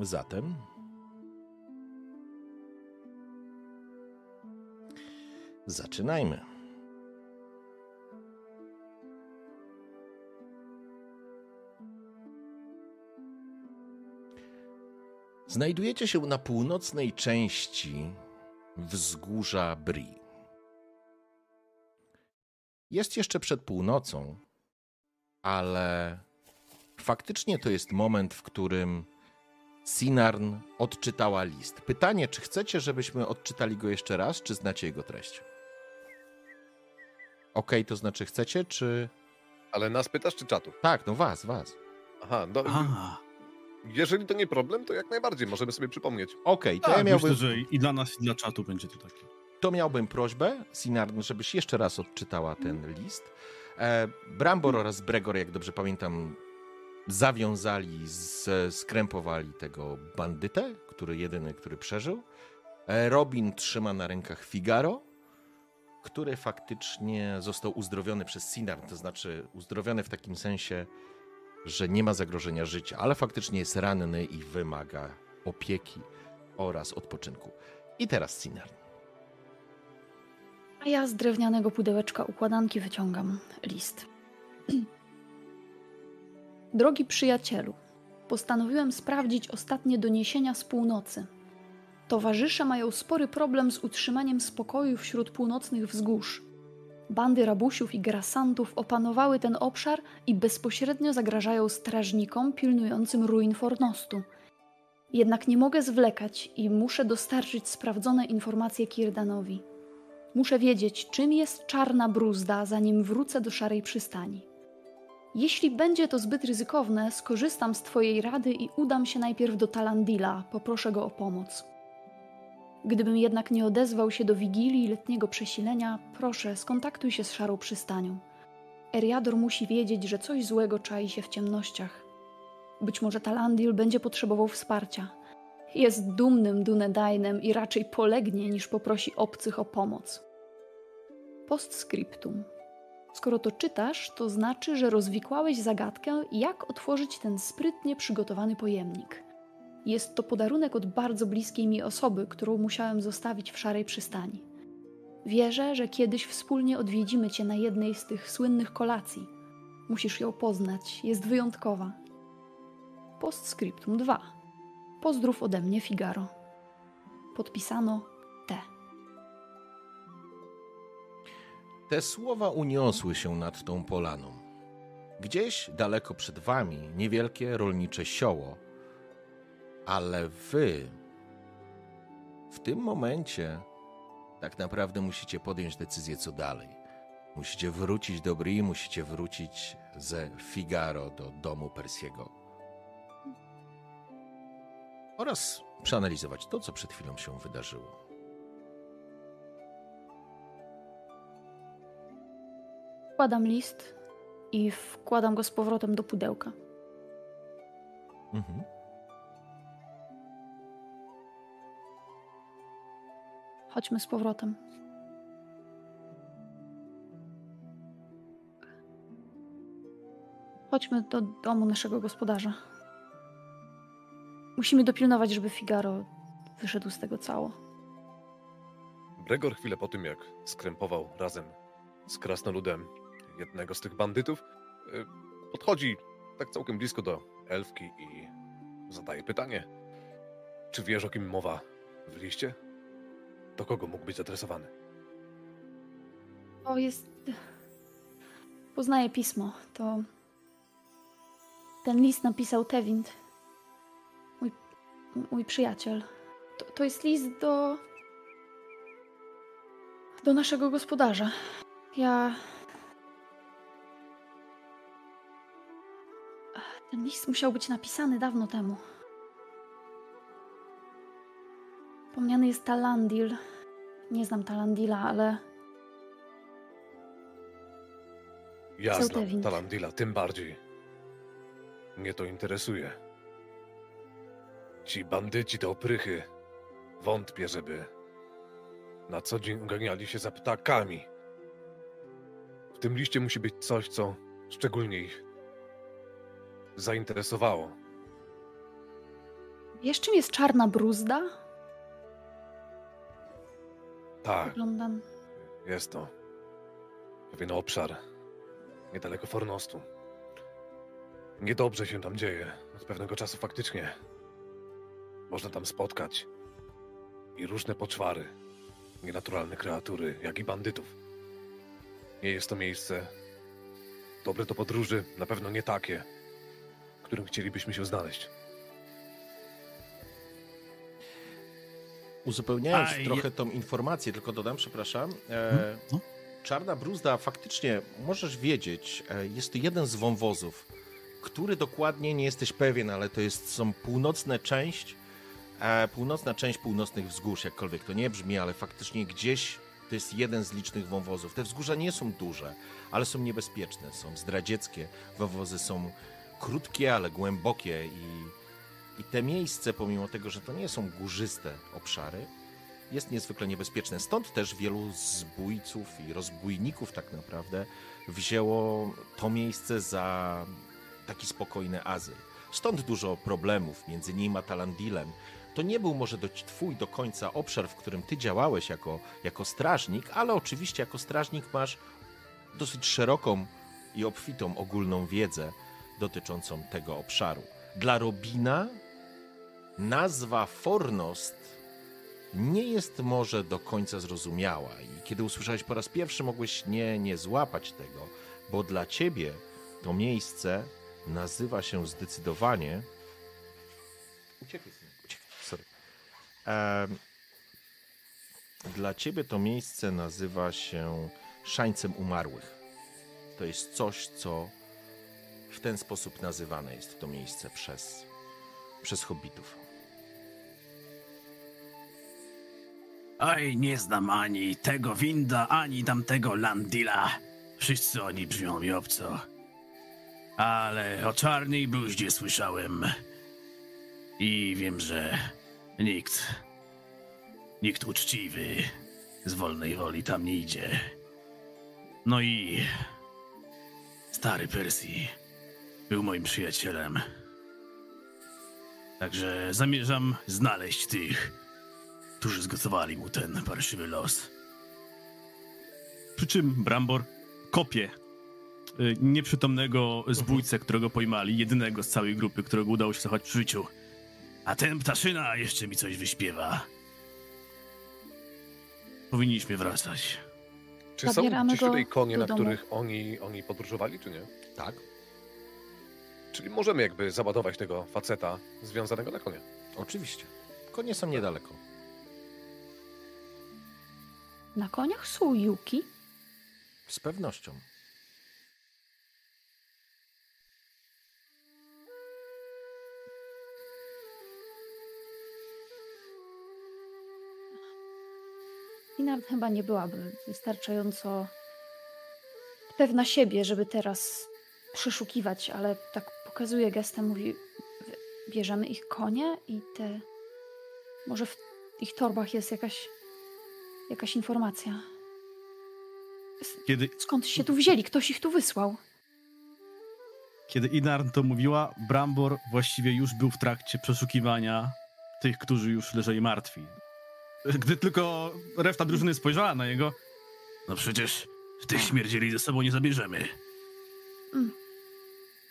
Zatem. Zaczynajmy. Znajdujecie się na północnej części wzgórza Bri. Jest jeszcze przed północą, ale faktycznie to jest moment, w którym Sinarn odczytała list. Pytanie, czy chcecie, żebyśmy odczytali go jeszcze raz, czy znacie jego treść? OK, to znaczy chcecie, czy. Ale nas pytasz, czy czatu? Tak, no was, was. Aha, no, A, jeżeli to nie problem, to jak najbardziej możemy sobie przypomnieć. OK, to tak, ja miałbym, myślę, że i dla nas, i dla czatu będzie to takie. to miałbym prośbę, Sinarn, żebyś jeszcze raz odczytała ten list. E, Brambor oraz Bregor, jak dobrze pamiętam, zawiązali, skrępowali tego bandytę, który jedyny, który przeżył. E, Robin trzyma na rękach Figaro, który faktycznie został uzdrowiony przez Sinarn, to znaczy uzdrowiony w takim sensie, że nie ma zagrożenia życia, ale faktycznie jest ranny i wymaga opieki oraz odpoczynku. I teraz Sinarn. A ja z drewnianego pudełeczka układanki wyciągam list. Drogi przyjacielu, postanowiłem sprawdzić ostatnie doniesienia z północy. Towarzysze mają spory problem z utrzymaniem spokoju wśród północnych wzgórz. Bandy rabusiów i grasantów opanowały ten obszar i bezpośrednio zagrażają strażnikom pilnującym ruin Fornostu. Jednak nie mogę zwlekać i muszę dostarczyć sprawdzone informacje Kirdanowi. Muszę wiedzieć, czym jest czarna bruzda, zanim wrócę do szarej przystani. Jeśli będzie to zbyt ryzykowne, skorzystam z Twojej rady i udam się najpierw do Talandila, poproszę go o pomoc. Gdybym jednak nie odezwał się do wigilii letniego przesilenia, proszę, skontaktuj się z szarą przystanią. Eriador musi wiedzieć, że coś złego czai się w ciemnościach. Być może Talandil będzie potrzebował wsparcia. Jest dumnym Dunedainem i raczej polegnie, niż poprosi obcych o pomoc. Postscriptum. Skoro to czytasz, to znaczy, że rozwikłałeś zagadkę, jak otworzyć ten sprytnie przygotowany pojemnik. Jest to podarunek od bardzo bliskiej mi osoby, którą musiałem zostawić w szarej przystani. Wierzę, że kiedyś wspólnie odwiedzimy cię na jednej z tych słynnych kolacji. Musisz ją poznać, jest wyjątkowa. Postscriptum 2. Pozdrów ode mnie Figaro. Podpisano Te słowa uniosły się nad tą polaną. Gdzieś daleko przed wami niewielkie rolnicze sioło, ale wy w tym momencie tak naprawdę musicie podjąć decyzję, co dalej. Musicie wrócić do Bri, musicie wrócić ze Figaro do domu Persiego. Oraz przeanalizować to, co przed chwilą się wydarzyło. Wkładam list i wkładam go z powrotem do pudełka. Mhm. Chodźmy z powrotem. Chodźmy do domu naszego gospodarza. Musimy dopilnować, żeby Figaro wyszedł z tego cało. Gregor chwilę po tym, jak skrępował razem z krasnoludem jednego z tych bandytów, y, podchodzi tak całkiem blisko do elfki i zadaje pytanie. Czy wiesz, o kim mowa w liście? Do kogo mógł być adresowany? O, jest. Poznaję pismo. To. Ten list napisał Tewind. Mój, mój przyjaciel. To, to jest list do. do naszego gospodarza. Ja. Ten list musiał być napisany dawno temu. Wspomniany jest Talandil. Nie znam Talandila, ale Ja znam. Talandila, tym bardziej. Mnie to interesuje. Ci bandyci to oprychy. Wątpię, żeby na co dzień uganiali się za ptakami. W tym liście musi być coś, co szczególnie ich zainteresowało. wiesz czym jest czarna bruzda? Tak, Wygląda... jest to pewien obszar niedaleko Fornostu. Niedobrze się tam dzieje. Od pewnego czasu faktycznie można tam spotkać i różne poczwary, nienaturalne kreatury, jak i bandytów. Nie jest to miejsce dobre do podróży, na pewno nie takie, którym chcielibyśmy się znaleźć. Uzupełniając A, je- trochę tą informację, tylko dodam, przepraszam. E, Mhm, no. Czarna bruzda, faktycznie możesz wiedzieć, e, jest to jeden z wąwozów, który dokładnie nie jesteś pewien, ale to jest, są północna część, e, północna część północnych wzgórz, jakkolwiek to nie brzmi, ale faktycznie gdzieś to jest jeden z licznych wąwozów. Te wzgórza nie są duże, ale są niebezpieczne, są zdradzieckie. Wąwozy są krótkie, ale głębokie i, i te miejsce, pomimo tego, że to nie są górzyste obszary, jest niezwykle niebezpieczne. Stąd też wielu zbójców i rozbójników tak naprawdę wzięło to miejsce za taki spokojny azyl. Stąd dużo problemów między nim a Talandilem. To nie był może do, twój do końca obszar, w którym ty działałeś jako, jako strażnik, ale oczywiście jako strażnik masz dosyć szeroką i obfitą ogólną wiedzę dotyczącą tego obszaru. Dla Robina nazwa Fornost nie jest może do końca zrozumiała i kiedy usłyszałeś po raz pierwszy, mogłeś nie, nie złapać tego, bo dla ciebie to miejsce nazywa się zdecydowanie. Uciekaj, uciekaj, sorry. Dla ciebie to miejsce nazywa się Szańcem Umarłych. To jest coś, co w ten sposób nazywane jest to miejsce przez, przez hobbitów. Oj, nie znam ani tego winda, ani tamtego landila. Wszyscy oni brzmią mi obco. Ale o czarnej bluździe słyszałem. I wiem, że nikt, nikt uczciwy z wolnej woli tam nie idzie. No i stary Persji był moim przyjacielem. Także zamierzam znaleźć tych, którzy zgotowali mu ten parszywy los. Przy czym Brambor kopie y, nieprzytomnego zbójcę, którego pojmali, jedynego z całej grupy, którego udało się zachować przy życiu. A ten ptaszyna jeszcze mi coś wyśpiewa. Powinniśmy wracać. Czy są Zabieramy gdzieś go tutaj konie, na domu. których oni, oni podróżowali, czy nie? Tak? Czyli możemy jakby załadować tego faceta związanego na konia. Oczywiście. Konie są niedaleko. Na koniach są juki? Z pewnością. I nawet chyba nie byłaby wystarczająco pewna siebie, żeby teraz przeszukiwać, ale tak pokazuje gestem, mówi: "W- Bierzemy ich konie i te. Może w ich torbach jest jakaś. jakaś informacja. Kiedy, Skąd się tu wzięli? Ktoś ich tu wysłał. kiedy Inarn to mówiła, Brambor właściwie już był w trakcie przeszukiwania tych, którzy już leżeli martwi. Gdy tylko reszta drużyny spojrzała na niego, no przecież tych śmierdzieli ze sobą nie zabierzemy. Mm.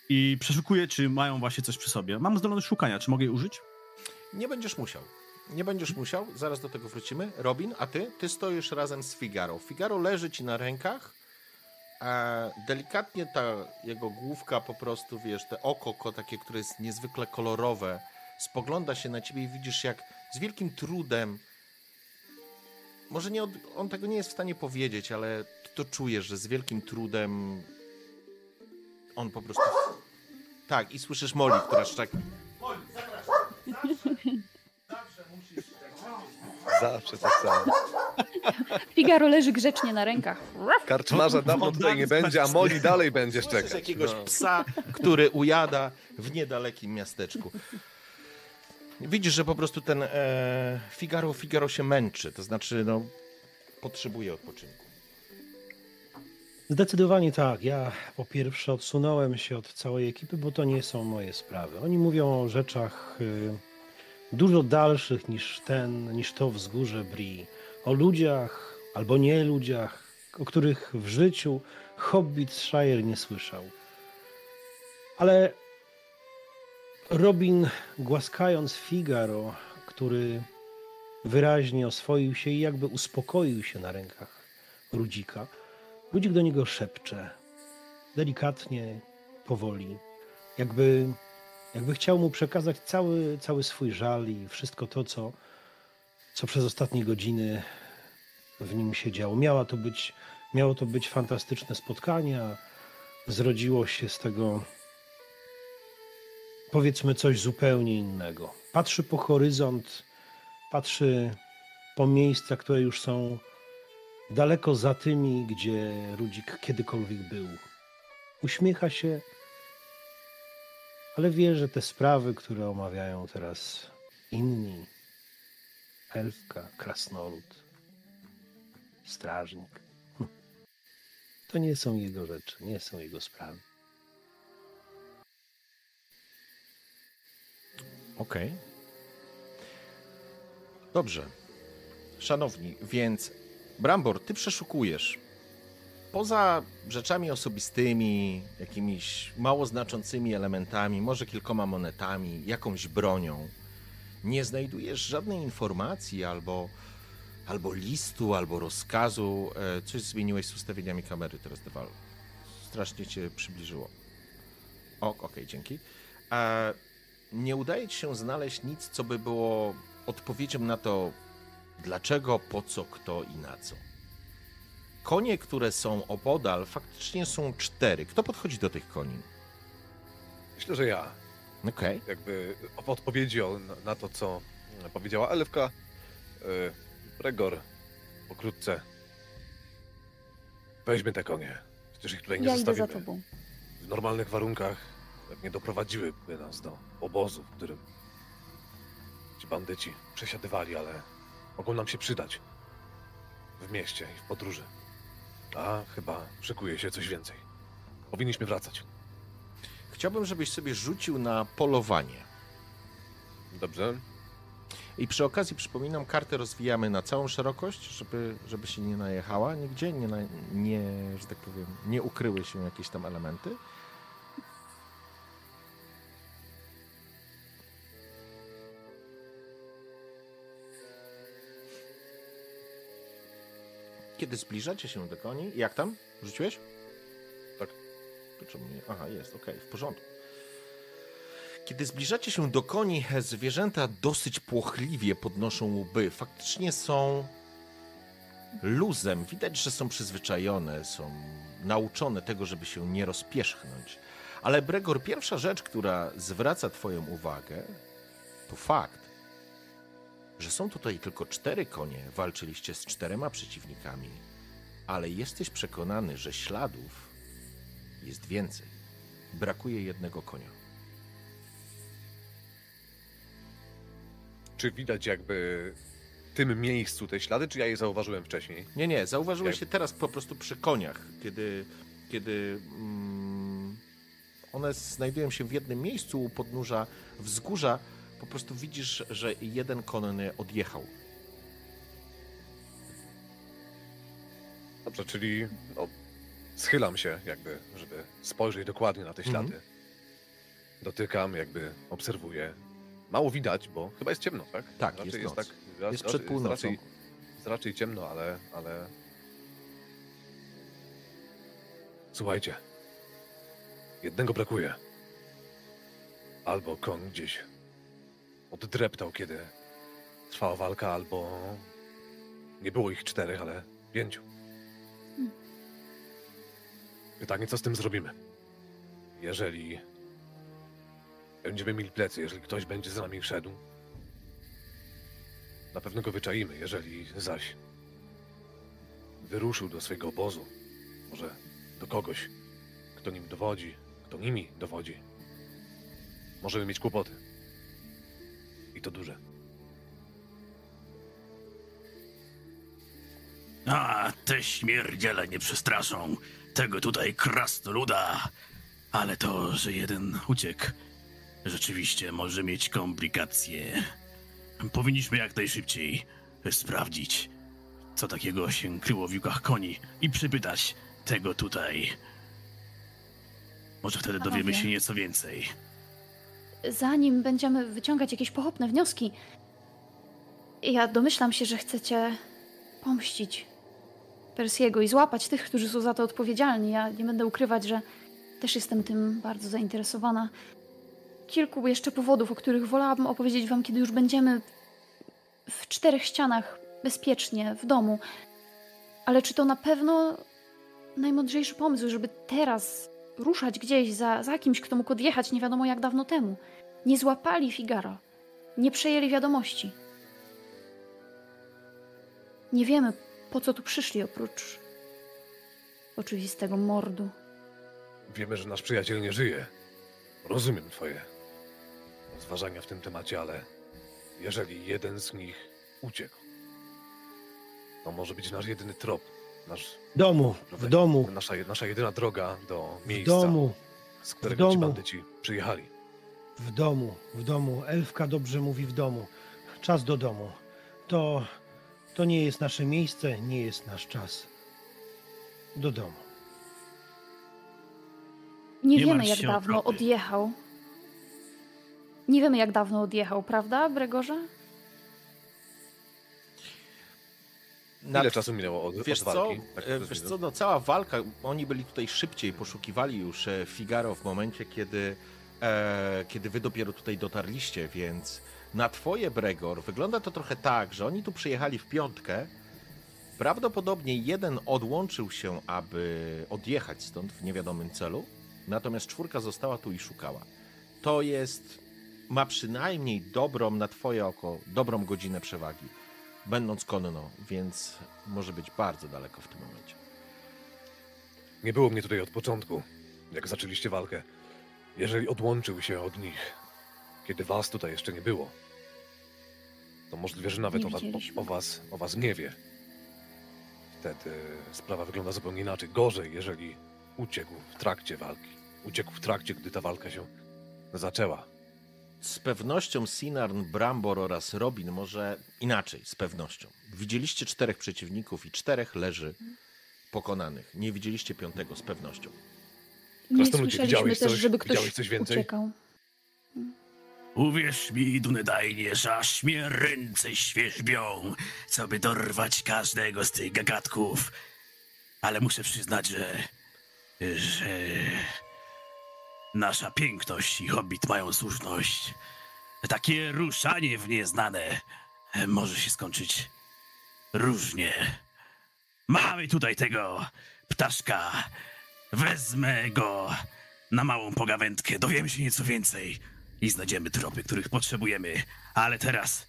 I przeszukuję, czy mają właśnie coś przy sobie. Mam zdolność szukania, czy mogę jej użyć? Nie będziesz musiał. Nie będziesz musiał, zaraz do tego wrócimy. Robin, a ty? Ty stoisz razem z Figaro. Figaro leży ci na rękach. E, delikatnie ta jego główka po prostu, wiesz, te oko ko- takie, które jest niezwykle kolorowe, spogląda się na ciebie i widzisz jak z wielkim trudem, może nie od, on tego nie jest w stanie powiedzieć, ale ty to czujesz, że z wielkim trudem on po prostu Tak, i słyszysz Molly, która szczeka. Zawsze tak samo. Figaro leży grzecznie na rękach. Karczmarza dawno tutaj nie będzie, a Moli dalej będzie Słyszysz szczekać. jakiegoś No. psa, który ujada w niedalekim miasteczku. Widzisz, że po prostu ten e, Figaro, Figaro się męczy, to znaczy no, potrzebuje odpoczynku. Zdecydowanie tak. Ja po pierwsze odsunąłem się od całej ekipy, bo to nie są moje sprawy. Oni mówią o rzeczach y, dużo dalszych niż ten, niż to wzgórze Bri. O ludziach albo nie ludziach, o których w życiu Hobbit Shire nie słyszał. Ale Robin, głaskając Figaro, który wyraźnie oswoił się i jakby uspokoił się na rękach Rudzika, Ludzik do niego szepcze, delikatnie, powoli, jakby, jakby chciał mu przekazać cały, cały swój żal i wszystko to, co, co przez ostatnie godziny w nim się działo. Miała to być, miało to być fantastyczne spotkanie, a zrodziło się z tego powiedzmy coś zupełnie innego. Patrzy po horyzont, patrzy po miejsca, które już są daleko za tymi, gdzie Rudzik kiedykolwiek był. Uśmiecha się, ale wie, że te sprawy, które omawiają teraz inni, elfka, krasnolud, strażnik, to nie są jego rzeczy, nie są jego sprawy. Okej. Dobrze. Szanowni, więc Brambor, ty przeszukujesz. Poza rzeczami osobistymi, jakimiś mało znaczącymi elementami, może kilkoma monetami, jakąś bronią, nie znajdujesz żadnej informacji albo, albo listu, albo rozkazu. E, Coś zmieniłeś z ustawieniami kamery teraz, Dewal. Strasznie cię przybliżyło. O, okej, dzięki. E, nie udaje ci się znaleźć nic, co by było odpowiedzią na to, dlaczego, po co, kto i na co. Konie, które są opodal, faktycznie są cztery. Kto podchodzi do tych koni? Myślę, że ja. Okej. Jakby w odpowiedzi na- to, co powiedziała Elfka, y, Bregor pokrótce. Weźmy te konie. Przecież ich tutaj nie Ja idę za zostawimy. tobą. W normalnych warunkach pewnie doprowadziłyby nas do obozu, w którym ci bandyci przesiadywali, ale mogą nam się przydać w mieście i w podróży. A chyba szykuje się coś więcej. Powinniśmy wracać. Chciałbym, żebyś sobie rzucił na polowanie. Dobrze? I przy okazji przypominam, kartę rozwijamy na całą szerokość, żeby, żeby się nie najechała nigdzie, nie, na, nie, że tak powiem, nie ukryły się jakieś tam elementy. Kiedy zbliżacie się do koni, jak tam? Rzuciłeś? Tak. To czemu nie? Aha, jest, okej, w porządku. Kiedy zbliżacie się do koni, zwierzęta dosyć płochliwie podnoszą łby. Faktycznie są luzem. Widać, że są przyzwyczajone, są nauczone tego, żeby się nie rozpierzchnąć. Ale Bregor, pierwsza rzecz, która zwraca Twoją uwagę, to fakt, że są tutaj tylko cztery konie. Walczyliście z czterema przeciwnikami, ale jesteś przekonany, że śladów jest więcej. Brakuje jednego konia. Czy widać jakby w tym miejscu te ślady, czy ja je zauważyłem wcześniej? Nie, nie, zauważyłeś Jak- się teraz po prostu przy koniach, kiedy, kiedy mm, one znajdują się w jednym miejscu u podnóża wzgórza. Po prostu widzisz, że jeden konny odjechał. Dobrze, czyli no, schylam się jakby, żeby spojrzeć dokładnie na te Mhm. ślady. Dotykam, jakby obserwuję. Mało widać, bo chyba jest ciemno, tak? Tak, raczej jest jest, noc. tak. ra- Jest raczej- przed północą. Raczej, jest raczej ciemno, ale, ale. Słuchajcie. Jednego brakuje. Albo koń gdzieś oddreptał, kiedy trwała walka, albo nie było ich czterech, ale pięciu. Pytanie, co z tym zrobimy? Jeżeli Będziemy mieli plecy, jeżeli ktoś będzie za nami szedł. Na pewno go wyczaimy, jeżeli zaś wyruszył do swojego obozu. Może do kogoś, kto nim dowodzi, kto nimi dowodzi. Możemy mieć kłopoty. I to duże. A, te śmierdziele nie przestraszą tego tutaj krasnoluda. Ale to, że jeden uciekł, rzeczywiście może mieć komplikacje. Powinniśmy jak najszybciej sprawdzić, co takiego się kryło w jukach koni i przypytać tego tutaj. Może wtedy dowiemy się nieco więcej. Zanim będziemy wyciągać jakieś pochopne wnioski, ja domyślam się, że chcecie pomścić Persiego i złapać tych, którzy są za to odpowiedzialni. Ja nie będę ukrywać, że też jestem tym bardzo zainteresowana. Kilku jeszcze powodów, o których wolałabym opowiedzieć wam, kiedy już będziemy w czterech ścianach, bezpiecznie, w domu. Ale czy to na pewno najmądrzejszy pomysł, żeby teraz ruszać gdzieś za, za kimś, kto mógł odjechać nie wiadomo jak dawno temu? Nie złapali Figaro. Nie przejęli wiadomości. Nie wiemy, po co tu przyszli oprócz oczywistego mordu. Wiemy, że nasz przyjaciel nie żyje. Rozumiem twoje rozważania w tym temacie, ale jeżeli jeden z nich uciekł, to może być nasz jedyny trop, nasz, W domu, w domu, nasza, nasza jedyna droga do w miejsca, domu, z którego ci domu. bandyci przyjechali. w domu, w domu. Elfka dobrze mówi w domu. Czas do domu. To, to nie jest nasze miejsce, nie jest nasz czas. Do domu. Nie, Nie wiemy, jak dawno odjechał. Nie wiemy, jak dawno odjechał, prawda, Bregorze? Ile czasu minęło od, Wiesz od co, walki? Tak, e, wiesz co, no cała walka, oni byli tutaj szybciej, poszukiwali już e, Figaro w momencie, kiedy, e, kiedy wy dopiero tutaj dotarliście, więc na twoje Bregor wygląda to trochę tak, że oni tu przyjechali w piątkę, prawdopodobnie jeden odłączył się, aby odjechać stąd w niewiadomym celu, natomiast czwórka została tu i szukała. To jest, ma przynajmniej dobrą, na twoje oko, dobrą godzinę przewagi będąc konno, więc może być bardzo daleko w tym momencie. Nie było mnie tutaj od początku, jak zaczęliście walkę. Jeżeli odłączył się od nich, kiedy was tutaj jeszcze nie było, to możliwe, że nawet o was, o, o, was, o was nie wie. Wtedy sprawa wygląda zupełnie inaczej. Gorzej, jeżeli uciekł w trakcie walki. Uciekł w trakcie, gdy ta walka się zaczęła. Z pewnością Sinarn, Brambor oraz Robin może inaczej, z pewnością. Widzieliście czterech przeciwników i czterech leży pokonanych. Nie widzieliście piątego z pewnością. Nie Krasnoludzie, słyszeliśmy widziałeś też, coś? żeby ktoś Widziałeś coś więcej? uciekał. Uwierz mi, Dunedajnie, że aż mnie ręce świerzbią, co by dorwać każdego z tych gagatków. Ale muszę przyznać, że... że... Nasza piękność i hobbit mają słuszność. Takie ruszanie w nieznane może się skończyć różnie. Mamy tutaj tego ptaszka. Wezmę go na małą pogawędkę, dowiemy się nieco więcej i znajdziemy tropy, których potrzebujemy. Ale teraz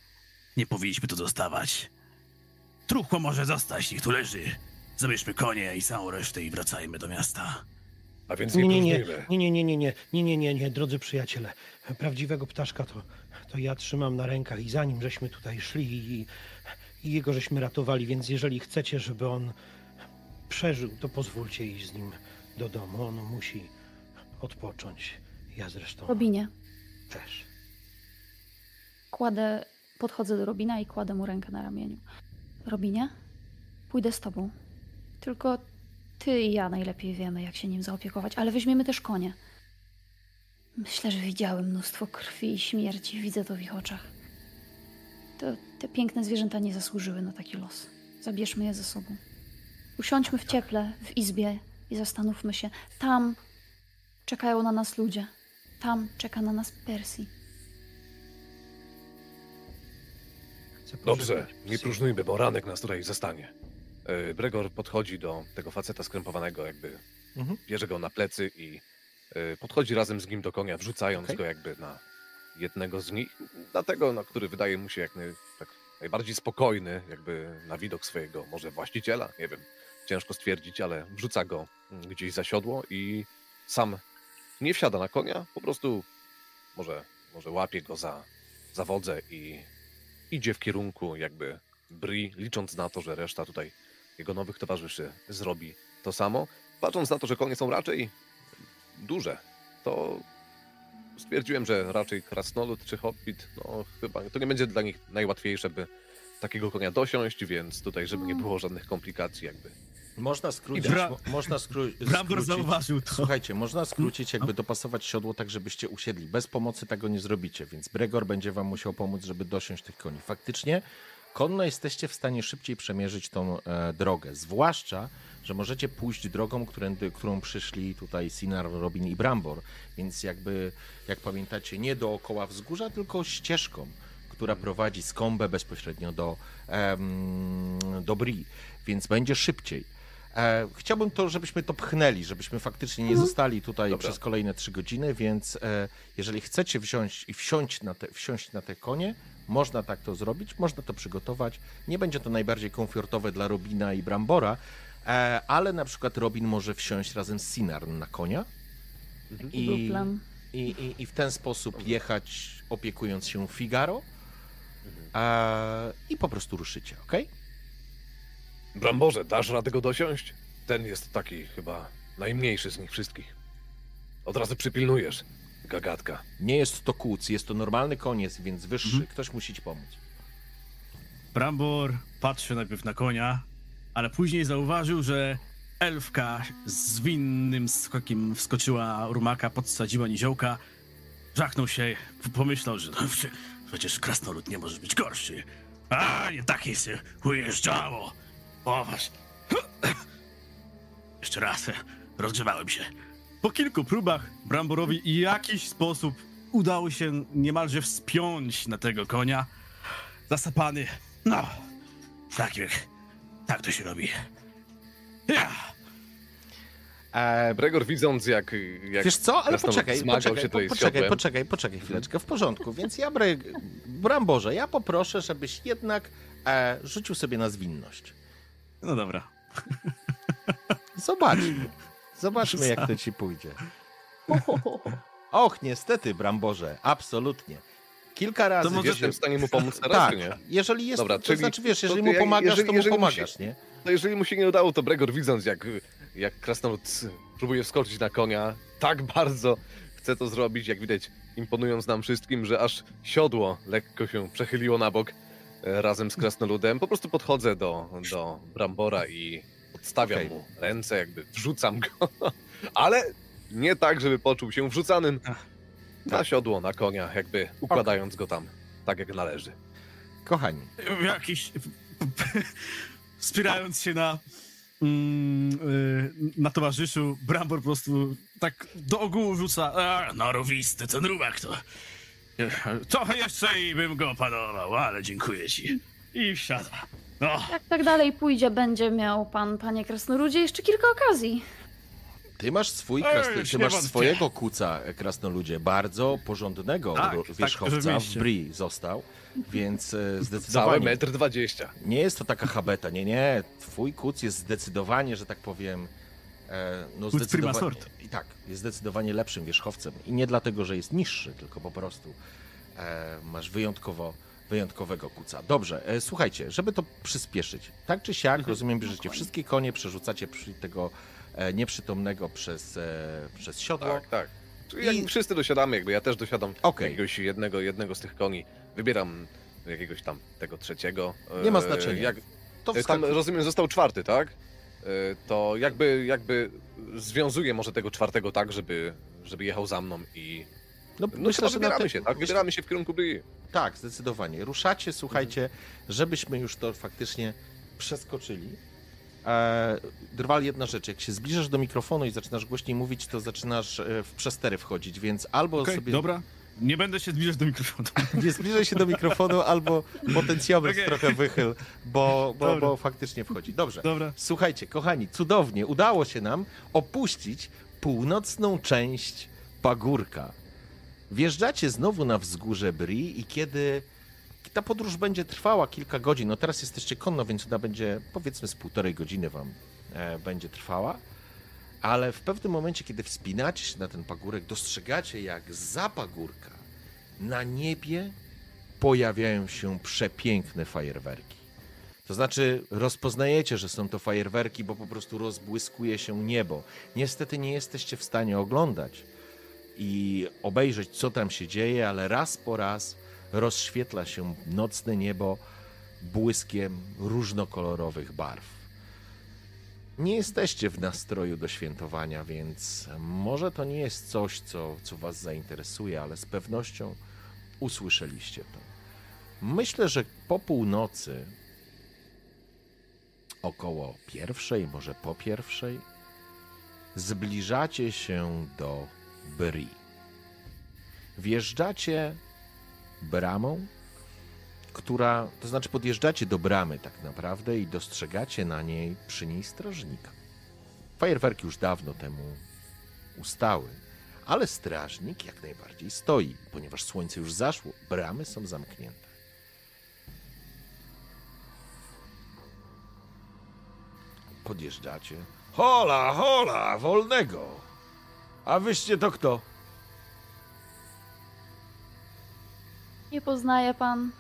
nie powinniśmy tu zostawać. Truchło może zostać, niech tu leży. Zabierzmy konie i całą resztę i wracajmy do miasta. A więc Nie, nie, nie, nie, nie, nie, nie, nie, nie, nie, nie, nie, drodzy przyjaciele. Prawdziwego ptaszka to, to ja trzymam na rękach i zanim żeśmy tutaj szli i, i jego żeśmy ratowali, więc jeżeli chcecie, żeby on przeżył, to pozwólcie iść z nim do domu. On musi odpocząć. Ja zresztą Robinie, też. kładę, podchodzę do Robina i kładę mu rękę na ramieniu. Robinie, pójdę z tobą. Tylko ty i ja najlepiej wiemy, jak się nim zaopiekować, ale weźmiemy też konie. Myślę, że widziałem mnóstwo krwi i śmierci, widzę to w ich oczach. To, te piękne zwierzęta nie zasłużyły na taki los. Zabierzmy je ze sobą. Usiądźmy w cieple, w izbie i zastanówmy się. Tam czekają na nas ludzie. Tam czeka na nas Persji. Dobrze, nie próżnujmy, bo ranek nas tutaj zastanie. E, Bregor podchodzi do tego faceta skrępowanego, jakby Mhm. bierze go na plecy i y, podchodzi razem z nim do konia, wrzucając Okej. go jakby na jednego z nich, dlatego, na który wydaje mu się jak naj, tak najbardziej spokojny, jakby na widok swojego może właściciela, nie wiem, ciężko stwierdzić, ale wrzuca go mm, gdzieś za siodło i sam nie wsiada na konia, po prostu może, może łapie go za, za wodzę i idzie w kierunku jakby Bri, licząc na to, że reszta tutaj jego nowych towarzyszy zrobi to samo. Patrząc na to, że konie są raczej duże, to stwierdziłem, że raczej krasnolud czy hobbit, no chyba to nie będzie dla nich najłatwiejsze, by takiego konia dosiąść, więc tutaj, żeby nie było żadnych komplikacji jakby. Można skrócić. Bra- mo- można skró- Brambor skrócić. zauważył to. Słuchajcie, można skrócić, jakby dopasować siodło tak, żebyście usiedli. Bez pomocy tego nie zrobicie, więc Bregor będzie wam musiał pomóc, żeby dosiąść tych koni. Faktycznie konno jesteście w stanie szybciej przemierzyć tą e, drogę. Zwłaszcza, że możecie pójść drogą, którędy, którą przyszli tutaj Sinar, Robin i Brambor. Więc jakby, jak pamiętacie, nie dookoła wzgórza, tylko ścieżką, która prowadzi z Kombę bezpośrednio do, em, do Bri. Więc będzie szybciej. E, chciałbym to, żebyśmy to pchnęli, żebyśmy faktycznie nie zostali tutaj Dobra. przez kolejne trzy godziny, więc e, jeżeli chcecie wziąć i wsiąść na, te, wsiąść na te konie, można tak to zrobić, można to przygotować. Nie będzie to najbardziej komfortowe dla Robina i Brambora, e, ale na przykład Robin może wsiąść razem z Sinarn na konia i, Był plan. i, i, i w ten sposób jechać opiekując się Figaro e, i po prostu ruszycie, ok? Bramborze, dasz radę go dosiąść? Ten jest taki chyba najmniejszy z nich wszystkich. Od razu przypilnujesz, gagatka. Nie jest to kłuc, jest to normalny koniec, więc wyższy. Mhm. Ktoś musi ci pomóc. Brambor patrzy najpierw na konia, ale później zauważył, że elfka z winnym skokiem wskoczyła rumaka, podsadziła niziołka. Żachnął się, pomyślał, że no, prze- przecież krasnolud nie może być gorszy. A, nie takie się ujeżdżało. Poważ. Jeszcze raz, rozgrzewałem się. Po kilku próbach Bramborowi w jakiś sposób udało się niemalże wspiąć na tego konia. Zasapany. No, tak jak, tak to się robi. Ja. E, Bregor widząc jak, jak wiesz co, ale poczekaj, poczekaj, się po, poczekaj, siodłem. poczekaj, poczekaj chwileczkę, w porządku. Więc ja, Bre, Bramborze, ja poproszę, żebyś jednak e, rzucił sobie na zwinność. No dobra. Zobaczmy. Zobaczmy, jak to ci pójdzie. Och, niestety, Bramborze, absolutnie. Kilka razy. może- Jestem w stanie mu pomóc teraz, tak, czy nie? jeżeli jest, Dobra, to czyli- znaczy, wiesz, to jeżeli mu pomagasz, jeżeli- to mu jeżeli pomagasz, nie? No jeżeli mu się nie udało, to Bregor widząc jak, jak krasnolud próbuje wskoczyć na konia, tak bardzo chce to zrobić, jak widać imponując nam wszystkim, że aż siodło lekko się przechyliło na bok e, razem z krasnoludem. Po prostu podchodzę do, do Brambora i odstawiam Okej. mu ręce, jakby wrzucam go, ale nie tak, żeby poczuł się wrzucanym Ach. na siodło, na konia, jakby układając go tam tak jak należy. Kochani, Jakiś. Wspierając się na. Mm, y, na towarzyszu, Brambor po prostu tak do ogółu rzuca. A, narowisty ten rumak to. Trochę jeszcze i bym go opanował, ale dziękuję ci. I wsiada. No, Jak tak dalej pójdzie, będzie miał pan, panie Krasnoludzie, jeszcze kilka okazji. Ty masz swój Ej, krasno, ty masz wątpię. swojego kuca, e, krasnoludzie, bardzo porządnego Tak, tak, wierzchowca w oczywiście. Bri został, więc e, Całe zdecydowanie metr dwadzieścia. nie jest to taka habeta, nie, nie, twój kuc jest zdecydowanie, że tak powiem, e, no Kuc zdecydowanie, sort. i tak, jest zdecydowanie lepszym wierzchowcem i nie dlatego, że jest niższy, tylko po prostu e, masz wyjątkowo wyjątkowego kuca. Dobrze, e, słuchajcie, żeby to przyspieszyć, tak czy siak, Mhm. rozumiem, bierzecie wszystkie konie, przerzucacie przy tego e, nieprzytomnego przez, e, przez siodło. Tak, tak. Czyli jak I- wszyscy dosiadamy, jakby ja też dosiadam Okej. jakiegoś jednego, jednego z tych koni. Wybieram jakiegoś tam tego trzeciego. Nie ma E, znaczenia. Jak, To e, tam rozumiem, został czwarty, tak? E, To jakby, jakby związuję może tego czwartego tak, żeby, żeby jechał za mną i. no, No myślę, że wybieramy te- się, tak? Wybieramy się w kierunku Bri. Tak, zdecydowanie. Ruszacie, słuchajcie, żebyśmy już to faktycznie przeskoczyli. E, Drwal, jedna rzecz, jak się zbliżasz do mikrofonu i zaczynasz głośniej mówić, to zaczynasz e, w przestery wchodzić, więc albo okej, sobie dobra. Nie będę się zbliżać do mikrofonu. nie zbliżaj się do mikrofonu, albo potencjometr Okej. trochę wychyl, bo, bo, bo faktycznie wchodzi. Dobrze. Dobra. Słuchajcie, kochani, cudownie, udało się nam opuścić północną część pagórka. Wjeżdżacie znowu na wzgórze Bri i kiedy ta podróż będzie trwała kilka godzin, no teraz jesteście konno, więc ona będzie powiedzmy z półtorej godziny wam e, będzie trwała, ale w pewnym momencie, kiedy wspinacie się na ten pagórek, dostrzegacie jak za pagórka na niebie pojawiają się przepiękne fajerwerki. To znaczy, rozpoznajecie, że są to fajerwerki, bo po prostu rozbłyskuje się niebo. Niestety nie jesteście w stanie oglądać i obejrzeć, co tam się dzieje, ale raz po raz rozświetla się nocne niebo błyskiem różnokolorowych barw. Nie jesteście w nastroju do świętowania, więc może to nie jest coś, co, co Was zainteresuje, ale z pewnością usłyszeliście to. Myślę, że po północy, około pierwszej, może po pierwszej, zbliżacie się do Bri. Wjeżdżacie bramą, która, to znaczy podjeżdżacie do bramy tak naprawdę i dostrzegacie na niej przy niej strażnika. Fajerwerki już dawno temu ustały, ale strażnik jak najbardziej stoi, ponieważ słońce już zaszło, bramy są zamknięte. Podjeżdżacie. Hola, hola, wolnego! A wyście to kto? Nie poznaje pan.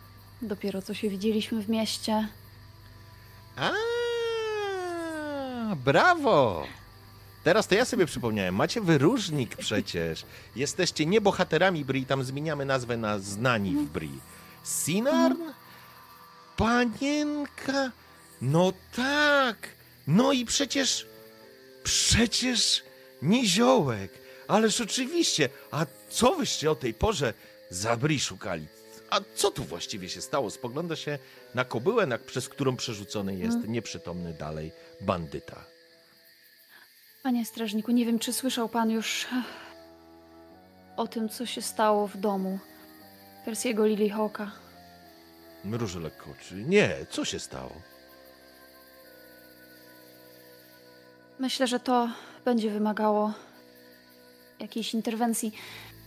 Dopiero co się widzieliśmy w mieście. A, brawo! Teraz to ja sobie przypomniałem. Macie wyróżnik przecież. Jesteście nie bohaterami Bri, tam zmieniamy nazwę na znani w Bri. Sinarn? Panienka? No tak! No i przecież... Przecież niziołek. Ależ oczywiście. A co wyście o tej porze za Bri szukali? A co tu właściwie się stało? Spogląda się na kobyłę, na, przez którą przerzucony jest nieprzytomny dalej bandyta. Panie strażniku, nie wiem, czy słyszał pan już o tym, co się stało w domu Persiego Lilyhawka. Mruży lekko oczy. Nie, co się stało? Myślę, że to będzie wymagało jakiejś interwencji.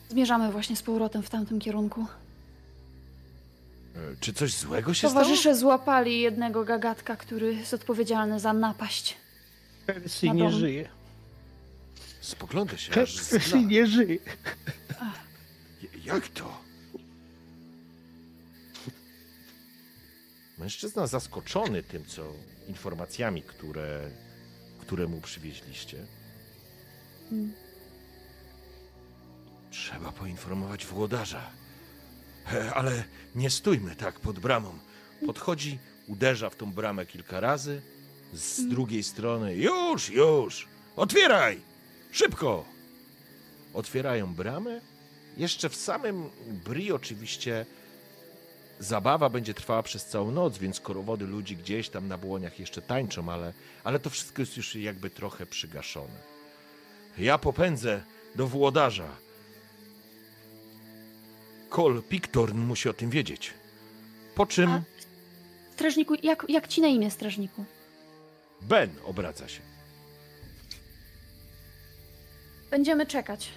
Zmierzamy właśnie z powrotem w tamtym kierunku. E, Czy coś złego się Towarzysze złapali jednego gagatka, który jest odpowiedzialny za napaść. Persji Na nie żyje. stało? Spogląda się aż zna. nie żyje. Jak to? Mężczyzna zaskoczony tym, co informacjami, które, które mu przywieźliście. Mm. Trzeba poinformować włodarza. E, Ale nie stójmy tak pod bramą. Podchodzi, uderza w tą bramę kilka razy. Z drugiej strony, już, już! Otwieraj! Szybko! Otwierają bramę. Jeszcze w samym Bri oczywiście zabawa będzie trwała przez całą noc, więc korowody ludzi gdzieś tam na błoniach jeszcze tańczą, ale, ale to wszystko jest już jakby trochę przygaszone. Ja popędzę do włodarza. Kol Piktorn musi o tym wiedzieć. Po czym A- Strażniku, jak, jak ci na imię, strażniku? Ben obraca się. Będziemy czekać.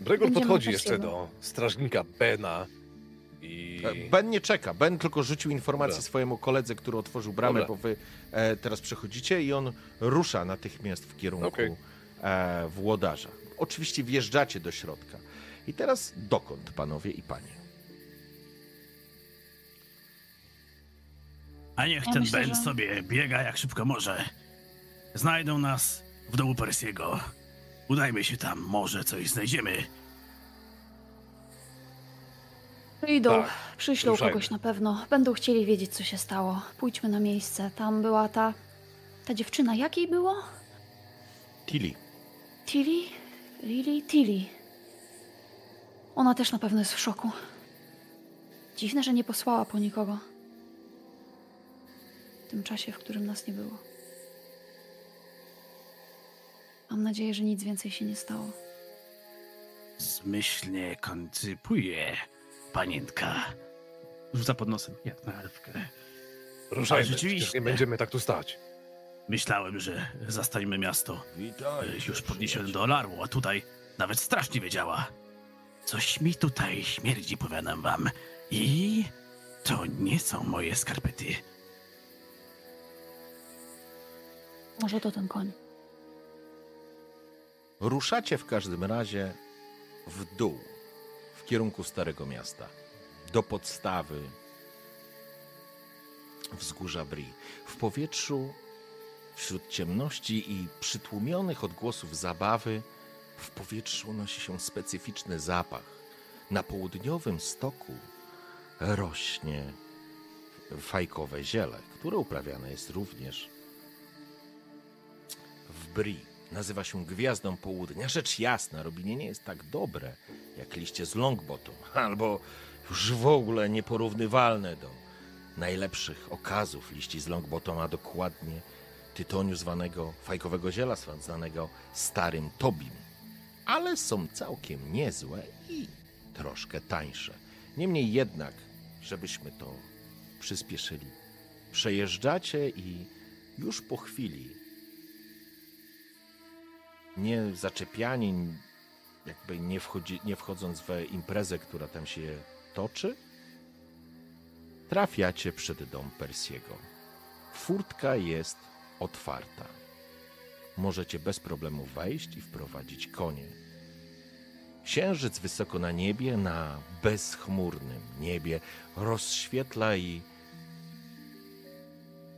Bregor Będziemy podchodzi jeszcze jego. do strażnika Bena i... E, Ben nie czeka. Ben tylko rzucił informację Dobra. swojemu koledze, który otworzył bramę, Dobra. bo wy e, teraz przechodzicie i on rusza natychmiast w kierunku Okej. E, włodarza. Oczywiście wjeżdżacie do środka. I teraz dokąd, panowie i panie? A niech Ja ten myślę, Ben że- sobie biega jak szybko może. Znajdą nas w domu Persiego. Udajmy się tam, może coś znajdziemy. Przyjdą, Tak, przyślą ruszajmy. kogoś na pewno. Będą chcieli wiedzieć, co się stało. Pójdźmy na miejsce. Tam była ta. Ta dziewczyna, jakiej było? Tilly. Tilly? Lily? Tilly. Ona też na pewno jest w szoku. Dziwne, że nie posłała po nikogo. W tym czasie, w którym nas nie było. Mam nadzieję, że nic więcej się nie stało. Zmyślnie koncypuje, panienka. Rzuca pod nosem, jak na elfkę. Ruszajmy, rzeczywiście. przecież nie będziemy tak tu stać. Myślałem, że zastańmy miasto Witaj. już podniesione do alarmu, a tutaj nawet straż nie wiedziała. Coś mi tutaj śmierdzi, powiadam wam. I to nie są moje skarpety. Może to ten koń. Ruszacie w każdym razie w dół, w kierunku Starego Miasta, do podstawy wzgórza Bri. W powietrzu, wśród ciemności i przytłumionych odgłosów zabawy, w powietrzu unosi się specyficzny zapach. Na południowym stoku rośnie fajkowe ziele, które uprawiane jest również w Bri. Nazywa się Gwiazdą Południa. Rzecz jasna, robienie nie jest tak dobre jak liście z Longbottom, albo już w ogóle nieporównywalne do najlepszych okazów liści z Longbottom, a dokładnie tytoniu zwanego fajkowego ziela, zwanego Starym Tobim. Ale są całkiem niezłe i troszkę tańsze. Niemniej jednak, żebyśmy to przyspieszyli, przejeżdżacie i już po chwili nie zaczepiani, jakby nie, wchodzi, nie wchodząc w imprezę, która tam się toczy, trafiacie przed dom Persiego. Furtka jest otwarta. Możecie bez problemu wejść i wprowadzić konie. Księżyc wysoko na niebie, na bezchmurnym niebie, rozświetla i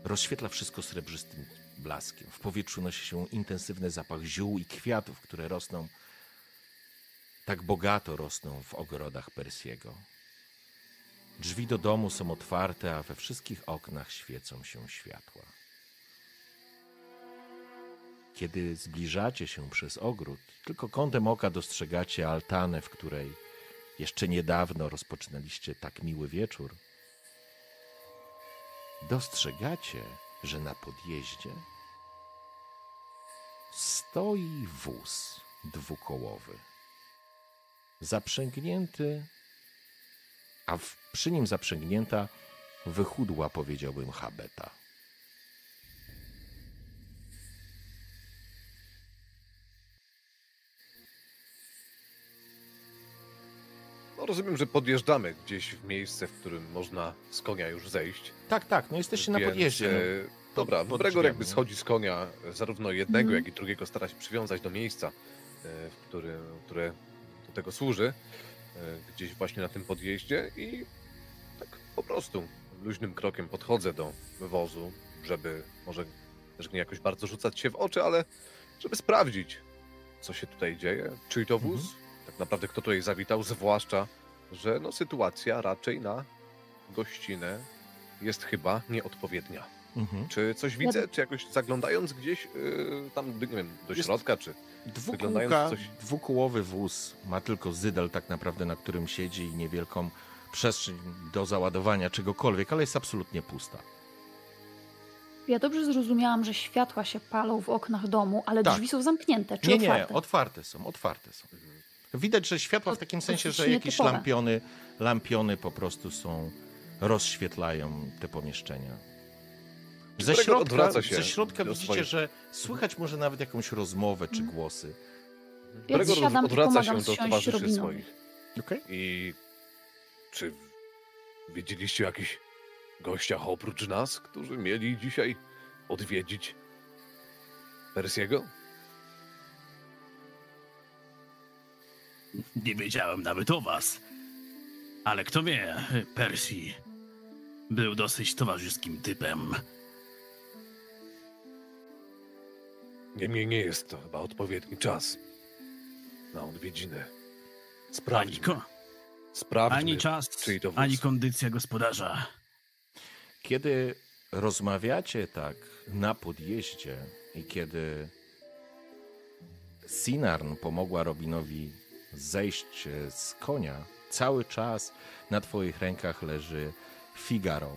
rozświetla wszystko srebrzystym blaskiem. W powietrzu nosi się intensywny zapach ziół i kwiatów, które rosną, tak bogato rosną w ogrodach Persiego. Drzwi do domu są otwarte, a we wszystkich oknach świecą się światła. Kiedy zbliżacie się przez ogród, tylko kątem oka dostrzegacie altanę, w której jeszcze niedawno rozpoczynaliście tak miły wieczór. Dostrzegacie, że na podjeździe stoi wóz dwukołowy, zaprzęgnięty, a w, przy nim zaprzęgnięta wychudła, powiedziałbym, habeta. Rozumiem, że podjeżdżamy gdzieś w miejsce, w którym można z konia już zejść. Tak, tak, no jesteście na podjeździe. No. e, Dobra, pod Bregor jakby nie? schodzi z konia, e, zarówno jednego, Mhm. jak i drugiego stara się przywiązać do miejsca, e, w którym, które do tego służy, gdzieś właśnie na tym podjeździe i tak po prostu luźnym krokiem podchodzę do wozu, żeby może też nie jakoś bardzo rzucać się w oczy, ale żeby sprawdzić, co się tutaj dzieje, czyj to wóz, Mhm. Tak naprawdę kto tutaj zawitał, zwłaszcza, że no sytuacja raczej na gościnę jest chyba nieodpowiednia. Mhm. Czy coś widzę, czy jakoś zaglądając gdzieś yy, tam, nie wiem, do Jest- środka, czy... Dwukółka, Wyglądając coś- dwukołowy wóz ma tylko zydel tak naprawdę, na którym siedzi i niewielką przestrzeń do załadowania czegokolwiek, ale jest absolutnie pusta. Ja dobrze zrozumiałam, że światła się palą w oknach domu, ale Tak. drzwi są zamknięte czy Nie, otwarte? nie, otwarte są, otwarte są. Widać, że światła w takim sensie, że jakieś lampiony, lampiony po prostu są, rozświetlają te pomieszczenia. Ze środka, odwraca się ze środka widzicie, swoich- że słychać może nawet jakąś rozmowę czy głosy. Ja i odwraca się do towarzyszy swoich. Okej? I czy widzieliście jakiś gościach oprócz nas, którzy mieli dzisiaj odwiedzić Persiego? Nie wiedziałem nawet o was. Ale kto wie, Percy był dosyć towarzyskim typem. Niemniej nie jest to chyba odpowiedni czas na odwiedziny. Ani, Sprawdźmy, ko- sprawdźmy ani czas, czyj to wóz. ani kondycja gospodarza. Kiedy rozmawiacie tak na podjeździe i kiedy Sinarn pomogła Robinowi zejść e, z konia, cały czas na twoich rękach leży Figaro,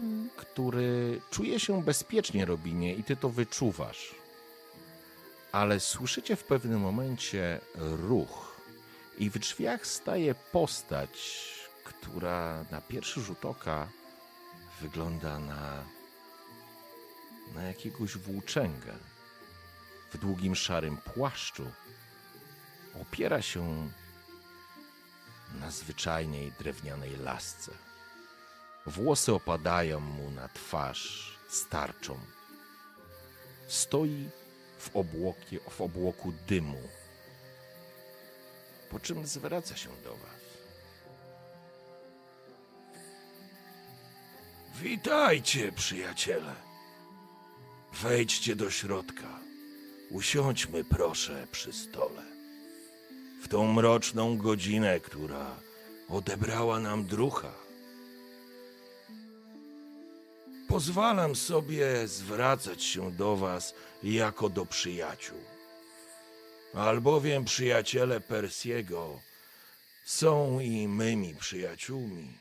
Mm. który czuje się bezpiecznie, Robinie, i ty to wyczuwasz. Ale słyszycie w pewnym momencie ruch i w drzwiach staje postać, która na pierwszy rzut oka wygląda na na jakiegoś włóczęgę w długim szarym płaszczu. Opiera się na zwyczajnej drewnianej lasce. Włosy opadają mu na twarz starczą. Stoi w, obłokie, w obłoku dymu, po czym zwraca się do was. Witajcie, przyjaciele. Wejdźcie do środka. Usiądźmy, proszę, przy stole. W tą mroczną godzinę, która odebrała nam drucha. Pozwalam sobie zwracać się do was jako do przyjaciół. Albowiem przyjaciele Persiego są i mymi przyjaciółmi.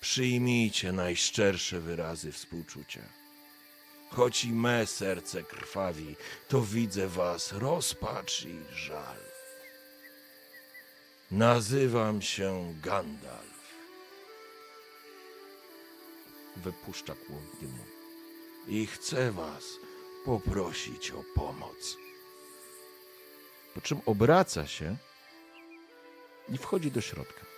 Przyjmijcie najszczersze wyrazy współczucia. Choć i me serce krwawi, to widzę was rozpacz i żal. Nazywam się Gandalf. Wypuszcza kłąb dymu. i chcę was poprosić o pomoc. Po czym obraca się i wchodzi do środka.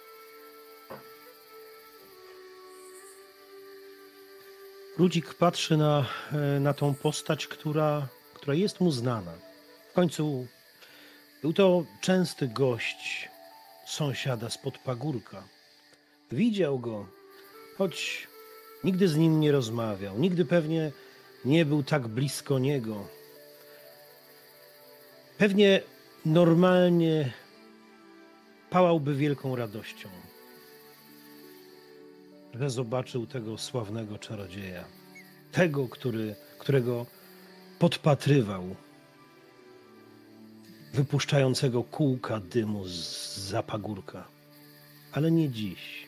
Rudzik patrzy na, e, na tą postać, która, która jest mu znana. W końcu był to częsty gość sąsiada spod pagórka. Widział go, choć nigdy z nim nie rozmawiał, nigdy pewnie nie był tak blisko niego. Pewnie normalnie pałałby wielką radością, że zobaczył tego sławnego czarodzieja, tego, który, którego podpatrywał, wypuszczającego kółka dymu z zapagórka. Ale nie dziś.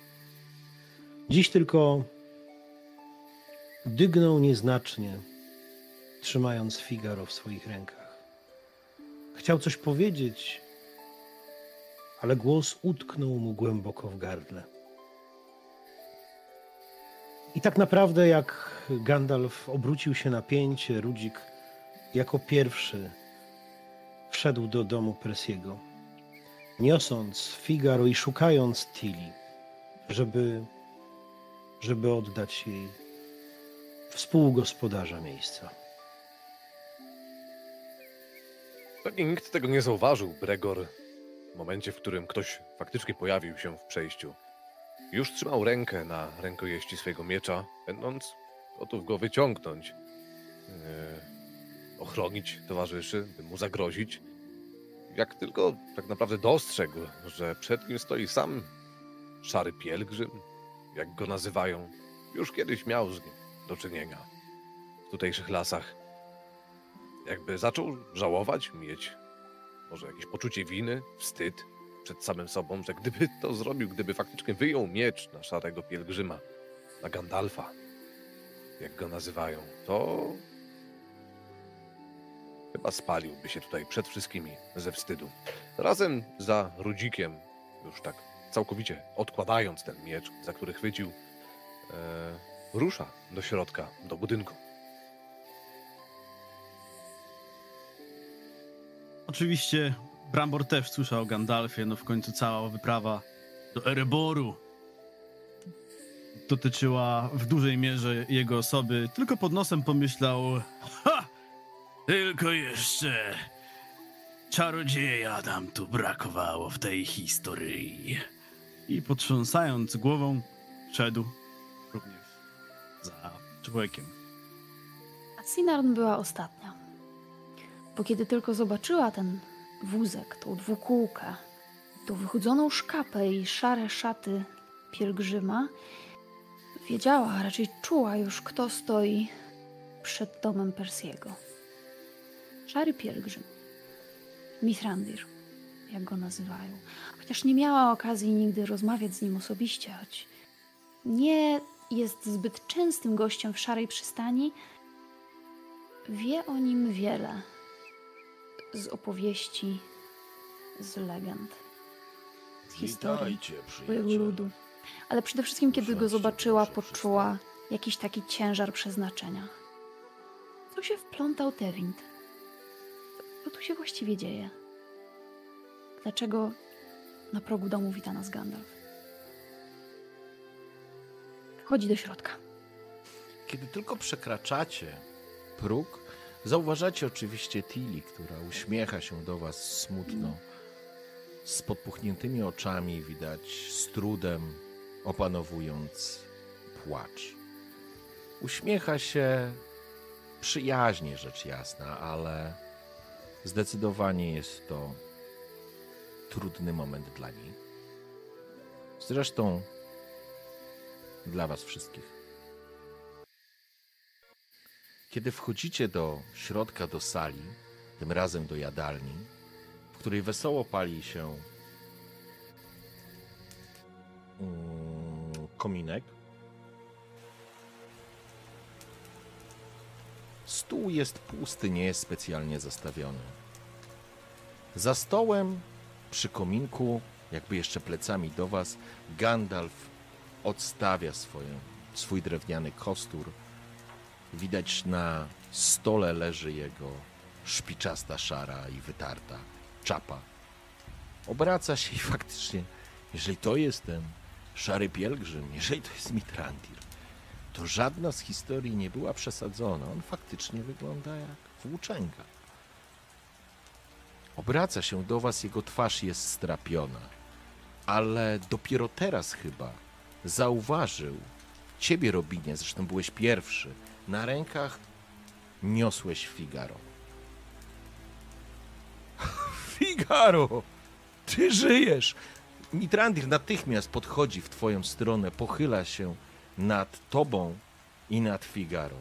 Dziś tylko dygnął nieznacznie, trzymając Figaro w swoich rękach. Chciał coś powiedzieć, ale głos utknął mu głęboko w gardle. I tak naprawdę, jak Gandalf obrócił się na pięcie, Rudzik jako pierwszy wszedł do domu Persiego, niosąc Figaro i szukając Tili, żeby, żeby oddać jej współgospodarza miejsca. Pewnie nikt tego nie zauważył, Bregor, w momencie, w którym ktoś faktycznie pojawił się w przejściu. Już trzymał rękę na rękojeści swojego miecza, będąc gotów go wyciągnąć, yy, ochronić towarzyszy, by mu zagrozić. Jak tylko tak naprawdę dostrzegł, że przed nim stoi sam szary pielgrzym, jak go nazywają, już kiedyś miał z nim do czynienia w tutejszych lasach. Jakby zaczął żałować, mieć może jakieś poczucie winy, wstyd przed samym sobą, że gdyby to zrobił, gdyby faktycznie wyjął miecz na szarego pielgrzyma, na Gandalfa, jak go nazywają, to chyba spaliłby się tutaj przed wszystkimi ze wstydu. Razem za Rudzikiem, już tak całkowicie odkładając ten miecz, za który chwycił, e, rusza do środka, do budynku. Oczywiście Brambor też słyszał o Gandalfie, no w końcu cała wyprawa do Ereboru dotyczyła w dużej mierze jego osoby. Tylko pod nosem pomyślał, ha! Tylko jeszcze czarodzieja nam tu brakowało w tej historii. I potrząsając głową, szedł również za człowiekiem. A Sinarn była ostatnia. Bo kiedy tylko zobaczyła ten wózek, tą dwukółkę, tą wychudzoną szkapę i szare szaty pielgrzyma, wiedziała, a raczej czuła już, kto stoi przed domem Persiego. Szary pielgrzym. Mithrandir, jak go nazywają. Chociaż nie miała okazji nigdy rozmawiać z nim osobiście, choć nie jest zbyt częstym gościem w szarej przystani, wie o nim wiele z opowieści, z legend, z historii swojego ludu. Ale przede wszystkim, kiedy go zobaczyła, poczuła jakiś taki ciężar przeznaczenia. Co się wplątał Tewind? Co tu się właściwie dzieje? Dlaczego na progu domu wita nas Gandalf? Wchodzi do środka. Kiedy tylko przekraczacie próg, zauważacie oczywiście Tilly, która uśmiecha się do was smutno. Z podpuchniętymi oczami widać z trudem opanowując płacz. Uśmiecha się przyjaźnie, rzecz jasna, ale zdecydowanie jest to trudny moment dla niej. Zresztą dla was wszystkich. Kiedy wchodzicie do środka, do sali, tym razem do jadalni, w której wesoło pali się mm, kominek, stół jest pusty, nie jest specjalnie zastawiony. Za stołem, przy kominku, jakby jeszcze plecami do was, Gandalf odstawia swoją, swój drewniany kostur. Widać na stole leży jego szpiczasta szara i wytarta czapa. Obraca się i faktycznie, jeżeli to jest ten szary pielgrzym, jeżeli to jest Mitrandir, to żadna z historii nie była przesadzona. On faktycznie wygląda jak włóczęga. Obraca się do was, jego twarz jest strapiona, ale dopiero teraz chyba zauważył ciebie, Robinie, zresztą byłeś pierwszy. Na rękach niosłeś Figaro. Figaro! Ty żyjesz! Mitrandir natychmiast podchodzi w twoją stronę, pochyla się nad tobą i nad Figaro.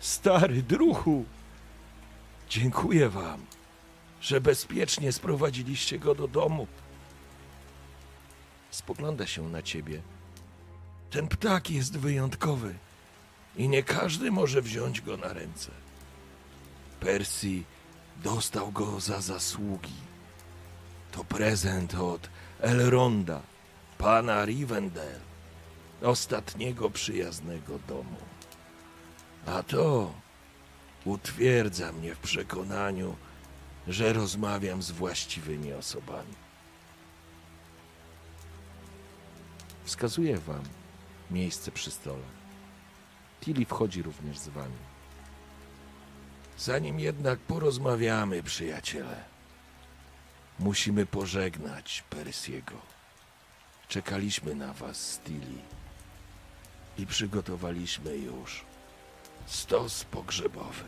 Stary druhu! Dziękuję wam, że bezpiecznie sprowadziliście go do domu. Spogląda się na ciebie. Ten ptak jest wyjątkowy i nie każdy może wziąć go na ręce. Percy dostał go za zasługi. To prezent od Elronda, pana Rivendell, ostatniego przyjaznego domu. A to utwierdza mnie w przekonaniu, że rozmawiam z właściwymi osobami. Wskazuję wam miejsce przy stole. Tilly wchodzi również z wami. Zanim jednak porozmawiamy, przyjaciele, musimy pożegnać Persiego. Czekaliśmy na was, Tilly, i przygotowaliśmy już stos pogrzebowy.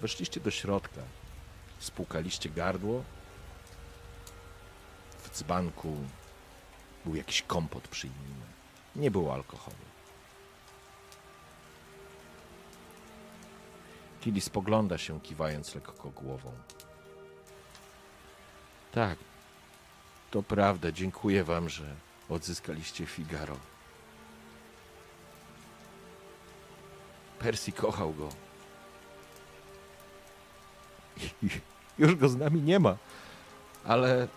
Weszliście do środka, spłukaliście gardło. W dzbanku był jakiś kompot przy nim. Nie było alkoholu. Tilly spogląda się, kiwając lekko głową. Tak, to prawda. Dziękuję wam, że odzyskaliście Figaro. Percy kochał go. Już go z nami nie ma. Ale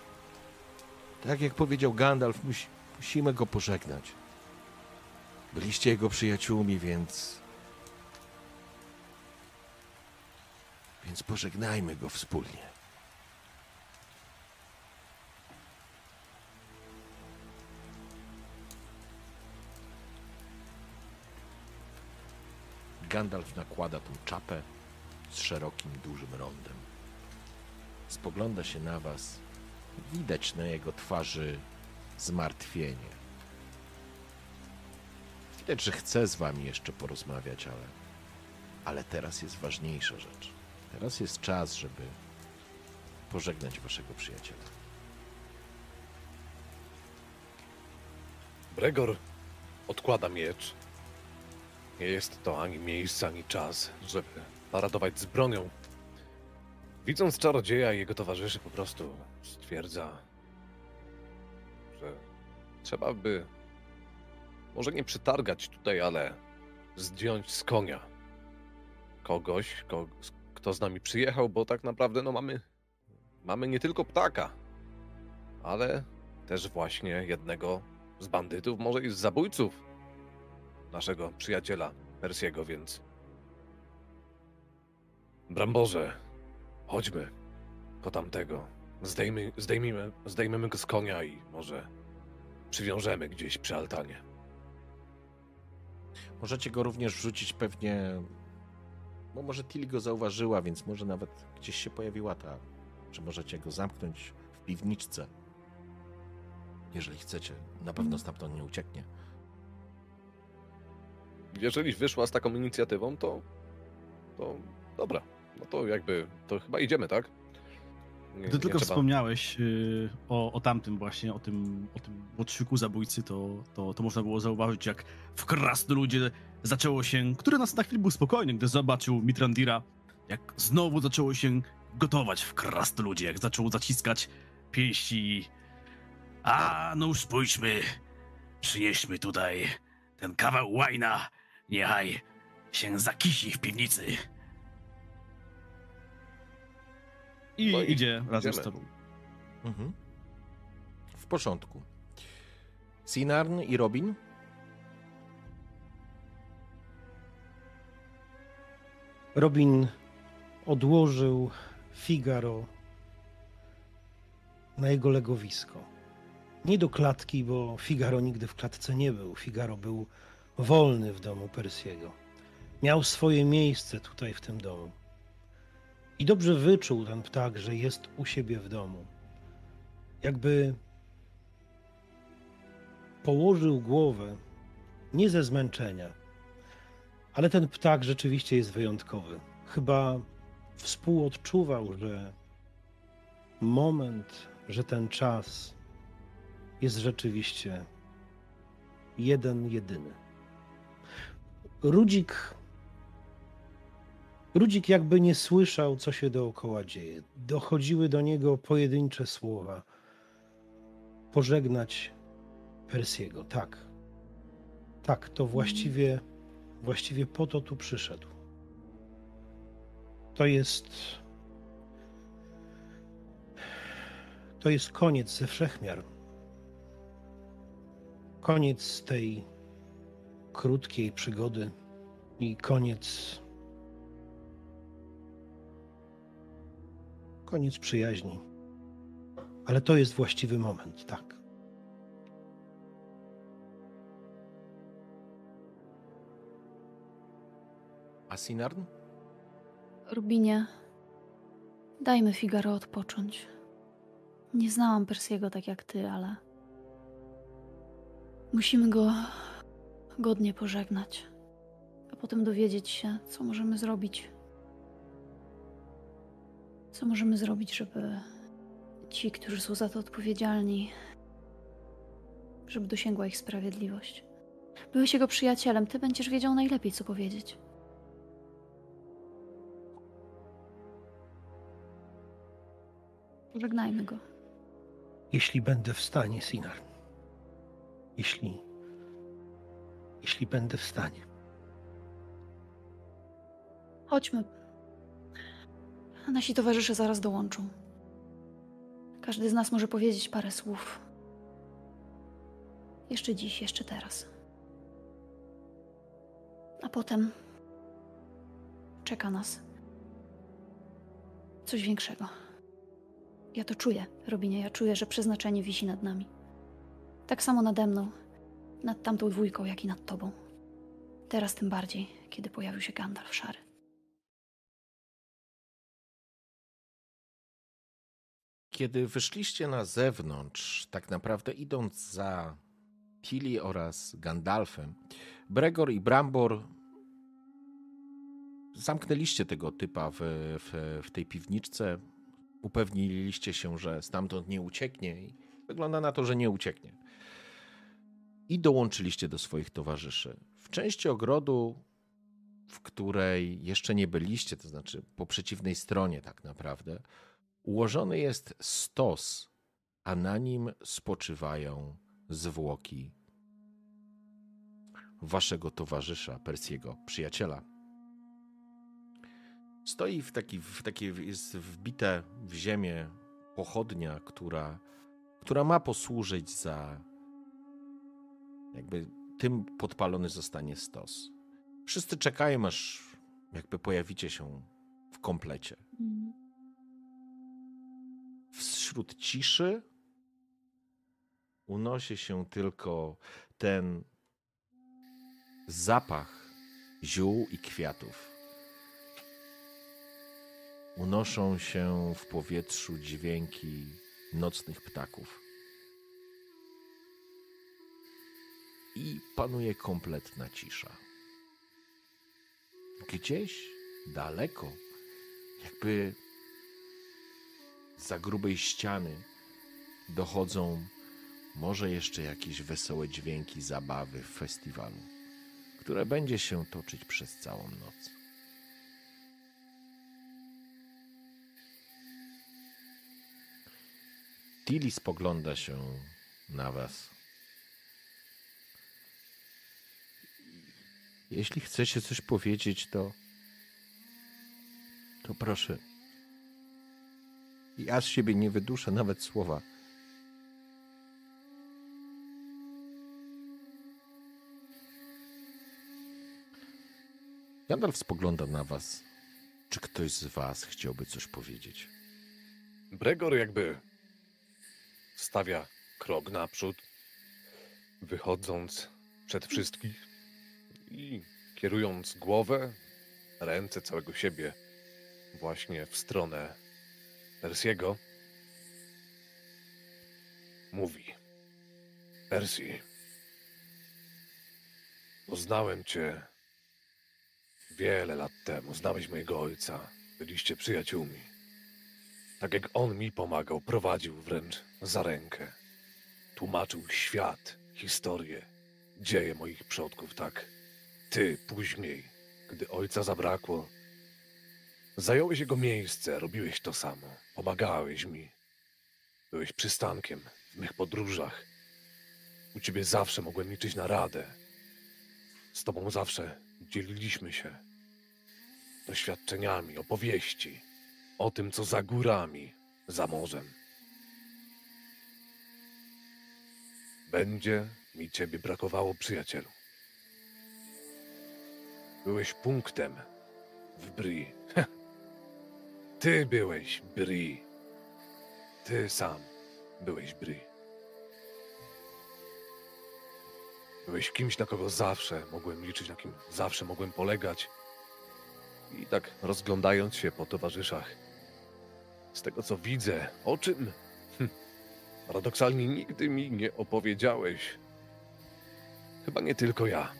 tak jak powiedział Gandalf, musi, musimy go pożegnać. Byliście jego przyjaciółmi, więc. Więc pożegnajmy go wspólnie. Gandalf nakłada tą czapę z szerokim, dużym rondem. Spogląda się na was. Widać na jego twarzy zmartwienie. Widać, że chce z wami jeszcze porozmawiać, ale, ale teraz jest ważniejsza rzecz. Teraz jest czas, żeby pożegnać waszego przyjaciela. Bregor odkłada miecz. Nie jest to ani miejsce, ani czas, żeby paradować z bronią. Widząc czarodzieja i jego towarzyszy, po prostu stwierdza, że trzeba by może nie przytargać tutaj, ale zdjąć z konia kogoś, ko- kto z nami przyjechał, bo tak naprawdę no mamy mamy nie tylko ptaka, ale też właśnie jednego z bandytów, może i z zabójców naszego przyjaciela Persiego, więc. Bramborze, chodźmy po tamtego. Zdejmy, zdejmijmy, zdejmiemy go z konia i może przywiążemy gdzieś przy altanie. Możecie go również wrzucić pewnie. Bo może Tilly go zauważyła, więc może nawet gdzieś się pojawiła ta. Czy możecie go zamknąć w piwniczce? Jeżeli chcecie, na pewno stamtąd nie ucieknie. Jeżeli wyszła z taką inicjatywą, to. to dobra. No to jakby. To chyba idziemy, tak? Nie- Gdy tylko trzeba- wspomniałeś y, o, o tamtym właśnie, o tym, o tym łotrzyku zabójcy, to, to, to można było zauważyć, jak w krasnoludzie zaczęło się, który nas na chwilę był spokojny, gdy zobaczył Mitrandira, jak znowu zaczęło się gotować w krasnoludzie, jak zaczął zaciskać pięści. A, no już spójrzmy, przynieśmy tutaj ten kawał łajna, niechaj się zakisi w piwnicy. I No i idzie razem z tobą. Mhm. W porządku. Sinarn i Robin? Robin odłożył Figaro na jego legowisko. Nie do klatki, bo Figaro nigdy w klatce nie był. Figaro był wolny w domu Persiego. Miał swoje miejsce tutaj w tym domu. I dobrze wyczuł ten ptak, że jest u siebie w domu. Jakby położył głowę nie ze zmęczenia, ale ten ptak rzeczywiście jest wyjątkowy. Chyba współodczuwał, że moment, że ten czas jest rzeczywiście jeden, jedyny. Rudzik. Rudzik jakby nie słyszał, co się dookoła dzieje. Dochodziły do niego pojedyncze słowa. Pożegnać Persiego. Tak. Tak, to właściwie, właściwie po to tu przyszedł. To jest. To jest koniec ze wszechmiar. Koniec tej krótkiej przygody i koniec. Koniec przyjaźni. Ale to jest właściwy moment, tak. A Sinarn? Rubinie, dajmy Figaro odpocząć. Nie znałam Persiego tak jak ty, ale musimy go godnie pożegnać, a potem dowiedzieć się, co możemy zrobić. Co możemy zrobić, żeby ci, którzy są za to odpowiedzialni, żeby dosięgła ich sprawiedliwość. Byłeś jego przyjacielem, ty będziesz wiedział najlepiej, co powiedzieć. Pożegnajmy go. Jeśli będę w stanie, Sinar. Jeśli. Jeśli będę w stanie. Chodźmy. Nasi towarzysze zaraz dołączą. Każdy z nas może powiedzieć parę słów. Jeszcze dziś, jeszcze teraz. A potem czeka nas coś większego. Ja to czuję, Robinie. Ja czuję, że przeznaczenie wisi nad nami. Tak samo nade mną, nad tamtą dwójką, jak i nad tobą. Teraz tym bardziej, kiedy pojawił się Gandalf szary. Kiedy wyszliście na zewnątrz, tak naprawdę idąc za Tilly oraz Gandalfem, Bregor i Brambor zamknęliście tego typa w, w, w tej piwniczce, upewniliście się, że stamtąd nie ucieknie i wygląda na to, że nie ucieknie. I dołączyliście do swoich towarzyszy. W części ogrodu, w której jeszcze nie byliście, to znaczy po przeciwnej stronie tak naprawdę, ułożony jest stos, a na nim spoczywają zwłoki waszego towarzysza, Persiego, przyjaciela. Stoi w taki, w takie, jest wbite w ziemię pochodnia, która, która ma posłużyć za jakby tym podpalony zostanie stos. Wszyscy czekają, aż jakby pojawicie się w komplecie. Wśród ciszy unosi się tylko ten zapach ziół i kwiatów. Unoszą się w powietrzu dźwięki nocnych ptaków. I panuje kompletna cisza. Gdzieś daleko, jakby za grubej ściany, dochodzą może jeszcze jakieś wesołe dźwięki zabawy w festiwalu, które będzie się toczyć przez całą noc. Tilly spogląda się na was. Jeśli chcecie coś powiedzieć, to. to proszę. Ja z siebie nie wyduszę nawet słowa. Gandalf spogląda na was. Czy ktoś z was chciałby coś powiedzieć? Bregor jakby stawia krok naprzód, wychodząc przed wszystkich i kierując głowę, ręce całego siebie właśnie w stronę Persiego, mówi: Persi, poznałem cię wiele lat temu. Znałeś mojego ojca. Byliście przyjaciółmi. Tak jak on mi pomagał, prowadził wręcz za rękę. Tłumaczył świat, historię, dzieje moich przodków, tak. Ty później, gdy ojca zabrakło, zająłeś jego miejsce, robiłeś to samo. Pomagałeś mi. Byłeś przystankiem w mych podróżach. U ciebie zawsze mogłem liczyć na radę. Z tobą zawsze dzieliliśmy się doświadczeniami, opowieści o tym, co za górami, za morzem. Będzie mi ciebie brakowało, przyjacielu. Byłeś punktem w Bri. Ty byłeś Bri. Ty sam byłeś Bri. Byłeś kimś, na kogo zawsze mogłem liczyć, na kim zawsze mogłem polegać. I tak rozglądając się po towarzyszach, z tego co widzę, o czym hm, paradoksalnie nigdy mi nie opowiedziałeś. Chyba nie tylko ja.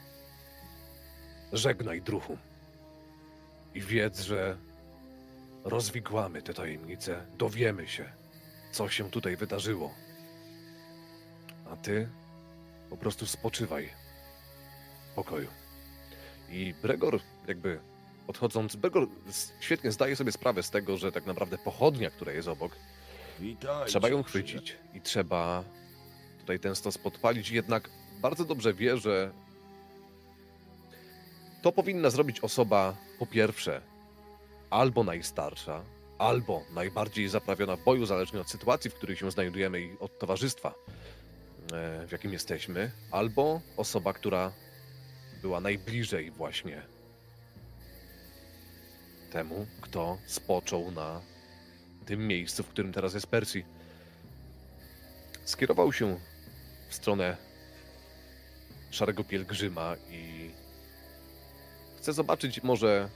Żegnaj, druhu. I wiedz, że rozwikłamy te tajemnice, dowiemy się, co się tutaj wydarzyło. A ty po prostu spoczywaj w pokoju. I Bregor, jakby odchodząc, Bregor świetnie zdaje sobie sprawę z tego, że tak naprawdę pochodnia, która jest obok, Witajcie, trzeba ją chwycić i trzeba tutaj ten stos podpalić. Jednak bardzo dobrze wie, że to powinna zrobić osoba po pierwsze albo najstarsza, albo najbardziej zaprawiona w boju, zależnie od sytuacji, w której się znajdujemy i od towarzystwa, e, w jakim jesteśmy, albo osoba, która była najbliżej właśnie temu, kto spoczął na tym miejscu, w którym teraz jest Persji. Skierował się w stronę szarego pielgrzyma i chce zobaczyć może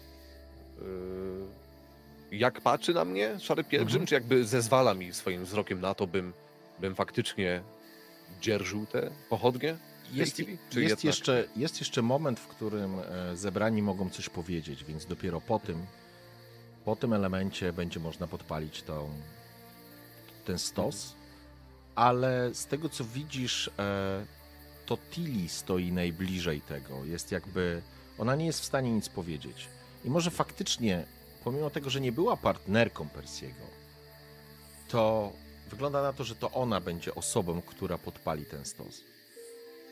jak patrzy na mnie szary pielgrzym, Mhm. czy jakby zezwala mi swoim wzrokiem na to, bym, bym faktycznie dzierżył w tej Jest, jest, jeszcze, jest jeszcze moment, w którym e, zebrani mogą coś powiedzieć, więc dopiero po tym, po tym elemencie będzie można podpalić tą, ten stos. Ale z tego co widzisz, e, to Tilly stoi najbliżej tego. Jest jakby. Ona nie jest w stanie nic powiedzieć. I może faktycznie, pomimo tego, że nie była partnerką Persiego, to wygląda na to, że to ona będzie osobą, która podpali ten stos.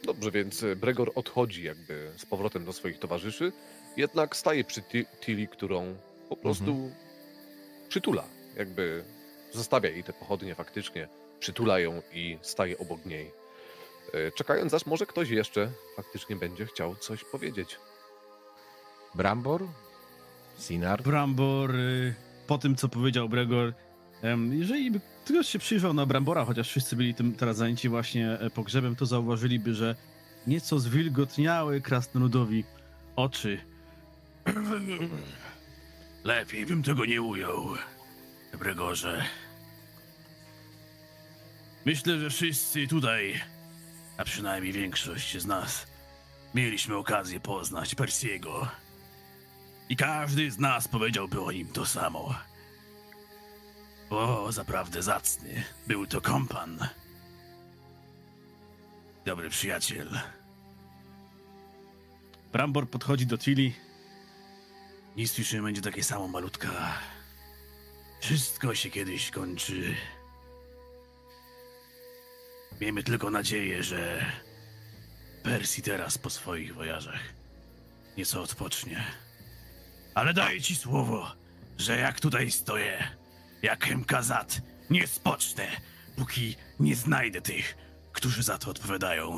Dobrze, więc Bregor odchodzi jakby z powrotem do swoich towarzyszy, jednak staje przy Ti- Tilly, którą po prostu przytula. Jakby zostawia jej te pochodnie faktycznie, przytula ją i staje obok niej. E, Czekając, aż może ktoś jeszcze faktycznie będzie chciał coś powiedzieć. Brambor? Sinar? Brambor, y, po tym co powiedział Bregor, jeżeli by ktoś się przyjrzał na Brambora, chociaż wszyscy byli tym teraz zajęci właśnie e, pogrzebem, to zauważyliby, że nieco zwilgotniały krasnoludowi oczy. Lepiej bym tego nie ujął, Bregorze. Myślę, że wszyscy tutaj, a przynajmniej większość z nas, mieliśmy okazję poznać Persiego. I każdy z nas powiedziałby o nim to samo. O, zaprawdę zacny. Był to kompan. Dobry przyjaciel. Brambor podchodzi do Tilly. Nic już nie będzie takie samo malutka. Wszystko się kiedyś kończy. Miejmy tylko nadzieję, że Percy teraz po swoich wojażach nieco odpocznie. Ale daję ci słowo, że jak tutaj stoję, jak Mkazat, nie spocznę, póki nie znajdę tych, którzy za to odpowiadają.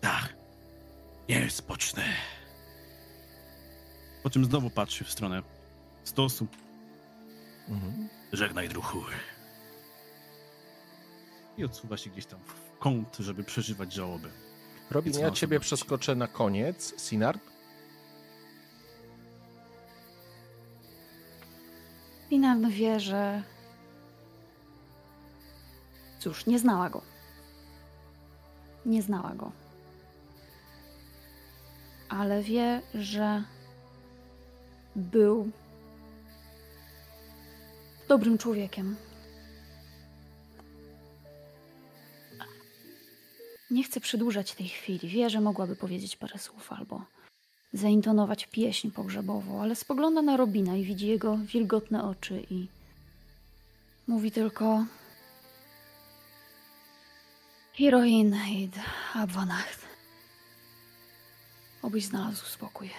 Tak, nie spocznę. Po czym znowu patrzy w stronę stosu. Mhm. Żegnaj, druhu. I odsuwa się gdzieś tam w kąt, żeby przeżywać żałoby. Robin, ja ciebie przeskoczę na koniec. Sinar? Pinard wie, że. Cóż, nie znała go. Nie znała go. Ale wie, że był dobrym człowiekiem. Nie chcę przedłużać tej chwili. Wie, że mogłaby powiedzieć parę słów albo zaintonować pieśń pogrzebową, ale spogląda na Robina i widzi jego wilgotne oczy i mówi tylko Heroin id Abwanacht. Obyś znalazł spokój.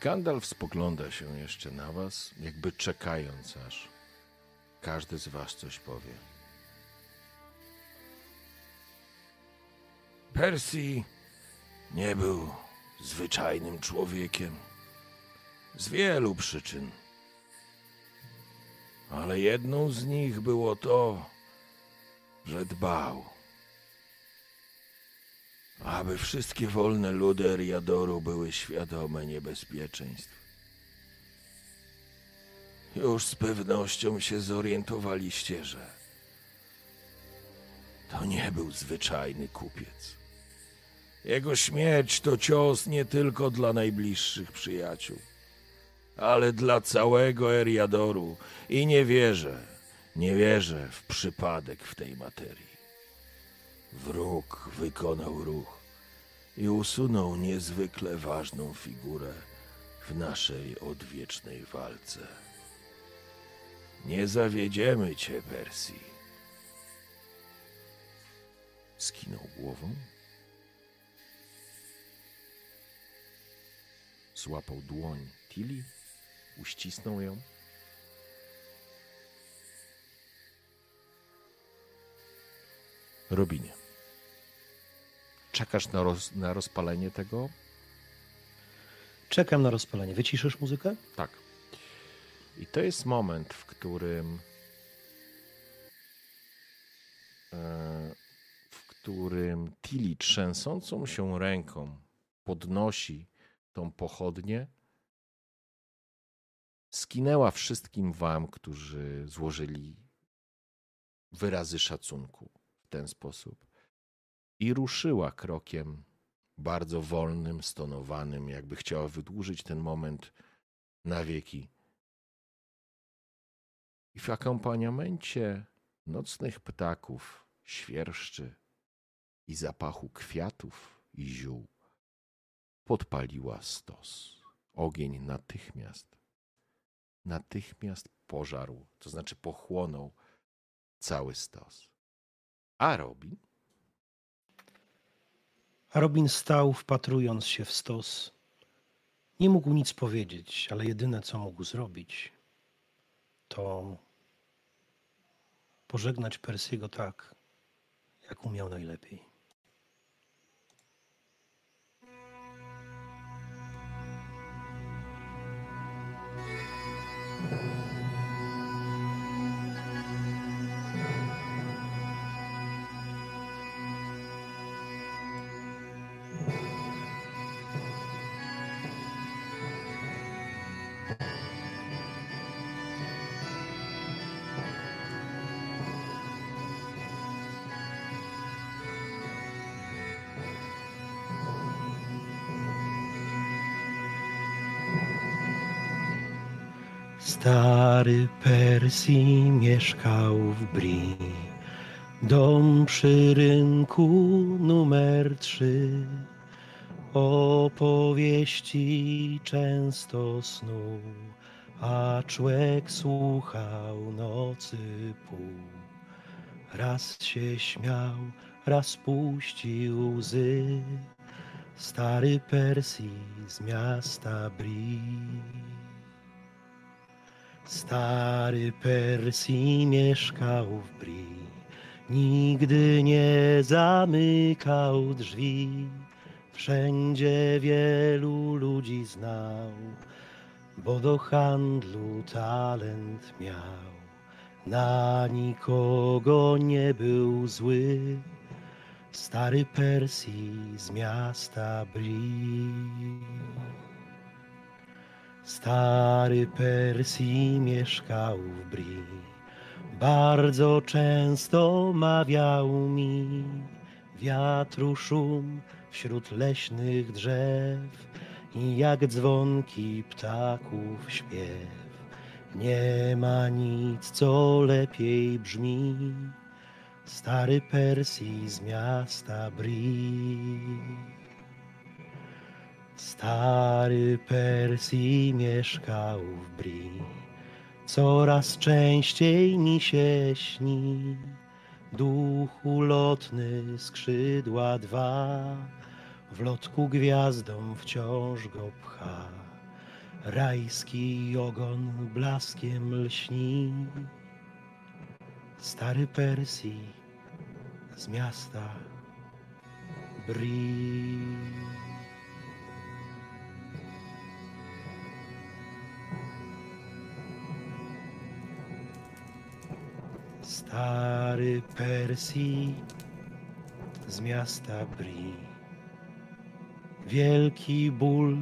Gandalf spogląda się jeszcze na was, jakby czekając, aż każdy z was coś powie. Percy nie był zwyczajnym człowiekiem. Z wielu przyczyn. Ale jedną z nich było to, że dbał, aby wszystkie wolne ludy Eriadoru były świadome niebezpieczeństw. Już z pewnością się zorientowaliście, że to nie był zwyczajny kupiec. Jego śmierć to cios nie tylko dla najbliższych przyjaciół, ale dla całego Eriadoru i nie wierzę, nie wierzę w przypadek w tej materii. Wróg wykonał ruch i usunął niezwykle ważną figurę w naszej odwiecznej walce. Nie zawiedziemy cię, Percy. Skinął głową. Złapał dłoń Tilly, uścisnął ją. Robinie. Czekasz na, roz, na rozpalenie tego? Czekam na rozpalenie. Wyciszysz muzykę? Tak. I to jest moment, w którym e, którym Tilly trzęsącą się ręką podnosi tą pochodnię, skinęła wszystkim wam, którzy złożyli wyrazy szacunku w ten sposób i ruszyła krokiem bardzo wolnym, stonowanym, jakby chciała wydłużyć ten moment na wieki. I w akompaniamencie nocnych ptaków, świerszczy i zapachu kwiatów i ziół podpaliła stos. Ogień natychmiast, natychmiast pożarł, to znaczy pochłonął cały stos. A Robin A Robin stał, wpatrując się w stos. Nie mógł nic powiedzieć, ale jedyne co mógł zrobić, to pożegnać Persiego tak, jak umiał najlepiej. Stary Persji mieszkał w Bri. Dom przy rynku numer trzy. Opowieści często snuł, a człowiek słuchał nocy pół. Raz się śmiał, raz puścił łzy. Stary Persji z miasta Bri. Stary Persji mieszkał w Bri, nigdy nie zamykał drzwi. Wszędzie wielu ludzi znał, bo do handlu talent miał. Na nikogo nie był zły, stary Persji z miasta Bri. Stary Persji mieszkał w Bri. Bardzo często mawiał mi wiatru szum wśród leśnych drzew i jak dzwonki ptaków śpiew. Nie ma nic, co lepiej brzmi. Stary Persji z miasta Bri. Stary Persji mieszkał w Bri. Coraz częściej mi się śni. Duch ulotny skrzydła dwa. W lotku gwiazdą wciąż go pcha. Rajski ogon blaskiem lśni. Stary Persji z miasta Bri. Stary Persji z miasta Bri. Wielki ból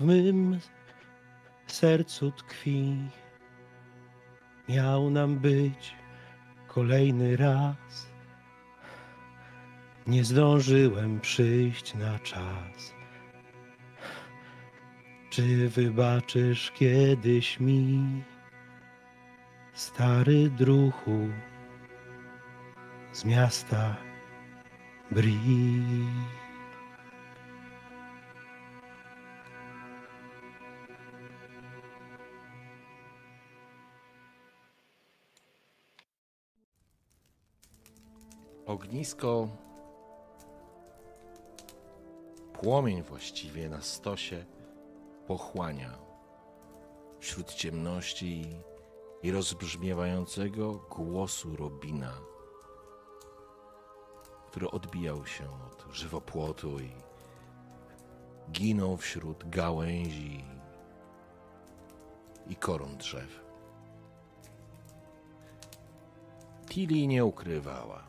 w mym sercu tkwi. Miał nam być kolejny raz. Nie zdążyłem przyjść na czas. Czy wybaczysz kiedyś mi? Stary druhu z miasta Bri. Ognisko, płomień właściwie na stosie pochłania wśród ciemności i rozbrzmiewającego głosu Robina, który odbijał się od żywopłotu i ginął wśród gałęzi i koron drzew. Tilly nie ukrywała.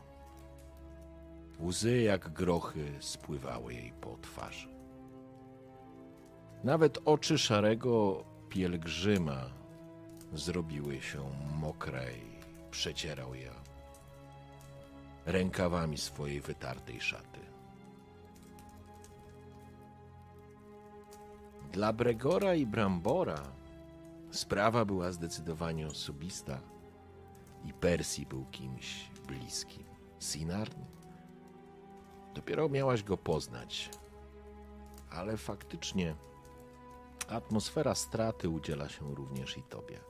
Łzy jak grochy spływały jej po twarzy. Nawet oczy szarego pielgrzyma zrobiły się mokre i przecierał je rękawami swojej wytartej szaty. Dla Bregora i Brambora sprawa była zdecydowanie osobista i Persji był kimś bliskim. Sinarn? Dopiero miałaś go poznać, ale faktycznie atmosfera straty udziela się również i tobie.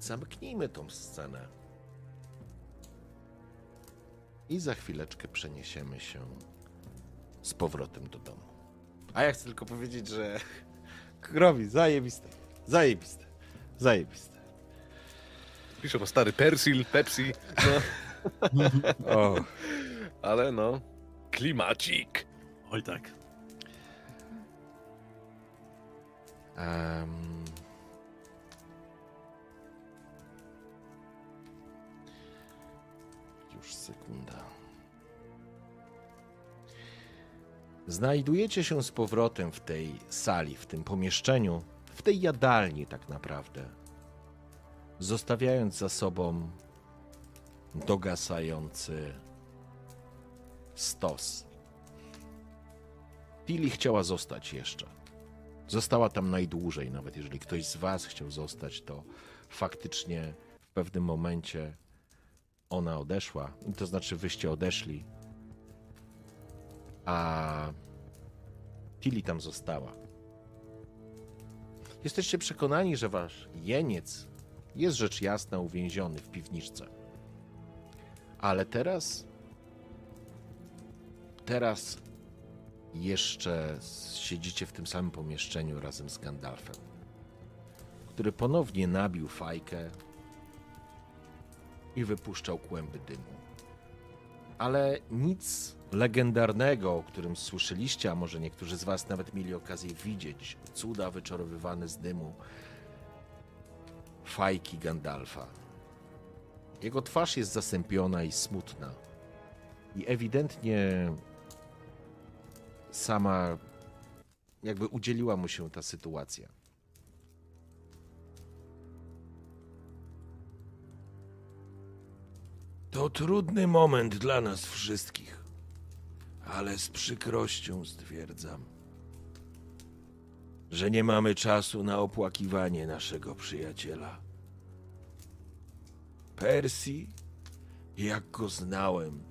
Zamknijmy tą scenę. I za chwileczkę przeniesiemy się z powrotem do domu. A ja chcę tylko powiedzieć, że Krowi, zajebiste. Zajebiste. Zajebiste. Pisze o stary Persil, Pepsi, no, O. ale no, klimacik. Oj tak. Em. Sekunda. Znajdujecie się z powrotem w tej sali, w tym pomieszczeniu, w tej jadalni tak naprawdę. Zostawiając za sobą dogasający stos. Pili chciała zostać jeszcze. Została tam najdłużej, nawet jeżeli ktoś z Was chciał zostać, to faktycznie w pewnym momencie ona odeszła, to znaczy wyście odeszli, a Tilly tam została. Jesteście przekonani, że Wasz jeniec jest rzecz jasna uwięziony w piwniczce. Ale teraz. Teraz jeszcze siedzicie w tym samym pomieszczeniu razem z Gandalfem, który ponownie nabił fajkę i wypuszczał kłęby dymu. Ale nic legendarnego, o którym słyszeliście, a może niektórzy z Was nawet mieli okazję widzieć, cuda wyczarowywane z dymu, fajki Gandalfa. Jego twarz jest zasępiona i smutna. I ewidentnie sama jakby udzieliła mu się ta sytuacja. To trudny moment dla nas wszystkich, ale z przykrością stwierdzam, że nie mamy czasu na opłakiwanie naszego przyjaciela. Persji, jak go znałem,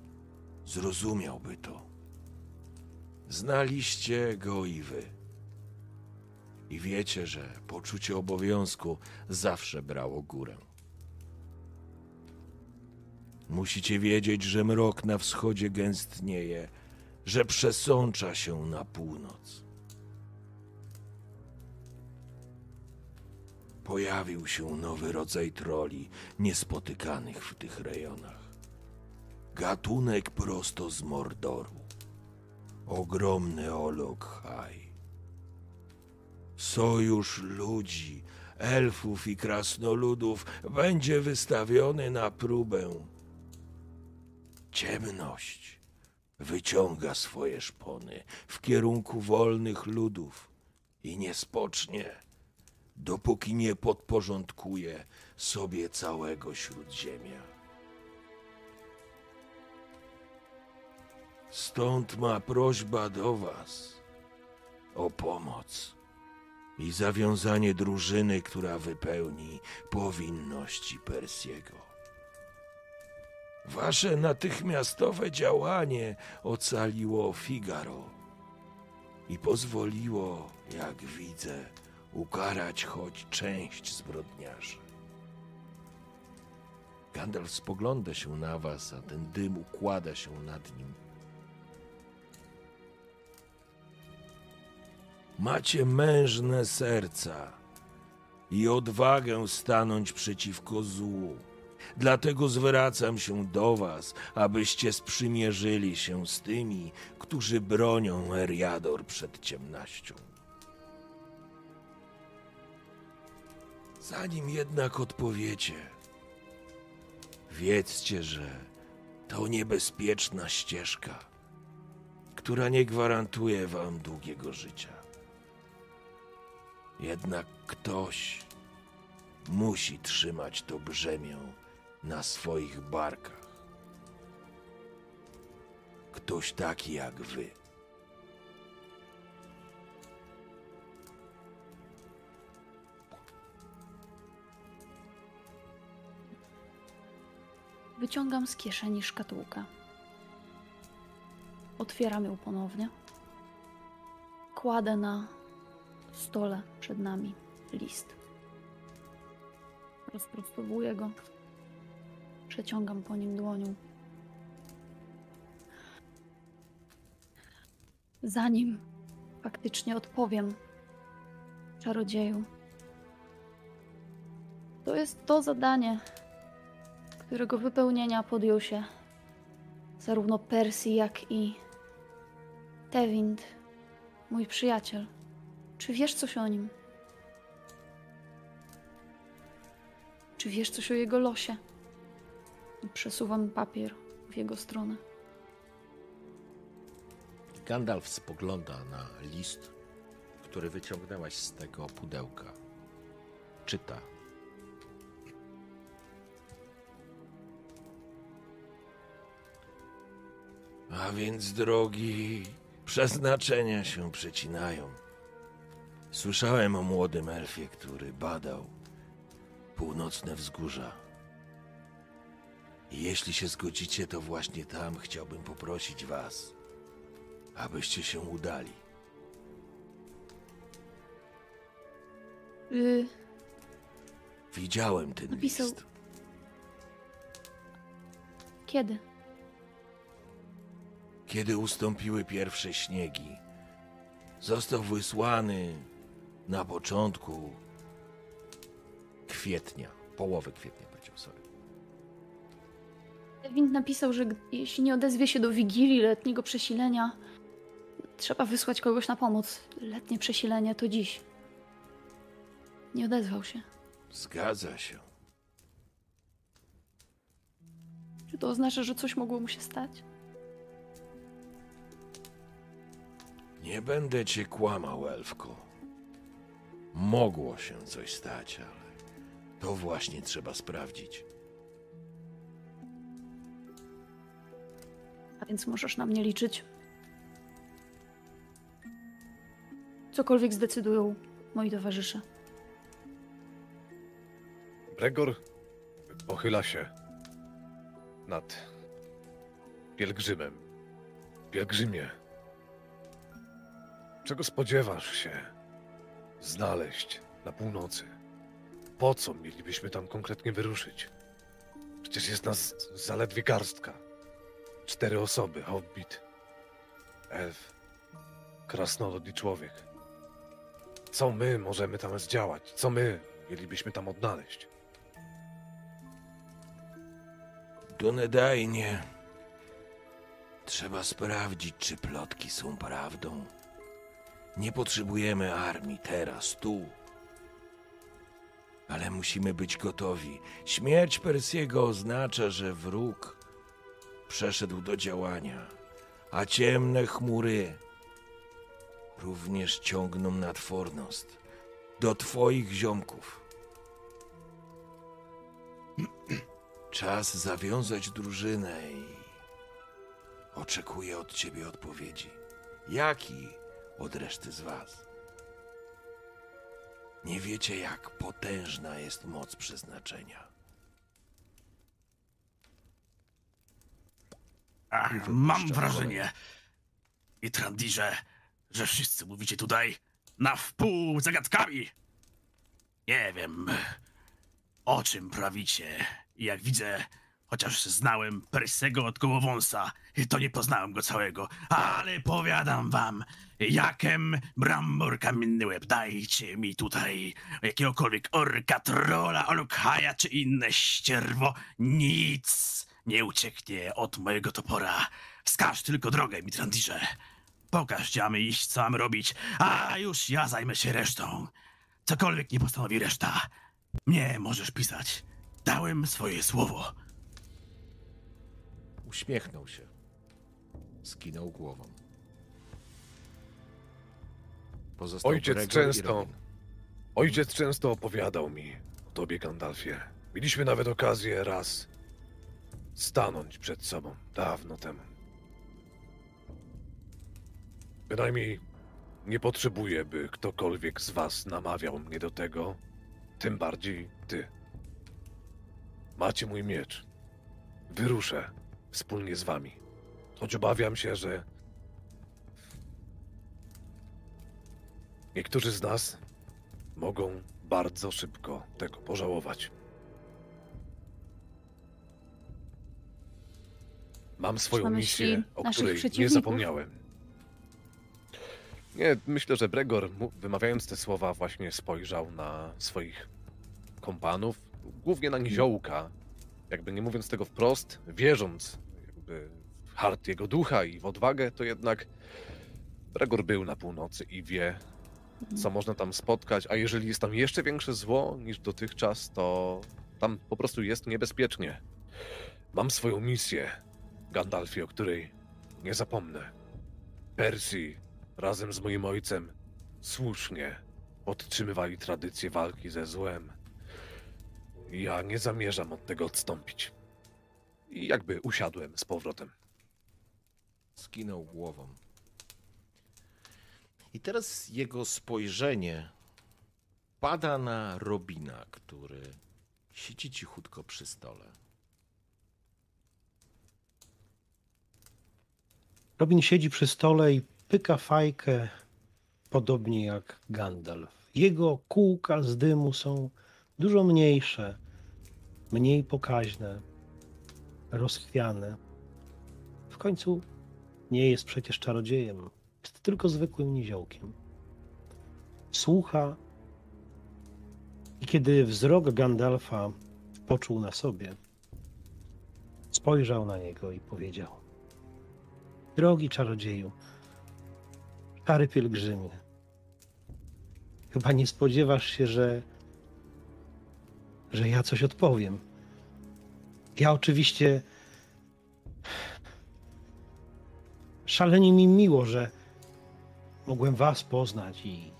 zrozumiałby to. Znaliście go i wy. I wiecie, że poczucie obowiązku zawsze brało górę. Musicie wiedzieć, że mrok na wschodzie gęstnieje, że przesącza się na północ. Pojawił się nowy rodzaj troli, niespotykanych w tych rejonach. Gatunek prosto z Mordoru. Ogromny olok haj. Sojusz ludzi, elfów i krasnoludów będzie wystawiony na próbę. Ciemność wyciąga swoje szpony w kierunku wolnych ludów i nie spocznie, dopóki nie podporządkuje sobie całego śródziemia. Stąd ma prośba do Was o pomoc i zawiązanie drużyny, która wypełni powinności Persiego. Wasze natychmiastowe działanie ocaliło Figaro i pozwoliło, jak widzę, ukarać choć część zbrodniarzy. Gandalf spogląda się na was, a ten dym układa się nad nim. Macie mężne serca i odwagę stanąć przeciwko złu. Dlatego zwracam się do was, abyście sprzymierzyli się z tymi, którzy bronią Eriador przed ciemnością. Zanim jednak odpowiecie, wiedzcie, że to niebezpieczna ścieżka, która nie gwarantuje wam długiego życia. Jednak ktoś musi trzymać to brzemię na swoich barkach. Ktoś taki jak wy. Wyciągam z kieszeni szkatułkę. Otwieram ją ponownie. Kładę na stole przed nami list. Rozprostowuję go. Przeciągam po nim dłonią. Zanim faktycznie odpowiem, czarodzieju. To jest to zadanie, którego wypełnienia podjął się zarówno Percy, jak i Tewind, mój przyjaciel. Czy wiesz coś o nim? Czy wiesz coś o jego losie? I przesuwam papier w jego stronę. Gandalf spogląda na list, który wyciągnęłaś z tego pudełka. Czyta. A więc, drogi, przeznaczenia się przecinają. Słyszałem o młodym elfie, który badał północne wzgórza. Jeśli się zgodzicie, to właśnie tam chciałbym poprosić was, abyście się udali. Y, Widziałem ten Napisał- list. kiedy? Kiedy ustąpiły pierwsze śniegi, został wysłany na początku Kwietnia, połowy kwietnia Wind napisał, że jeśli nie odezwie się do wigilii letniego przesilenia, trzeba wysłać kogoś na pomoc. Letnie przesilenie to dziś. Nie odezwał się. Zgadza się. Czy to oznacza, że coś mogło mu się stać? Nie będę cię kłamał, Elfko. Mogło się coś stać, ale to właśnie trzeba sprawdzić. Więc możesz na mnie liczyć. Cokolwiek zdecydują moi towarzysze. Bregor pochyla się nad pielgrzymem. Pielgrzymie, czego spodziewasz się znaleźć na północy? Po co mielibyśmy tam konkretnie wyruszyć? Przecież jest nas zaledwie garstka. Cztery osoby, hobbit, elf, krasnolud i człowiek. Co my możemy tam zdziałać? Co my mielibyśmy tam odnaleźć? Donedajnie trzeba sprawdzić, czy plotki są prawdą. Nie potrzebujemy armii teraz, tu. Ale musimy być gotowi. Śmierć Persiego oznacza, że wróg przeszedł do działania, a ciemne chmury również ciągną nad Fornost, do twoich ziomków. Czas zawiązać drużynę i oczekuję od ciebie odpowiedzi. Jaki od reszty z was? Nie wiecie, jak potężna jest moc przeznaczenia. Ach, mam wrażenie, i Trandirze, że wszyscy mówicie tutaj na wpół zagadkami. Nie wiem, o czym prawicie. I jak widzę, chociaż znałem Persego od Gołowąsa, to nie poznałem go całego. Ale powiadam wam, jakem brambor kamienny łeb, dajcie mi tutaj jakiegokolwiek orka, trola, olukhaja czy inne ścierwo. Nic nie ucieknie od mojego topora. Wskaż tylko drogę, Mitrandirze. Pokaż, gdzie mamy iść, co mamy robić, a już ja zajmę się resztą. Cokolwiek nie postanowi reszta, mnie możesz pisać. Dałem swoje słowo. Uśmiechnął się. Skinął głową. Pozostał Ojciec Gregor i często- Robin. Ojciec często opowiadał mi o tobie, Gandalfie. Mieliśmy nawet okazję raz stanąć przed sobą dawno temu. Bynajmniej nie potrzebuję, by ktokolwiek z was namawiał mnie do tego, tym bardziej ty. Macie mój miecz. Wyruszę wspólnie z wami. Choć obawiam się, że niektórzy z nas mogą bardzo szybko tego pożałować. Mam swoją misję, o której nie zapomniałem. Nie, myślę, że Bregor, wymawiając te słowa, właśnie spojrzał na swoich kompanów, głównie na niziołka, jakby nie mówiąc tego wprost, wierząc jakby w hart jego ducha i w odwagę, to jednak Bregor był na północy i wie, co można tam spotkać, a jeżeli jest tam jeszcze większe zło niż dotychczas, to tam po prostu jest niebezpiecznie. Mam swoją misję, Gandalfie, o której nie zapomnę. Persji razem z moim ojcem słusznie podtrzymywali tradycję walki ze złem. Ja nie zamierzam od tego odstąpić. I jakby usiadłem z powrotem. Skinął głową. I teraz jego spojrzenie pada na Robina, który siedzi cichutko przy stole. Robin siedzi przy stole i pyka fajkę, podobnie jak Gandalf. Jego kółka z dymu są dużo mniejsze, mniej pokaźne, rozchwiane. W końcu nie jest przecież czarodziejem, jest tylko zwykłym niziołkiem. Słucha i kiedy wzrok Gandalfa poczuł na sobie, spojrzał na niego i powiedział – Drogi czarodzieju, szary pielgrzymie, chyba nie spodziewasz się, że, że ja coś odpowiem. Ja oczywiście szalenie mi miło, że mogłem was poznać i,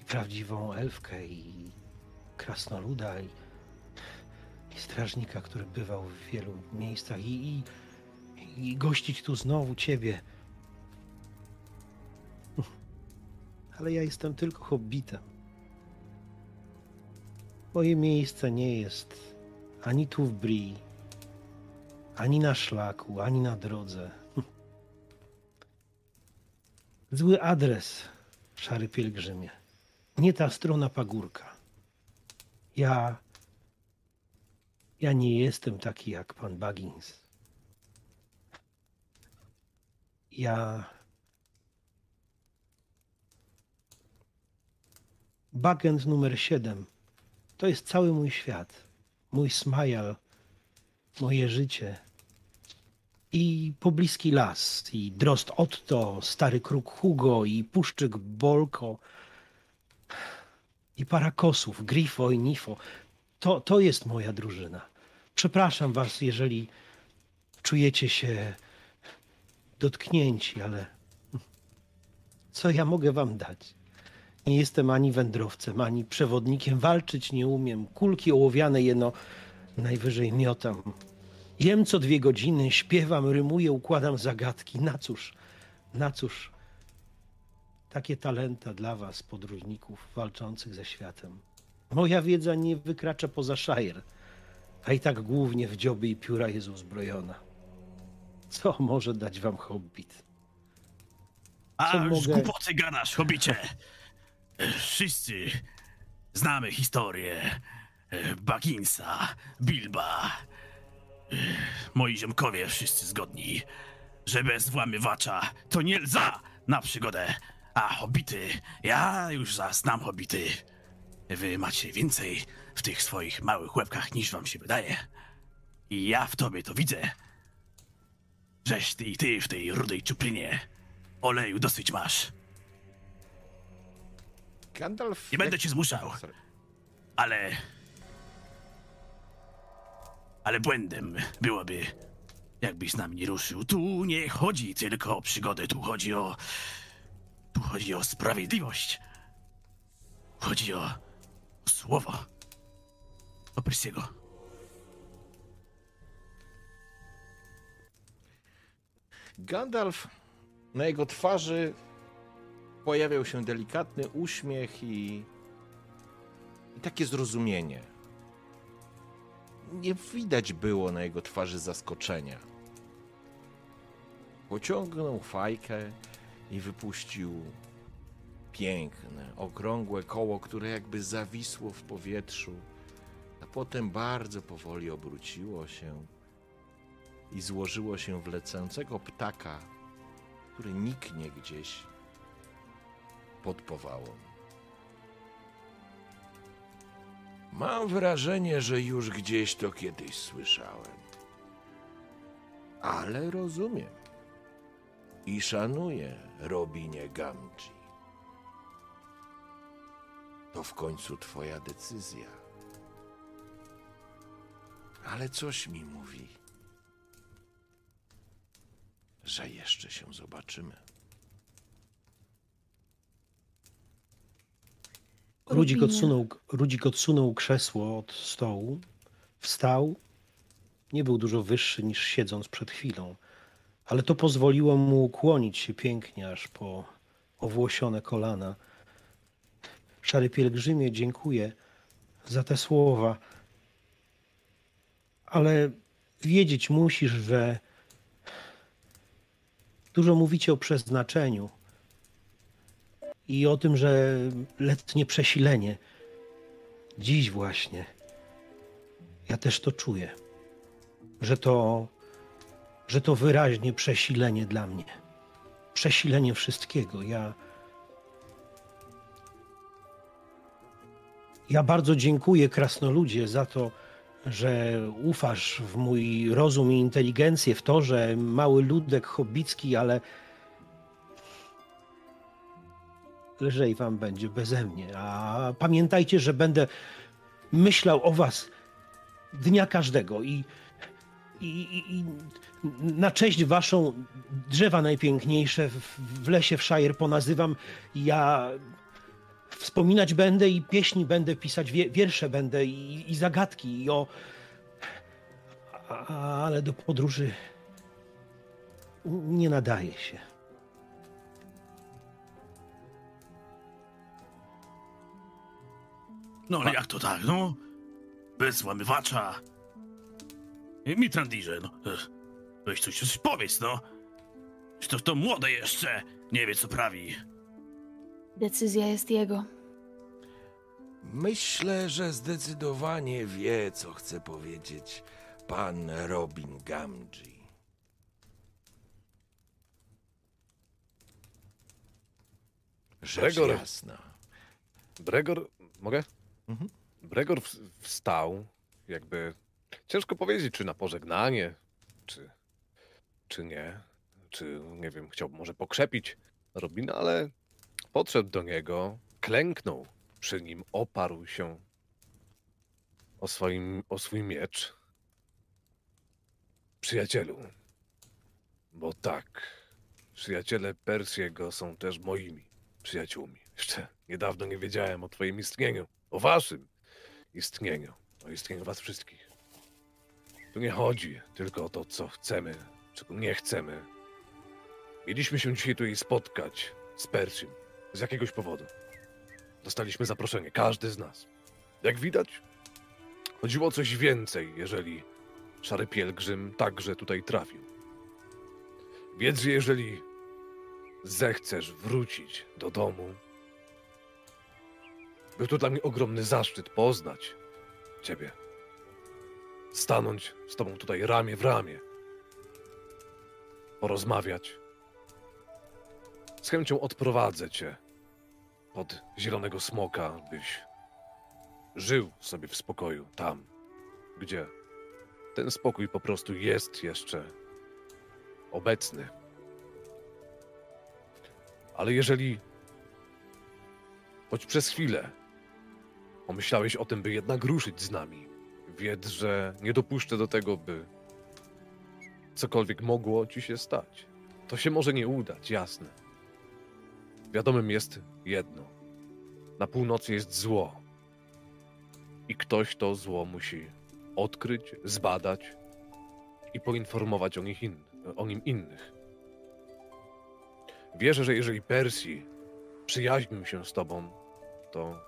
i prawdziwą elfkę i krasnoluda i, i strażnika, który bywał w wielu miejscach i, i i gościć tu znowu ciebie. Ale ja jestem tylko hobbitem. Moje miejsce nie jest ani tu w Brii, ani na szlaku, ani na drodze. Zły adres, szary pielgrzymie. Nie ta strona pagórka. Ja. Ja nie jestem taki jak pan Baggins. Ja. Backend numer 7. To jest cały mój świat. Mój smajal. Moje życie. I pobliski las. I drost Otto, stary kruk Hugo i puszczyk Bolko. I parakosów, Grifo i Nifo. To, to jest moja drużyna. Przepraszam was, jeżeli czujecie się dotknięci, ale co ja mogę wam dać? Nie jestem ani wędrowcem, ani przewodnikiem. Walczyć nie umiem. Kulki ołowiane jeno najwyżej miotam. Jem co dwie godziny, śpiewam, rymuję, układam zagadki. Na cóż, na cóż takie talenta dla was, podróżników walczących ze światem. Moja wiedza nie wykracza poza szajer, a i tak głównie w dzioby i pióra jest uzbrojona. Co może dać wam hobbit? A mogę- głupoty gadasz, hobicie. Wszyscy znamy historię Bagginsa, Bilba. Moi ziomkowie wszyscy zgodni, że bez włamywacza to nie lza na przygodę. A hobity, ja już za znam hobity. Wy macie więcej w tych swoich małych łebkach niż wam się wydaje. I ja w tobie to widzę. Żeś ty i ty w tej rudej czuplinie. Oleju dosyć masz. Gandalf. Nie będę cię zmuszał, ale... Ale błędem byłoby, jakbyś z nami nie ruszył. Tu nie chodzi tylko o przygodę, tu chodzi o... Tu chodzi o sprawiedliwość. Chodzi o... o słowo. O Persiego. Gandalf, na jego twarzy pojawiał się delikatny uśmiech i, i takie zrozumienie. Nie widać było na jego twarzy zaskoczenia. Pociągnął fajkę i wypuścił piękne, okrągłe koło, które jakby zawisło w powietrzu, a potem bardzo powoli obróciło się i złożyło się w lecącego ptaka, który niknie gdzieś pod powałą. Mam wrażenie, że już gdzieś to kiedyś słyszałem. Ale rozumiem. I szanuję Robinie Gamgee. To w końcu twoja decyzja. Ale coś mi mówi, że jeszcze się zobaczymy. Rudzik odsunął, Rudzik odsunął krzesło od stołu, wstał. Nie był dużo wyższy niż siedząc przed chwilą, ale to pozwoliło mu ukłonić się pięknie aż po owłosione kolana. Szary pielgrzymie, dziękuję za te słowa, ale wiedzieć musisz, że dużo mówicie o przeznaczeniu i o tym, że letnie przesilenie. Dziś właśnie. Ja też to czuję. Że to, że to wyraźnie przesilenie dla mnie. Przesilenie wszystkiego. Ja. Ja bardzo dziękuję krasnoludzie za to, że ufasz w mój rozum i inteligencję, w to, że mały ludek hobbicki, ale lżej wam będzie beze mnie. A pamiętajcie, że będę myślał o was dnia każdego i, i, i, i na cześć waszą drzewa najpiękniejsze w, w lesie w Shire ponazywam. Ja wspominać będę i pieśni będę pisać, wie, wiersze będę i, i zagadki i o... Ale do podróży nie nadaje się. No ale jak to tak, no? Bez włamywacza. I Mitrandirze, no. Weź coś, coś powiedz, no. To, to młode jeszcze, nie wie co prawi. Decyzja jest jego. Myślę, że zdecydowanie wie, co chce powiedzieć pan Robin Gamgee. Rzecz Gregor. jasna. Bregor, mogę? Mhm. Bregor w- wstał, jakby ciężko powiedzieć, czy na pożegnanie, czy, czy nie. Czy, nie wiem, chciał może pokrzepić Robina, ale podszedł do niego, klęknął przy nim, oparł się o, swoim, o swój miecz. Przyjacielu, bo tak, przyjaciele Persiego są też moimi przyjaciółmi. Jeszcze niedawno nie wiedziałem o twoim istnieniu, o waszym istnieniu, o istnieniu was wszystkich. Tu nie chodzi tylko o to, co chcemy, czego nie chcemy. Mieliśmy się dzisiaj tutaj spotkać z Persją z jakiegoś powodu. Dostaliśmy zaproszenie, każdy z nas. Jak widać, chodziło o coś więcej, jeżeli szary pielgrzym także tutaj trafił. Że jeżeli zechcesz wrócić do domu, był to dla mnie ogromny zaszczyt poznać Ciebie. Stanąć z Tobą tutaj ramię w ramię. Porozmawiać. Z chęcią odprowadzę Cię pod zielonego smoka, byś żył sobie w spokoju tam, gdzie ten spokój po prostu jest jeszcze obecny. Ale jeżeli choć przez chwilę pomyślałeś o tym, by jednak ruszyć z nami, wiedz, że nie dopuszczę do tego, by cokolwiek mogło ci się stać. To się może nie udać, jasne. Wiadomym jest jedno. Na północy jest zło. I ktoś to zło musi odkryć, zbadać i poinformować o, nich in, o nim innych. Wierzę, że jeżeli Persji przyjaźnił się z tobą, to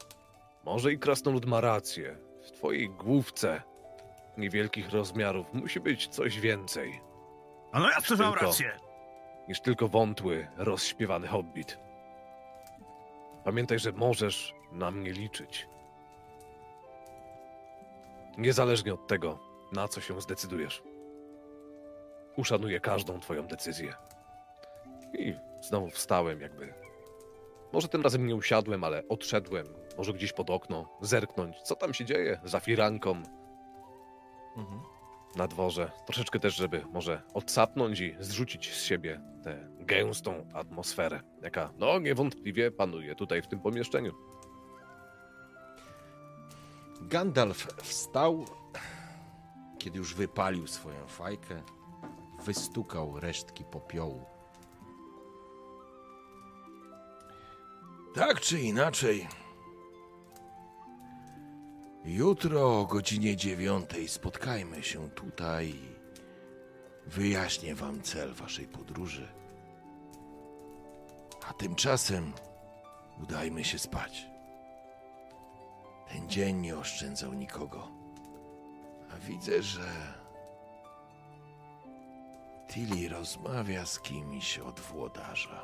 może i krasnolud ma rację. W twojej główce niewielkich rozmiarów musi być coś więcej A no ja mam rację. niż tylko wątły, rozśpiewany hobbit. Pamiętaj, że możesz na mnie liczyć. Niezależnie od tego, na co się zdecydujesz. Uszanuję każdą twoją decyzję. I znowu wstałem, jakby Może tym razem nie usiadłem, ale odszedłem. Może gdzieś pod okno, zerknąć, co tam się dzieje za firanką Mhm. Na dworze. Troszeczkę też, żeby może odsapnąć i zrzucić z siebie tę gęstą atmosferę, jaka no niewątpliwie panuje tutaj w tym pomieszczeniu. Gandalf wstał, kiedy już wypalił swoją fajkę, wystukał resztki popiołu. Tak czy inaczej, jutro o godzinie dziewiątej spotkajmy się tutaj i wyjaśnię wam cel waszej podróży. A tymczasem udajmy się spać. Ten dzień nie oszczędzał nikogo. A widzę, że Tilly rozmawia z kimś od włodarza.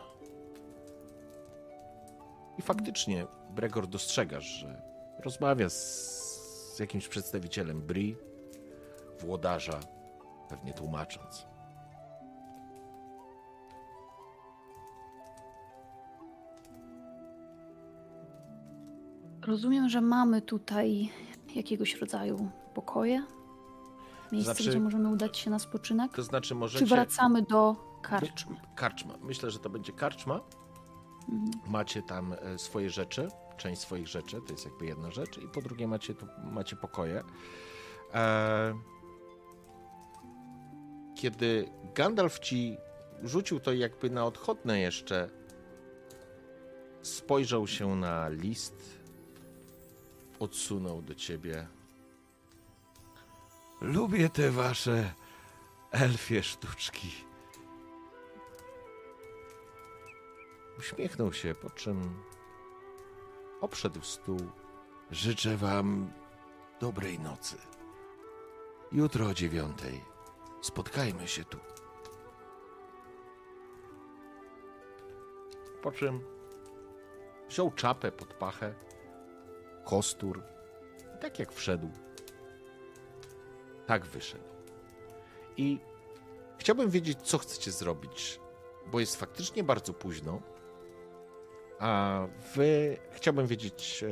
I faktycznie Bregor dostrzegasz, że rozmawia z, z jakimś przedstawicielem Bri, włodarza, pewnie tłumacząc. Rozumiem, że mamy tutaj jakiegoś rodzaju pokoje? Miejsce, Znaczy- gdzie możemy udać się na spoczynek? To znaczy Czy możecie... wracamy do karczmy? Karczma. Myślę, że to będzie karczma. Mhm. Macie tam e, swoje rzeczy, część swoich rzeczy, to jest jakby jedna rzecz, i po drugie macie, tu, macie pokoje. E... Kiedy Gandalf ci rzucił to jakby na odchodne jeszcze, spojrzał się na list, odsunął do ciebie. Lubię te wasze elfie sztuczki. Uśmiechnął się, po czym obszedł stół. Życzę wam dobrej nocy. Jutro o dziewiątej spotkajmy się tu. Po czym wziął czapę pod pachę, kostur. I tak jak wszedł, tak wyszedł. I chciałbym wiedzieć, co chcecie zrobić, bo jest faktycznie bardzo późno. A wy chciałbym wiedzieć, e,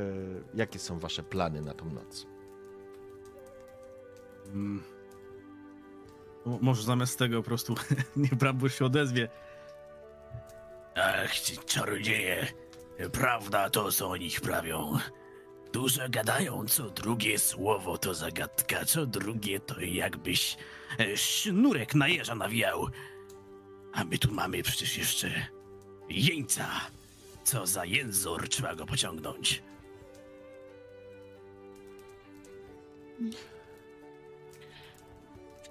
jakie są wasze plany na tą noc. Mm. Mo- Może zamiast tego po prostu niech Brambor się odezwie. Ach, ci czarodzieje. Prawda to, co o nich prawią. Dużo gadają, co drugie słowo to zagadka, co drugie to jakbyś e, sznurek na jeża nawijał. A my tu mamy przecież jeszcze jeńca. Co za jęzor trzeba go pociągnąć.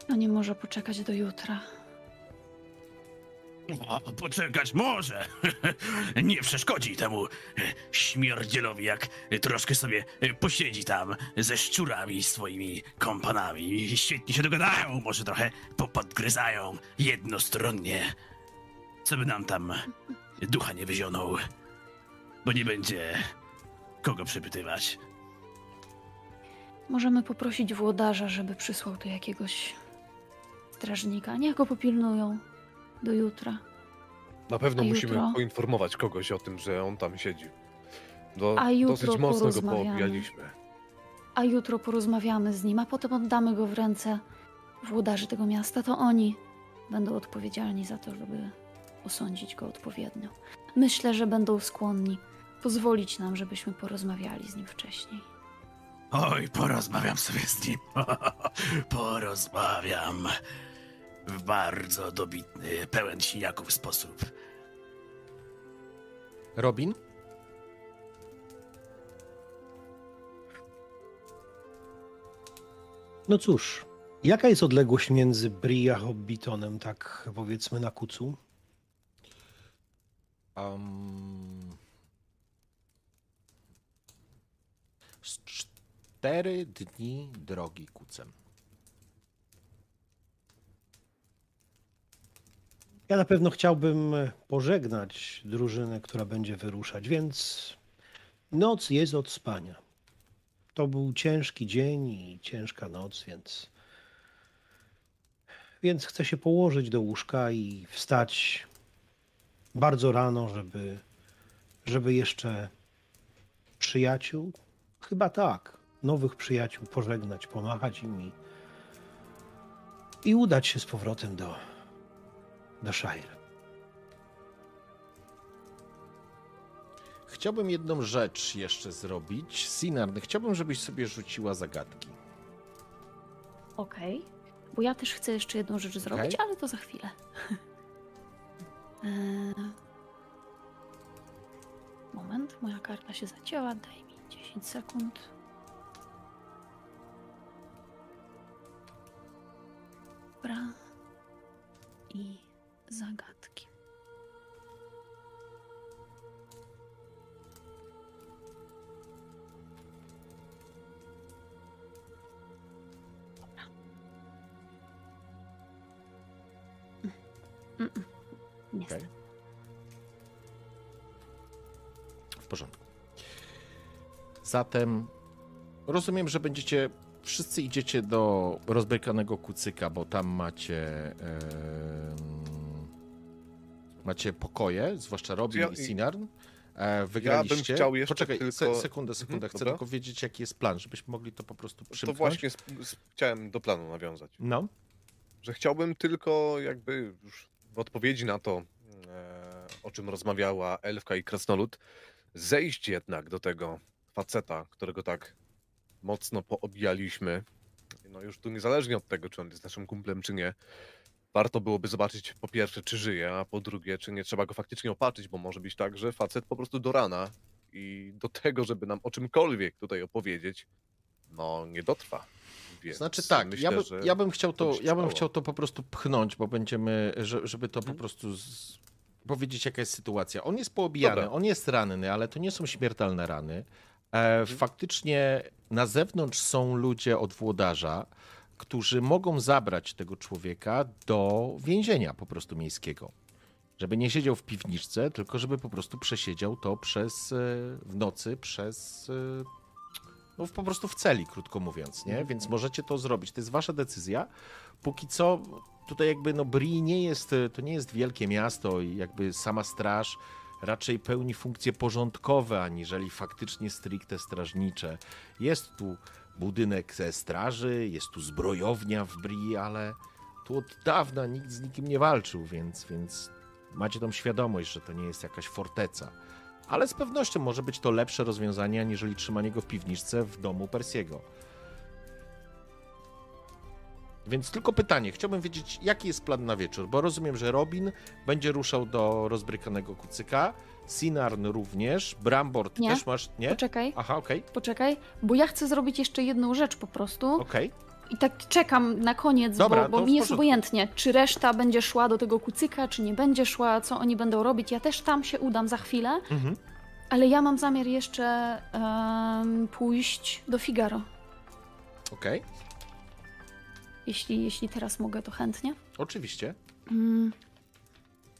No nie może poczekać do jutra. O, poczekać może. Nie przeszkodzi temu śmierdzielowi, jak troszkę sobie posiedzi tam ze szczurami swoimi kompanami. Świetnie się dogadają, może trochę popodgryzają jednostronnie. Co by nam tam ducha nie wyzionął, bo nie będzie kogo przepytywać. Możemy poprosić włodarza, żeby przysłał tu jakiegoś strażnika. Niech go popilnują do jutra. Na pewno A musimy jutro? poinformować kogoś o tym, że on tam siedzi. Do, A jutro dosyć mocno go poobijaliśmy. A jutro porozmawiamy z nim, a potem oddamy go w ręce włodarzy tego miasta. To oni będą odpowiedzialni za to, żeby osądzić go odpowiednio. Myślę, że będą skłonni pozwolić nam, żebyśmy porozmawiali z nim wcześniej. Oj, porozmawiam sobie z nim. porozmawiam. W bardzo dobitny, pełen siniaków sposób. Robin? No cóż, jaka jest odległość między Bri a Hobbitonem, tak powiedzmy na kucu? Um, z cztery dni drogi kucem. Ja na pewno chciałbym pożegnać drużynę, która będzie wyruszać, więc noc jest od spania. To był ciężki dzień i ciężka noc, więc. Więc chcę się położyć do łóżka i wstać bardzo rano, żeby, żeby jeszcze przyjaciół, chyba tak, nowych przyjaciół pożegnać, pomachać im i, i udać się z powrotem do, do Shire. Chciałbym jedną rzecz jeszcze zrobić. Sinarny, chciałbym, żebyś sobie rzuciła zagadki. Okej. Bo ja też chcę jeszcze jedną rzecz zrobić, ale to za chwilę. Eee, Moment, moja karta się zacięła. Daj mi 10 sekund. Dobra. I zagadki. Zatem rozumiem, że będziecie. Wszyscy idziecie do rozbrykanego kucyka, bo tam macie. em, macie pokoje, zwłaszcza Robin Ja- i Sinarn. E, wygraliście. chciał jeszcze Poczekaj, tylko- se, sekundę, sekundę. Mhm, Chcę dobra. tylko wiedzieć, jaki jest plan, żebyśmy mogli to po prostu To przymknąć. właśnie sp- sp- chciałem do planu nawiązać. No, Że chciałbym tylko jakby już w odpowiedzi na to, e, o czym rozmawiała Elfka i Krasnolud, zejść jednak do tego faceta, którego tak mocno poobijaliśmy. No już tu niezależnie od tego, czy on jest naszym kumplem, czy nie, warto byłoby zobaczyć po pierwsze, czy żyje, a po drugie, czy nie trzeba go faktycznie opatrzyć, bo może być tak, że facet po prostu do rana i do tego, żeby nam o czymkolwiek tutaj opowiedzieć, no nie dotrwa. Więc Znaczy tak, myślę, ja, by, ja bym chciał to, ja bym chciał to po prostu pchnąć, bo będziemy, że- żeby to po Mhm. prostu z, powiedzieć jaka jest sytuacja. On jest poobijany, Dobra. on jest ranny, ale to nie są śmiertelne rany. E, Mhm. faktycznie na zewnątrz są ludzie od włodarza, którzy mogą zabrać tego człowieka do więzienia po prostu miejskiego. Żeby nie siedział w piwniczce, tylko żeby po prostu przesiedział to przez e, w nocy przez e, no po prostu w celi, krótko mówiąc, nie? Więc możecie to zrobić. To jest wasza decyzja. Póki co tutaj jakby no Bri nie jest, to nie jest wielkie miasto i jakby sama straż raczej pełni funkcje porządkowe, aniżeli faktycznie stricte strażnicze. Jest tu budynek ze straży, jest tu zbrojownia w Bri, ale tu od dawna nikt z nikim nie walczył, więc, więc macie tą świadomość, że to nie jest jakaś forteca. Ale z pewnością może być to lepsze rozwiązanie, aniżeli trzymanie go w piwniczce w domu Persiego. Więc tylko pytanie, chciałbym wiedzieć, jaki jest plan na wieczór, bo rozumiem, że Robin będzie ruszał do rozbrykanego kucyka, Sinarn również, Brambor, ty Nie. też masz, nie? Poczekaj, Aha, okej, poczekaj, bo ja chcę zrobić jeszcze jedną rzecz po prostu. okej. I tak czekam na koniec, Dobra, bo, bo mi jest obojętnie, czy reszta będzie szła do tego kucyka, czy nie będzie szła, co oni będą robić. Ja też tam się udam za chwilę, Mhm. ale ja mam zamiar jeszcze em, pójść do Figaro. Okej, Jeśli, jeśli teraz mogę, to chętnie. oczywiście. Mm,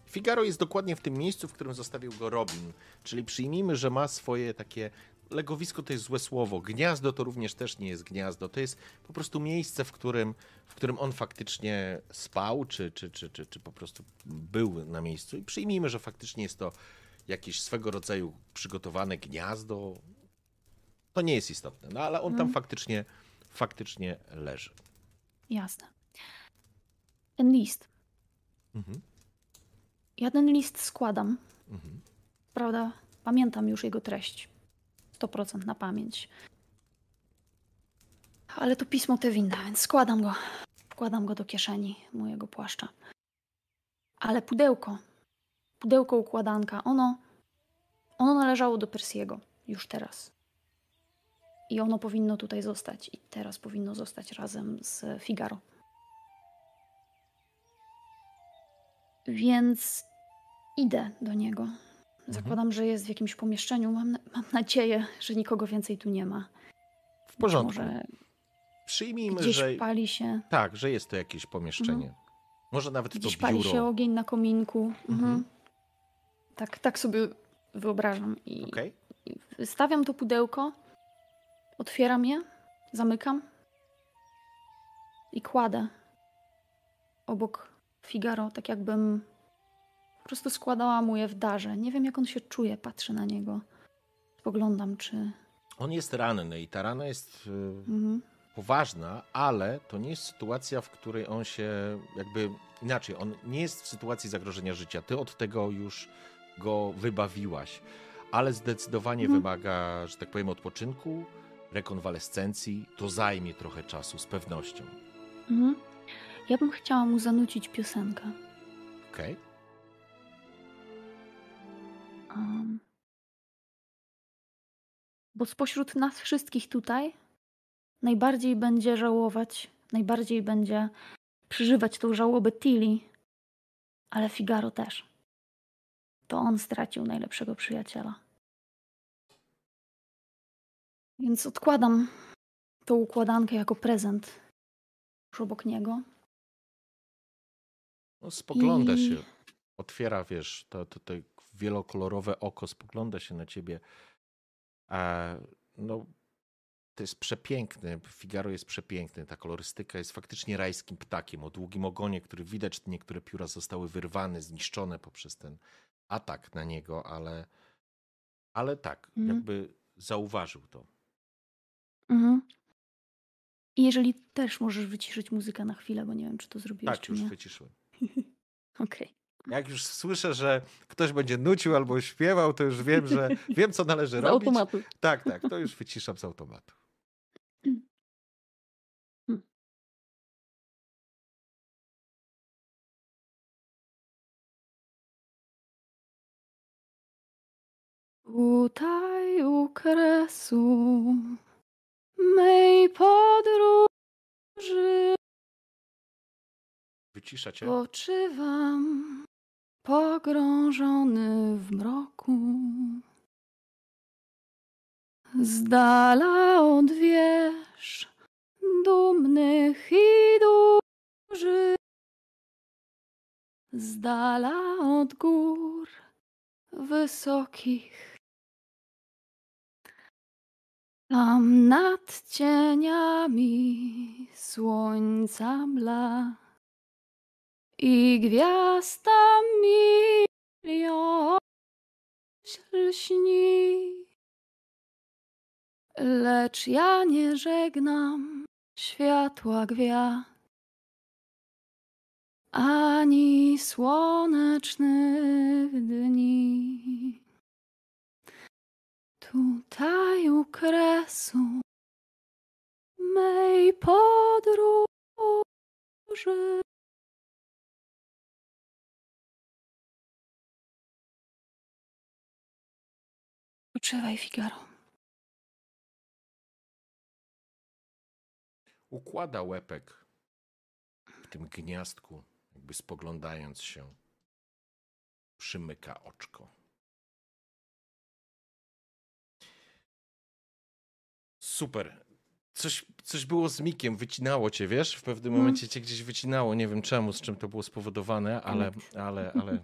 Figaro jest dokładnie w tym miejscu, w którym zostawił go Robin. Czyli przyjmijmy, że ma swoje takie. Legowisko to jest złe słowo. Gniazdo to również też nie jest gniazdo. To jest po prostu miejsce, w którym, w którym on faktycznie spał, czy, czy, czy, czy, czy po prostu był na miejscu. I przyjmijmy, że faktycznie jest to jakieś swego rodzaju przygotowane gniazdo. To nie jest istotne, no ale on tam Mhm. faktycznie, faktycznie leży. Jasne. Ten list. Mhm. Ja ten list składam. Mhm. Prawda? Pamiętam już jego treść. 100% na pamięć. Ale to pismo te winda, więc składam go. Wkładam go do kieszeni mojego płaszcza. Ale pudełko, pudełko układanka, ono, ono należało do Persiego już teraz. I ono powinno tutaj zostać. I teraz powinno zostać razem z Figaro. Więc idę do niego. Zakładam, że jest w jakimś pomieszczeniu. Mam, mam nadzieję, że nikogo więcej tu nie ma. W porządku. Może Przyjmijmy, gdzieś że. pali się, Tak, że jest to jakieś pomieszczenie. Może nawet gdzieś to pali biuro. się ogień na kominku. Mhm. Mhm. Tak, tak sobie wyobrażam. I, Okej. I stawiam to pudełko, otwieram je, zamykam i kładę obok Figaro, tak jakbym prostu składała mu je w darze. Nie wiem, jak on się czuje, patrzę na niego. Spoglądam, czy... On jest ranny i ta rana jest y, Mhm. poważna, ale to nie jest sytuacja, w której on się jakby inaczej, on nie jest w sytuacji zagrożenia życia. Ty od tego już go wybawiłaś, ale zdecydowanie Mhm. wymaga, że tak powiem, odpoczynku, rekonwalescencji. To zajmie trochę czasu, z pewnością. Mhm. Ja bym chciała mu zanucić piosenkę. Okej? Um, bo spośród nas wszystkich tutaj najbardziej będzie żałować, najbardziej będzie przeżywać tą żałobę Tilly, ale Figaro też. To on stracił najlepszego przyjaciela. Więc odkładam tą układankę jako prezent już obok niego. No, spogląda I- się, otwiera, wiesz, to, to, to wielokolorowe oko spogląda się na ciebie. A, no, to jest przepiękne. Figaro jest przepiękny. Ta kolorystyka jest faktycznie rajskim ptakiem o długim ogonie, który widać, niektóre pióra zostały wyrwane, zniszczone poprzez ten atak na niego, ale, ale tak, Mhm. jakby zauważył to. Mhm. I jeżeli też możesz wyciszyć muzykę na chwilę, bo nie wiem, czy to zrobiłeś, Tak, czy już nie. wyciszyłem. Okej. Jak już słyszę, że ktoś będzie nucił albo śpiewał, to już wiem, że wiem, co należy Z robić. automatu. Tak, tak, to już wyciszam z automatu. Tutaj u kresu mej podróży Wycisza cię. poczywam pogrążony w mroku. Z dala od wież dumnych i dużych, z dala od gór wysokich. Tam nad cieniami słońca blask i gwiazda milion lśni. Lecz ja nie żegnam światła gwiazd ani słonecznych dni. Tutaj u kresu mej podróży. Poczywaj, Figaro. Układa łepek w tym gniazdku, jakby spoglądając się. Przymyka oczko. Super. Coś, coś było z Mikiem, wycinało cię, wiesz? W pewnym Mm. momencie cię gdzieś wycinało. Nie wiem czemu, z czym to było spowodowane, ale, ale, ale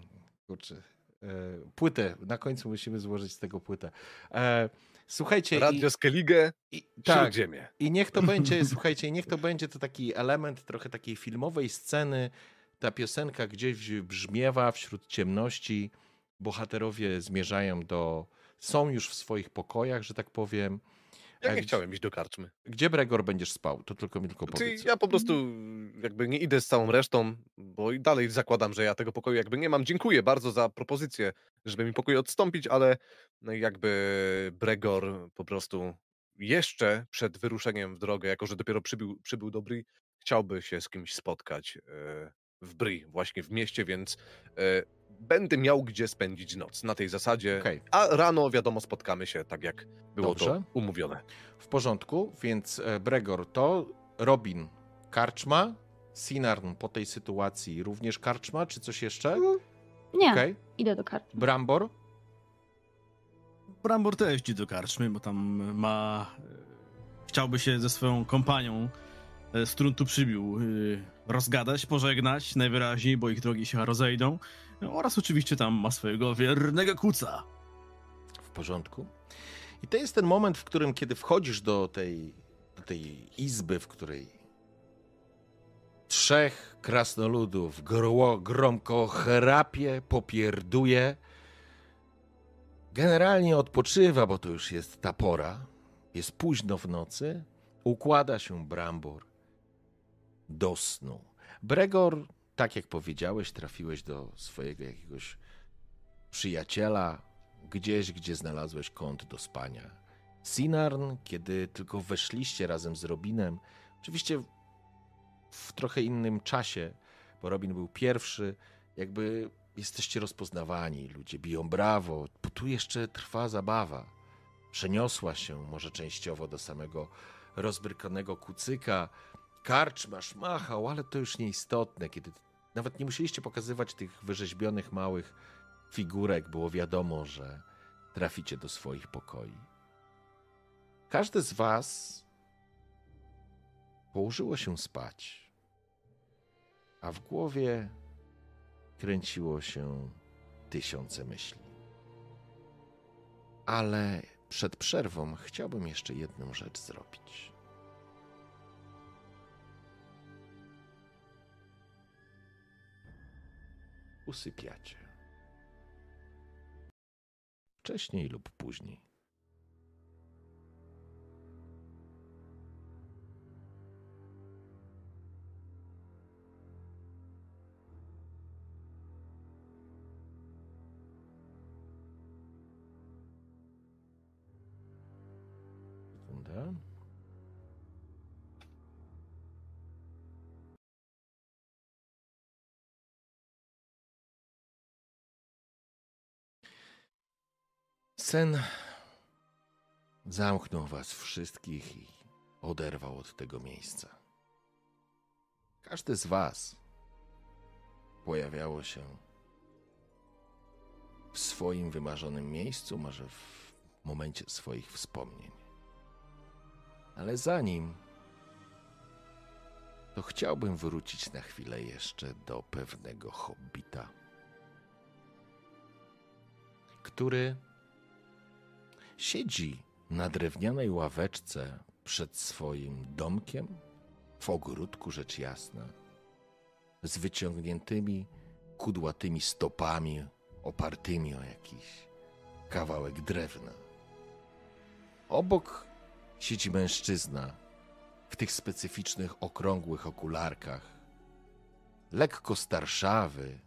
kurczę. E, płytę, na końcu musimy złożyć z tego płytę. E, słuchajcie. Radio Skellige, i, i, tak, Śródziemie. i niech to będzie, słuchajcie, niech to będzie to taki element trochę takiej filmowej sceny. Ta piosenka gdzieś brzmiewa wśród ciemności. Bohaterowie zmierzają do. Są już w swoich pokojach, że tak powiem. Ja nie chciałem iść do karczmy. Gdzie Bregor będziesz spał? To tylko mi tylko powiedz. ja po prostu jakby nie idę z całą resztą, bo i dalej zakładam, że ja tego pokoju jakby nie mam. Dziękuję bardzo za propozycję, żeby mi pokój odstąpić, ale no jakby Bregor po prostu jeszcze przed wyruszeniem w drogę, jako że dopiero przybył, przybył do Bri, chciałby się z kimś spotkać e, w Bri, właśnie w mieście, więc e, będę miał gdzie spędzić noc na tej zasadzie. Okej. A rano, wiadomo, spotkamy się tak, jak było Dobrze. to umówione. W porządku, więc e, Bregor to Robin Karczma, Sinarn po tej sytuacji również Karczma, czy coś jeszcze? Nie, Okej. idę do karty. Brambor? Brambor też idzie do karczmy, bo tam ma... e, Chciałby się ze swoją kompanią, e, z którą tu przybił, rozgadać, pożegnać najwyraźniej, bo ich drogi się rozejdą. Oraz oczywiście tam ma swojego wiernego kuca. W porządku. I to jest ten moment, w którym, kiedy wchodzisz do tej, do tej izby, w której Trzech krasnoludów gro, gromko chrapie, popierduje. Generalnie odpoczywa, bo to już jest ta pora. Jest późno w nocy. Układa się Brambor do snu. Bregor, tak jak powiedziałeś, trafiłeś do swojego jakiegoś przyjaciela, gdzieś, gdzie znalazłeś kąt do spania. Sinarn, kiedy tylko weszliście razem z Robinem, oczywiście w trochę innym czasie, bo Robin był pierwszy, jakby jesteście rozpoznawani, ludzie biją brawo, bo tu jeszcze trwa zabawa. Przeniosła się może częściowo do samego rozbrykanego kucyka. Karczmasz machał, ale to już nieistotne, kiedy nawet nie musieliście pokazywać tych wyrzeźbionych małych figurek, było wiadomo, że traficie do swoich pokoi. Każdy z was położyło się spać, a w głowie kręciło się tysiące myśli. Ale przed przerwą chciałbym jeszcze jedną rzecz zrobić. Usypiacie. Wcześniej lub później. Sekundę. Sen zamknął was wszystkich i oderwał od tego miejsca. Każdy z was pojawiało się w swoim wymarzonym miejscu, może w momencie swoich wspomnień. Ale zanim to chciałbym wrócić na chwilę jeszcze do pewnego hobbita, który siedzi na drewnianej ławeczce przed swoim domkiem, w ogródku rzecz jasna, z wyciągniętymi kudłatymi stopami opartymi o jakiś kawałek drewna. Obok siedzi mężczyzna w tych specyficznych okrągłych okularkach, lekko starszawy,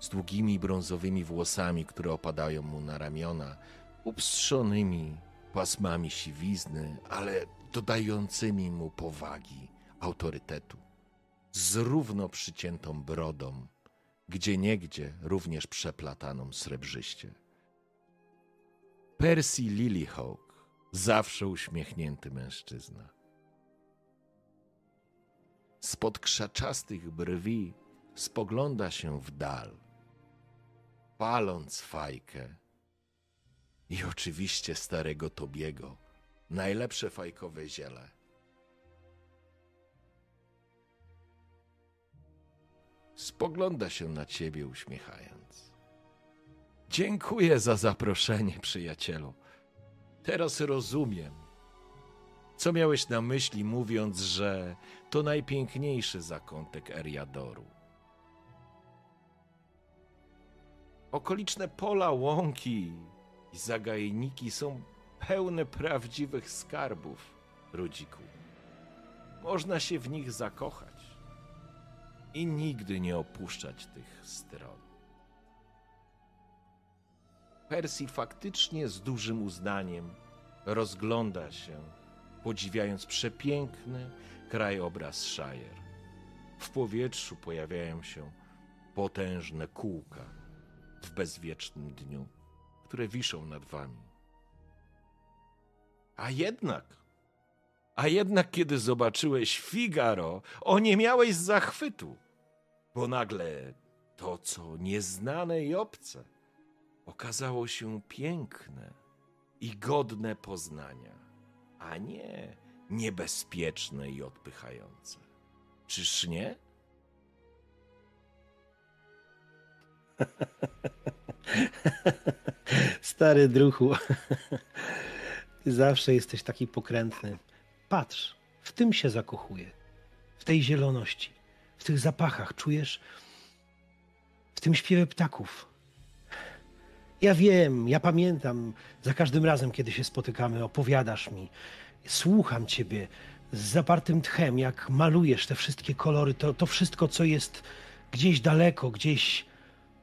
z długimi brązowymi włosami, które opadają mu na ramiona, upstrzonymi pasmami siwizny, ale dodającymi mu powagi, autorytetu, z równo przyciętą brodą, gdzie niegdzie również przeplataną srebrzyście. Percy Lilyhawk, zawsze uśmiechnięty mężczyzna. Spod krzaczastych brwi spogląda się w dal, paląc fajkę. I oczywiście starego Tobiego, najlepsze fajkowe ziele. Spogląda się na ciebie uśmiechając. Dziękuję za zaproszenie, przyjacielu. Teraz rozumiem, co miałeś na myśli, mówiąc, że to najpiękniejszy zakątek Eriadoru. Okoliczne pola, łąki i zagajniki są pełne prawdziwych skarbów, Rudziku. Można się w nich zakochać i nigdy nie opuszczać tych stron. Percy faktycznie z dużym uznaniem rozgląda się, podziwiając przepiękny krajobraz Shire. W powietrzu pojawiają się potężne kółka w bezwiecznym dniu, które wiszą nad wami. A jednak, a jednak, kiedy zobaczyłeś Figaro, oniemiałeś z zachwytu, bo nagle to, co nieznane i obce, okazało się piękne i godne poznania, a nie niebezpieczne i odpychające. Czyż nie? Stary druchu, zawsze jesteś taki pokrętny. Patrz, w tym się zakochuję. w tej zieloności, w tych zapachach, czujesz w tym śpiewie ptaków. Ja wiem, ja pamiętam, za każdym razem, kiedy się spotykamy, opowiadasz mi, słucham ciebie z zapartym tchem, jak malujesz te wszystkie kolory, to, to wszystko, co jest gdzieś daleko, gdzieś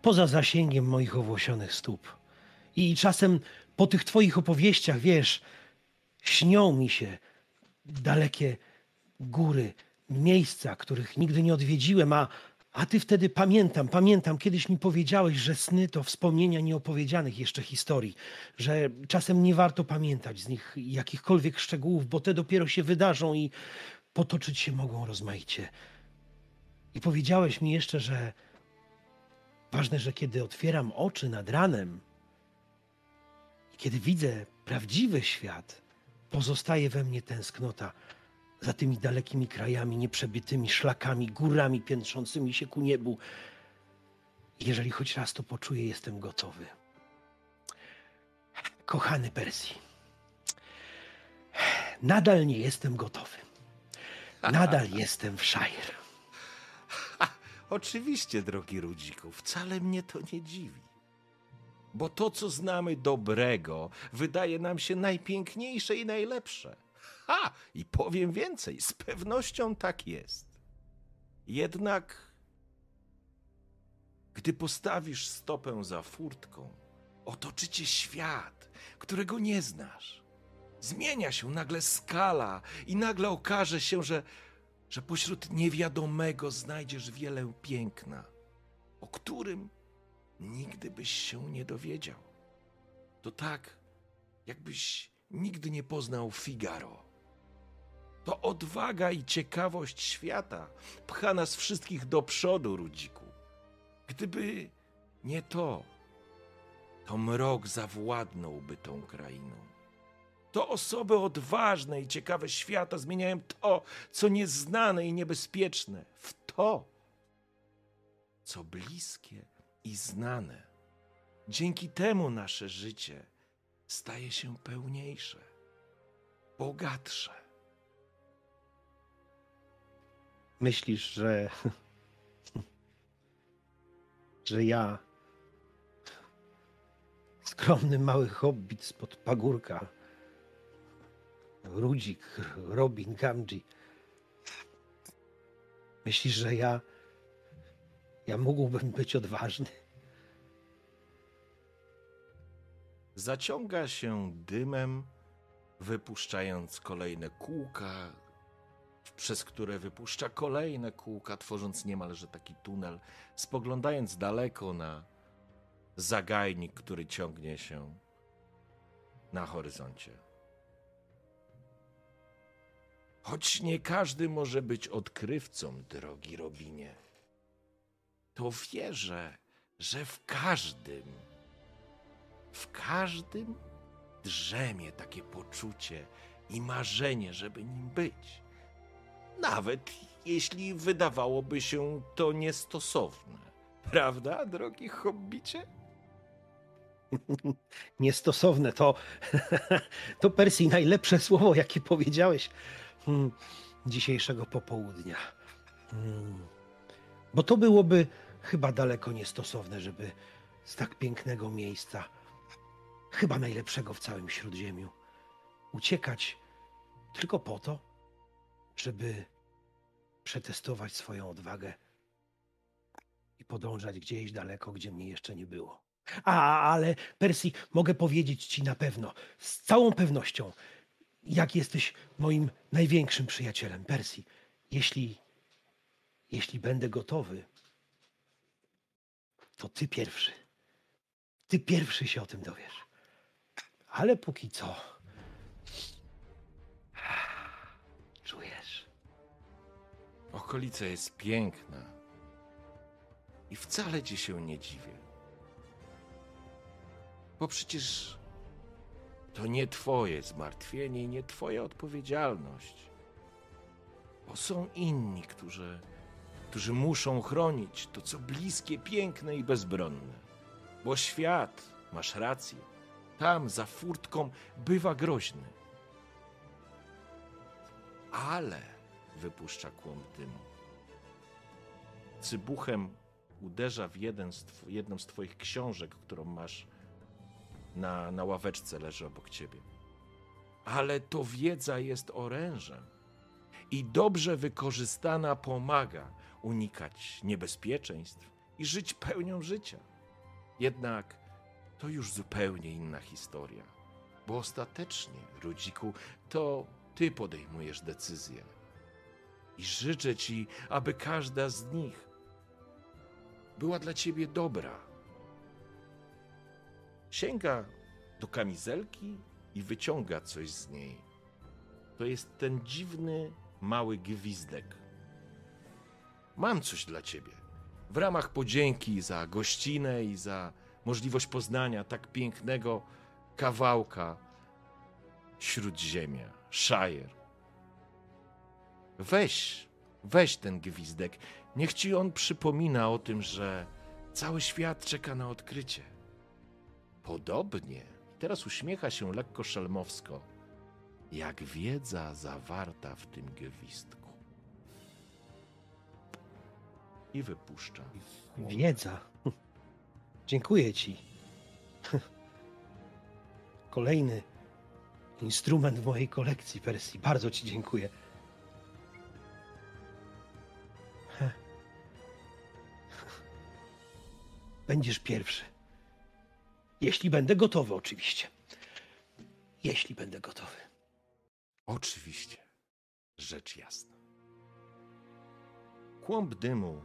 poza zasięgiem moich owłosionych stóp. I czasem po tych twoich opowieściach, wiesz, śnią mi się dalekie góry, miejsca, których nigdy nie odwiedziłem, a, a ty wtedy pamiętam, pamiętam, kiedyś mi powiedziałeś, że sny to wspomnienia nieopowiedzianych jeszcze historii, że czasem nie warto pamiętać z nich jakichkolwiek szczegółów, bo te dopiero się wydarzą i potoczyć się mogą rozmaicie. I powiedziałeś mi jeszcze, że ważne, że kiedy otwieram oczy nad ranem kiedy widzę prawdziwy świat, pozostaje we mnie tęsknota za tymi dalekimi krajami, nieprzebytymi szlakami, górami piętrzącymi się ku niebu. Jeżeli choć raz to poczuję, jestem gotowy. Kochany Persji, nadal nie jestem gotowy. Nadal jestem w Shire. Oczywiście, drogi Rudziku, wcale mnie to nie dziwi. Bo to, co znamy dobrego, wydaje nam się najpiękniejsze i najlepsze. Ha! I powiem więcej, z pewnością tak jest. Jednak, gdy postawisz stopę za furtką, otoczy cię świat, którego nie znasz. Zmienia się nagle skala i nagle okaże się, że, że pośród niewiadomego znajdziesz wiele piękna, o którym nigdy byś się nie dowiedział. To tak, jakbyś nigdy nie poznał Figaro. To odwaga i ciekawość świata pcha nas wszystkich do przodu, Rudziku. Gdyby nie to, to mrok zawładnąłby tą krainą. To osoby odważne i ciekawe świata zmieniają to, co nieznane i niebezpieczne, w to, co bliskie i znane. Dzięki temu nasze życie staje się pełniejsze, bogatsze. Myślisz, że. że ja. Skromny mały hobbit spod pagórka. Rudzik, Robin, Gamji. Myślisz, że ja. Ja mógłbym być odważny? Zaciąga się dymem, wypuszczając kolejne kółka, przez które wypuszcza kolejne kółka, tworząc niemalże taki tunel, spoglądając daleko na zagajnik, który ciągnie się na horyzoncie. Choć nie każdy może być odkrywcą, drogi Robinie, to wierzę, że w każdym, w każdym drzemie takie poczucie i marzenie, żeby nim być. Nawet jeśli wydawałoby się to niestosowne. Prawda, drogi hobbicie? Niestosowne to. to Persji najlepsze słowo, jakie powiedziałeś hmm, dzisiejszego popołudnia. Hmm. Bo to byłoby chyba daleko niestosowne, żeby z tak pięknego miejsca, chyba najlepszego w całym śródziemiu, uciekać tylko po to, żeby przetestować swoją odwagę i podążać gdzieś daleko, gdzie mnie jeszcze nie było. A, ale Persji, mogę powiedzieć ci na pewno, z całą pewnością, jak jesteś moim największym przyjacielem Persji. Jeśli, jeśli będę gotowy, to ty pierwszy. Ty pierwszy się o tym dowiesz. Ale póki co. Czujesz? Okolica jest piękna i wcale ci się nie dziwię. Bo przecież to nie twoje zmartwienie i nie twoja odpowiedzialność. Bo są inni, którzy, którzy muszą chronić to, co bliskie, piękne i bezbronne. Bo świat, masz rację, tam za furtką bywa groźny. Ale wypuszcza kłąb dymu. Cybuchem uderza w jeden z tw- jedną z twoich książek, którą masz na, na ławeczce, leży obok ciebie. Ale to wiedza jest orężem i dobrze wykorzystana pomaga unikać niebezpieczeństw i żyć pełnią życia. Jednak to już zupełnie inna historia, bo ostatecznie, Rudziku, to ty podejmujesz decyzje. I życzę ci, aby każda z nich była dla ciebie dobra. Sięga do kamizelki i wyciąga coś z niej. To jest ten dziwny, mały gwizdek. Mam coś dla ciebie. W ramach podzięki za gościnę i za możliwość poznania tak pięknego kawałka śródziemia, Shire. Weź, weź ten gwizdek. Niech ci on przypomina o tym, że cały świat czeka na odkrycie. Podobnie, teraz uśmiecha się lekko szelmowsko, jak wiedza zawarta w tym gwizdku. I wypuszcza. Wiedza. Dziękuję ci. Kolejny instrument w mojej kolekcji, Persji. Bardzo ci dziękuję. Będziesz pierwszy. Jeśli będę gotowy, oczywiście. Jeśli będę gotowy. Oczywiście, rzecz jasna. Kłąb dymu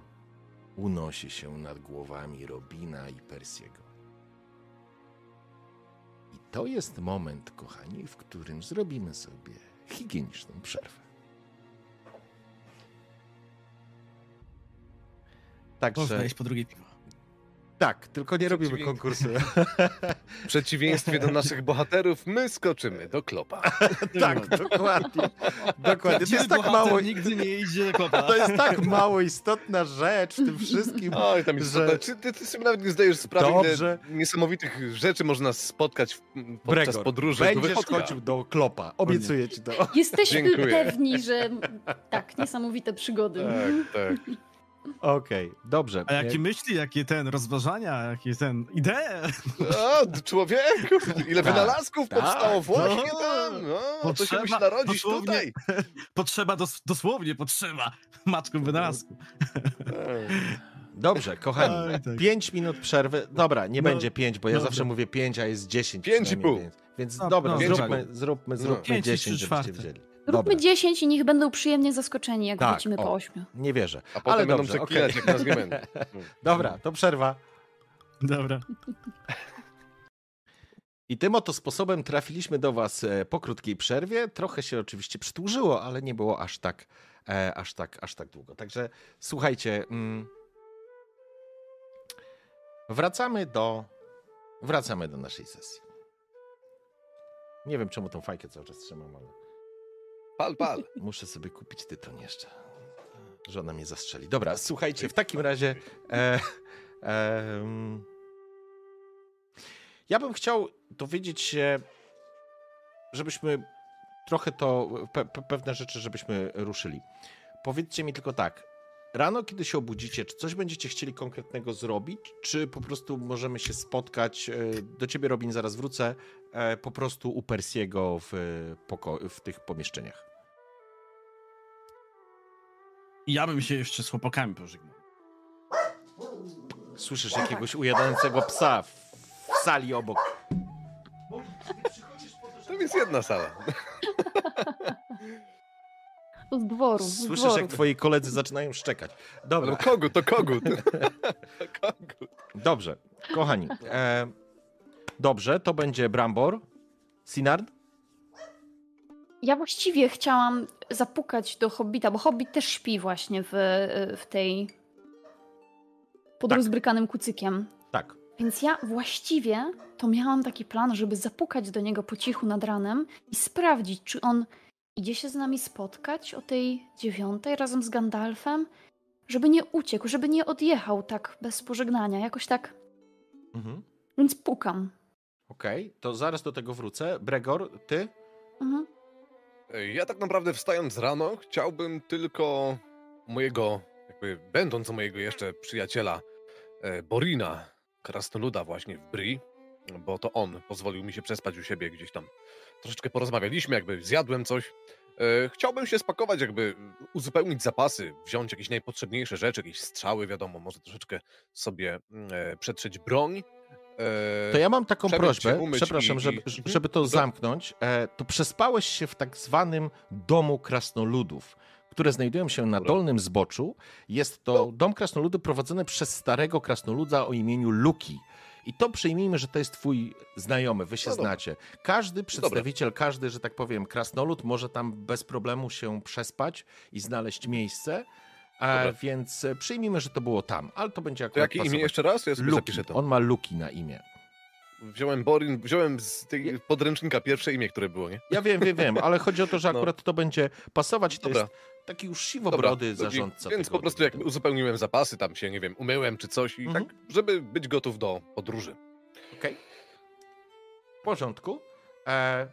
unosi się nad głowami Robina i Persiego. I to jest moment, kochani, w którym zrobimy sobie higieniczną przerwę. Można Także iść po drugie piwo. Tak, tylko nie robimy konkursu. W przeciwieństwie do naszych bohaterów, my skoczymy do klopa. tak, dokładnie. Dokładnie. To jest tak mało, nigdy nie idzie do kopa. to jest tak mało istotna rzecz w tym wszystkim. Oj, tam jest Że- że... Czy ty, ty sobie nawet nie zdajesz sprawy, Dobrze. ile niesamowitych rzeczy można spotkać w, podczas Bregor, podróży będziesz chodził do klopa. Obiecuję ci to. Jesteśmy Dziękuję. pewni, że tak, niesamowite przygody. Tak, tak. Okej, dobrze. A jakie myśli, jakie ten, rozważania, jakie ten, idee? O, człowieku, ile Tak, wynalazków tak. powstało właśnie No, tam. No, to się potrzeba- musi narodzić dosłownie. tutaj. Potrzeba, dos, dosłownie potrzeba. Matką wynalazku. Dobrze, kochani. Oj, tak. Pięć minut przerwy. Dobra, nie No, będzie pięć, bo ja dobrze. zawsze mówię pięć, a jest dziesięć. Pięć i przynajmniej, pół. Więc, więc No, dobra, no, zróbmy, zróbmy, zróbmy dziesięć, trzy żebyście czwarte. wzięli. Róbmy Dobra, 10 i niech będą przyjemnie zaskoczeni, jak Tak, wrócimy o. po 8. nie wierzę. A potem Ale będą dobrze, przeklinać, okej. jak nas nie będą. Dobra, to przerwa. Dobra. I tym oto sposobem trafiliśmy do Was e, po krótkiej przerwie. Trochę się oczywiście przytłużyło, ale nie było aż tak, e, aż tak, aż tak długo. Także słuchajcie. Mm, wracamy do. Wracamy do naszej sesji. Nie wiem, czemu tą fajkę cały czas trzymam, ale Pal, pal. muszę sobie kupić tytoń jeszcze. Żona mnie zastrzeli. Dobra, słuchajcie, w takim razie. E, em, ja bym chciał dowiedzieć się, żebyśmy trochę to, pe, pewne rzeczy, żebyśmy ruszyli. Powiedzcie mi tylko tak. Rano, kiedy się obudzicie, czy coś będziecie chcieli konkretnego zrobić, czy po prostu możemy się spotkać? e, Do ciebie, Robin, zaraz wrócę. e, Po prostu u Persiego w, poko- w tych pomieszczeniach. Ja bym się jeszcze z chłopakami pożegnał. Słyszysz jakiegoś ujadającego psa w, w sali obok. Tam jest jedna sala. To z dworu. Z Słyszysz, dworu. jak twoi koledzy zaczynają szczekać. No Dobra, kogut, to kogut. To kogut. dobrze. Kochani, e, dobrze, to będzie Brambor. Sinard? Ja właściwie chciałam zapukać do Hobbita, bo Hobbit też śpi właśnie w, w tej pod Tak. rozbrykanym kucykiem. Tak. Więc ja właściwie to miałam taki plan, żeby zapukać do niego po cichu nad ranem i sprawdzić, czy on idzie się z nami spotkać o tej dziewiątej razem z Gandalfem, żeby nie uciekł, żeby nie odjechał tak bez pożegnania, jakoś tak. Mhm. Więc pukam. Okej, to zaraz do tego wrócę. Bregor, ty? Mhm. Ja tak naprawdę wstając rano, chciałbym tylko mojego, jakby będąc mojego jeszcze przyjaciela e, Borina, krasnoluda właśnie w Bri, bo to on pozwolił mi się przespać u siebie gdzieś tam. Troszeczkę porozmawialiśmy, jakby zjadłem coś. E, Chciałbym się spakować, jakby uzupełnić zapasy, wziąć jakieś najpotrzebniejsze rzeczy, jakieś strzały, wiadomo, może troszeczkę sobie mm, e, przetrzeć broń. E, To ja mam taką prośbę, przepraszam, i- żeby, Mhm. żeby to Do- zamknąć. To przespałeś się w tak zwanym domu krasnoludów, które znajdują się na dolnym zboczu. Jest to No. dom krasnoludy prowadzony przez starego krasnoluda o imieniu Luki. I to przyjmijmy, że to jest twój znajomy, wy się No dobra. znacie. Każdy przedstawiciel, każdy, że tak powiem, krasnolud może tam bez problemu się przespać i znaleźć miejsce. Dobra. więc e, przyjmijmy, że to było tam, ale to będzie To akurat jakie imię jeszcze raz? Ja sobie Luki. zapiszę to. On ma Luki na imię. Wziąłem Borin, wziąłem z tej podręcznika pierwsze imię, które było, nie? Ja wiem, wiem, wiem, ale chodzi o to, że No. akurat to będzie pasować. To Dobra. jest taki już siwobrody Dobra, zarządca. Więc po prostu jak uzupełniłem zapasy, tam się, nie wiem, umyłem czy coś i Mhm. tak, żeby być gotów do podróży. Okej. W porządku. E,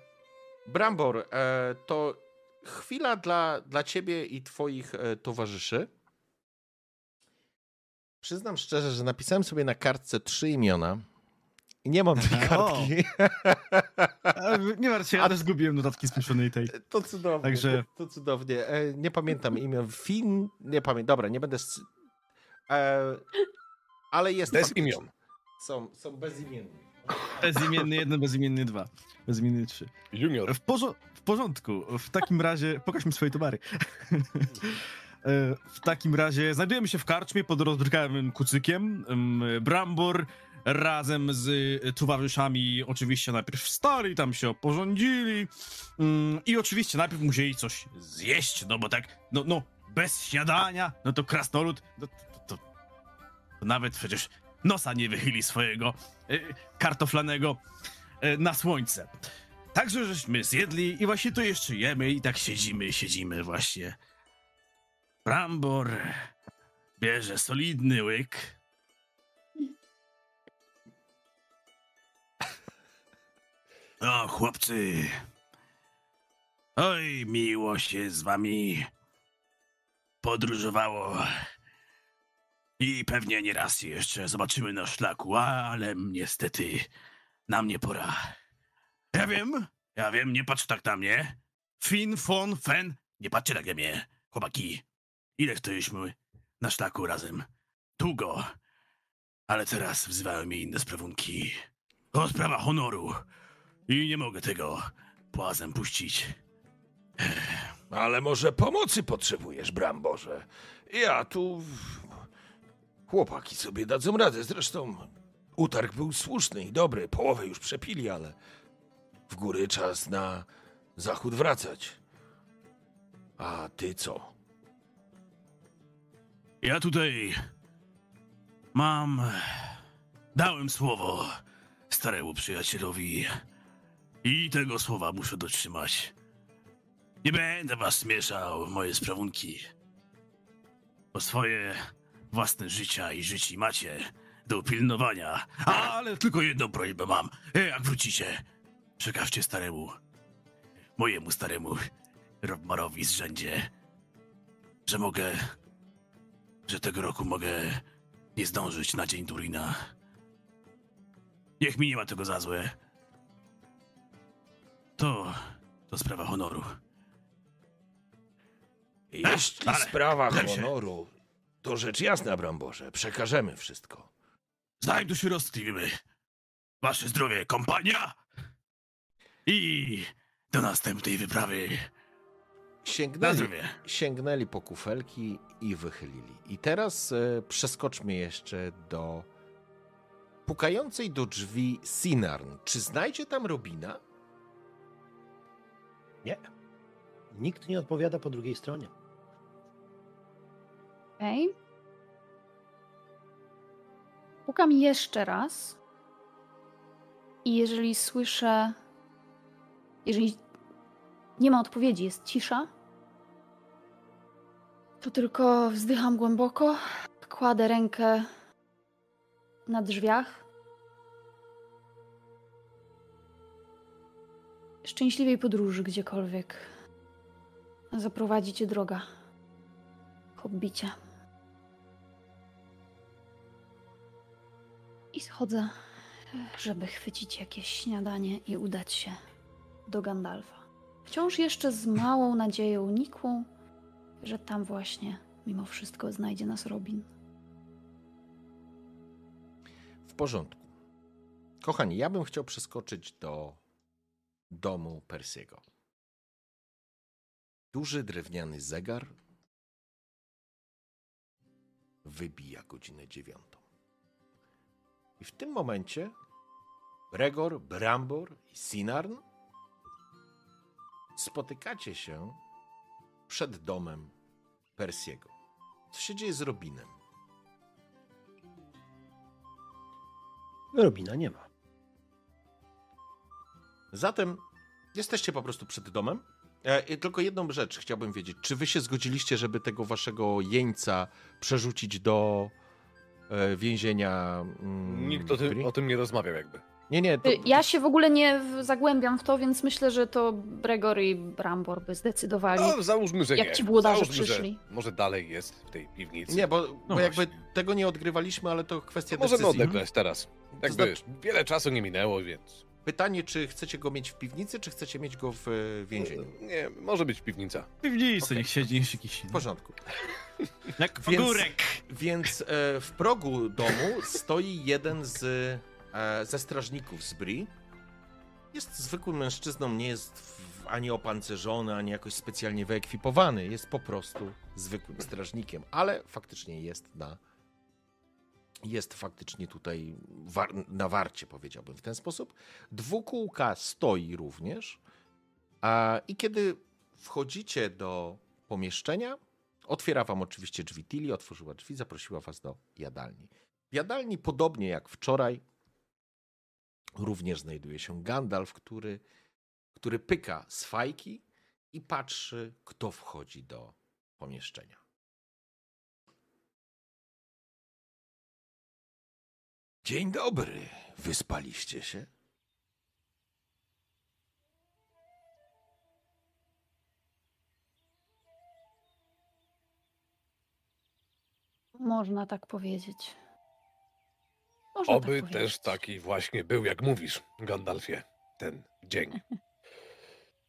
Brambor, e, to chwila dla, dla ciebie i twoich e, towarzyszy. Przyznam szczerze, że napisałem sobie na kartce trzy imiona. Nie mam tej kartki. Nie martw się, ja A- też zgubiłem notatki spieszonej tej. To cudownie. Także- To, to cudownie. E, nie pamiętam imion. Fin. Nie pamiętam. Dobra, nie będę. E, ale jest. Bez faktycznie- imion. Są, są bezimienni. Bezimienny jeden, bezimienny dwa. Bezimienny trzy. Junior. W, porzo- w porządku. W takim razie pokaż mi swoje towary. E, w takim razie znajdujemy się w karczmie pod rozbrykałym kucykiem. Em, Brambor razem z e, towarzyszami oczywiście najpierw wstali, tam się oporządzili Mm, i oczywiście najpierw musieli coś zjeść, no bo tak, no, no bez śniadania, no to krasnolud, no, to, to, to nawet przecież nosa nie wychyli swojego e, kartoflanego e, na słońce. Także żeśmy zjedli i właśnie tu jeszcze jemy i tak siedzimy, siedzimy właśnie. Brambor bierze solidny łyk. O, chłopcy. Oj, miło się z wami podróżowało. I pewnie nie raz jeszcze zobaczymy na szlaku, ale niestety na mnie pora. Ja wiem, ja wiem, nie patrz tak na mnie. Fin, fon, fen, nie patrzcie tak na mnie, chłopaki. Ile stoiliśmy na szlaku razem? Długo. Ale teraz wzywają mnie inne sprawunki. To sprawa honoru. I nie mogę tego płazem puścić. Ale może pomocy potrzebujesz, Bramborze? Ja tu... Chłopaki sobie dadzą radę. Zresztą utarg był słuszny i dobry. Połowę już przepili, ale w góry czas na zachód wracać. A ty co? Ja tutaj mam. Dałem słowo staremu przyjacielowi i tego słowa muszę dotrzymać. Nie będę was mieszał w moje sprawunki. Bo swoje własne życia i życi macie do upilnowania. Ale tylko jedną prośbę mam. Jak wrócicie, przekażcie staremu, mojemu staremu Robmarowi z rzędzie, że mogę że tego roku mogę nie zdążyć na dzień Turina. Niech mi nie ma tego za złe. To, to sprawa honoru. Jeśli ale- sprawa honoru, to rzecz jasna, Bramborze. Przekażemy wszystko. Znajdu się roztliwimy. Wasze zdrowie, kompania! I do następnej wyprawy. Sięgnęli, zdrowie. sięgnęli po kufelki i wychylili. I teraz e, przeskoczmy jeszcze do pukającej do drzwi Sinarn. Czy znajdzie tam Robina? Nie. Nikt nie odpowiada po drugiej stronie. Okej. Pukam jeszcze raz. I jeżeli słyszę. Jeżeli nie ma odpowiedzi, jest cisza, to tylko wzdycham głęboko, kładę rękę na drzwiach. Szczęśliwej podróży gdziekolwiek Zaprowadzi cię droga. Hobbicie. I schodzę, żeby chwycić jakieś śniadanie i udać się do Gandalfa. Wciąż jeszcze z małą nadzieją nikłą, że tam właśnie mimo wszystko znajdzie nas Robin. W porządku. Kochani, ja bym chciał przeskoczyć do domu Persiego. Duży drewniany zegar wybija godzinę dziewiątą. I w tym momencie Bregor, Brambor i Sinarn spotykacie się przed domem Persiego. Co się dzieje z Robinem? Robina nie ma. Zatem jesteście po prostu przed domem. E, i tylko jedną rzecz chciałbym wiedzieć. Czy wy się zgodziliście, żeby tego waszego jeńca przerzucić do e, więzienia? Mm, Nikt o tym, o tym nie rozmawiał jakby. Nie, nie. To, Y, Ja się w ogóle nie zagłębiam w to, więc myślę, że to Bregor i Brambor by zdecydowali. No, załóżmy, że Jak nie. ci włodarze załóżmy, przyszli. Że może dalej jest w tej piwnicy. Nie, bo, bo No jakby właśnie. tego nie odgrywaliśmy, ale to kwestia To możemy decyzji. odegrać teraz. Jakby znaczy- wiele czasu nie minęło, więc... Pytanie, czy chcecie go mieć w piwnicy, czy chcecie mieć go w e, więzieniu? Nie, może być piwnica. Piwnicy, Okej. niech siedzi, niech jakiś... W porządku. Jak Więc- ogórek. Więc e, w progu domu stoi jeden z, e, ze strażników z Bri. Jest zwykłym mężczyzną, nie jest w, ani opancerzony, ani jakoś specjalnie wyekwipowany. Jest po prostu zwykłym strażnikiem, ale faktycznie jest na. Jest faktycznie tutaj na warcie, powiedziałbym w ten sposób. Dwukółka stoi również. A, I kiedy wchodzicie do pomieszczenia, Otwiera wam oczywiście drzwi Tilly, otworzyła drzwi, zaprosiła was do jadalni. W jadalni, podobnie jak wczoraj, również znajduje się Gandalf, który, który pyka z fajki i patrzy, kto wchodzi do pomieszczenia. Dzień dobry. Wyspaliście się? Można tak powiedzieć. Można Oby tak też powiedzieć. taki właśnie był, jak mówisz, Gandalfie, ten dzień.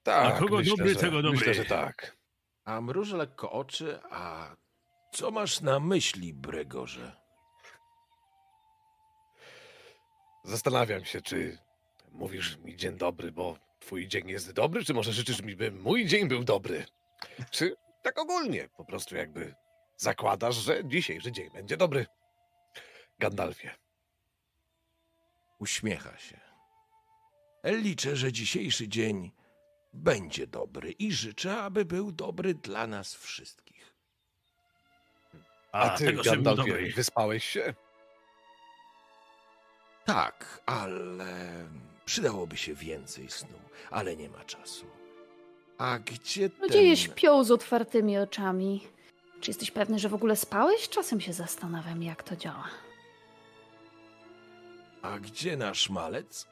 Tak, A kogo myślę, dobry, że, tego dobry. Myślę, że tak. A mruży lekko oczy, a co masz na myśli, Bregorze? Zastanawiam się, czy mówisz mi dzień dobry, bo twój dzień jest dobry, czy może życzysz mi, by mój dzień był dobry? Czy tak ogólnie, po prostu jakby zakładasz, że dzisiejszy dzień będzie dobry? Gandalfie. Uśmiecha się. Liczę, że dzisiejszy dzień będzie dobry i życzę, aby był dobry dla nas wszystkich. A, A ty, Gandalfie, wyspałeś się? Tak, ale przydałoby się więcej snu, ale nie ma czasu. A gdzie ten... Ludzie śpią z otwartymi oczami. Czy jesteś pewny, że w ogóle spałeś? Czasem się zastanawiam, jak to działa. A gdzie nasz malec?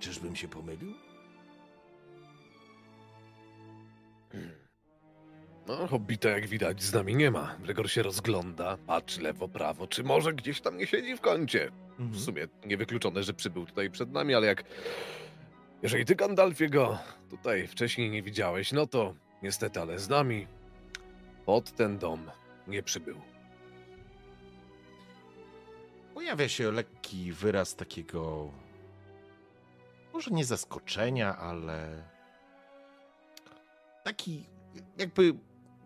Czyżbym się pomylił? No, hobbita jak widać z nami nie ma. Gregor się rozgląda, patrzy lewo, prawo, czy może gdzieś tam nie siedzi w kącie. W sumie niewykluczone, że przybył tutaj przed nami, ale jak... Jeżeli ty, Gandalfie, go tutaj wcześniej nie widziałeś, no to niestety, ale z nami pod ten dom nie przybył. Pojawia się lekki wyraz takiego, może nie zaskoczenia, ale taki jakby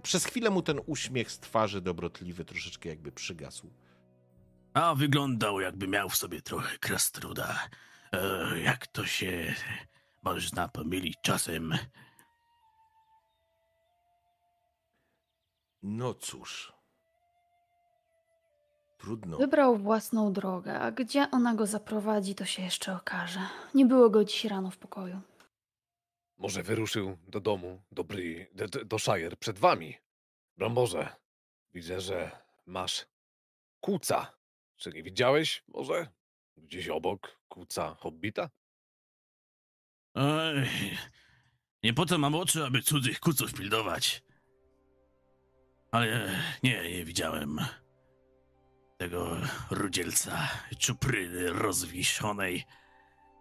przez chwilę mu ten uśmiech z twarzy dobrotliwy troszeczkę jakby przygasł. A wyglądał, jakby miał w sobie trochę krastruda. E, jak to się można pomylić czasem. No cóż. Trudno. Wybrał własną drogę, a gdzie ona go zaprowadzi, to się jeszcze okaże. Nie było go dziś rano w pokoju. Może wyruszył do domu, do Bry, do, do Shire przed wami. Bramborze, widzę, że masz kuca. Czy nie widziałeś może gdzieś obok kuca hobbita? Oj, Nie po to mam oczy, aby cudzych kuców pilnować. Ale nie, nie widziałem tego rudzielca, czupryny rozwiszonej,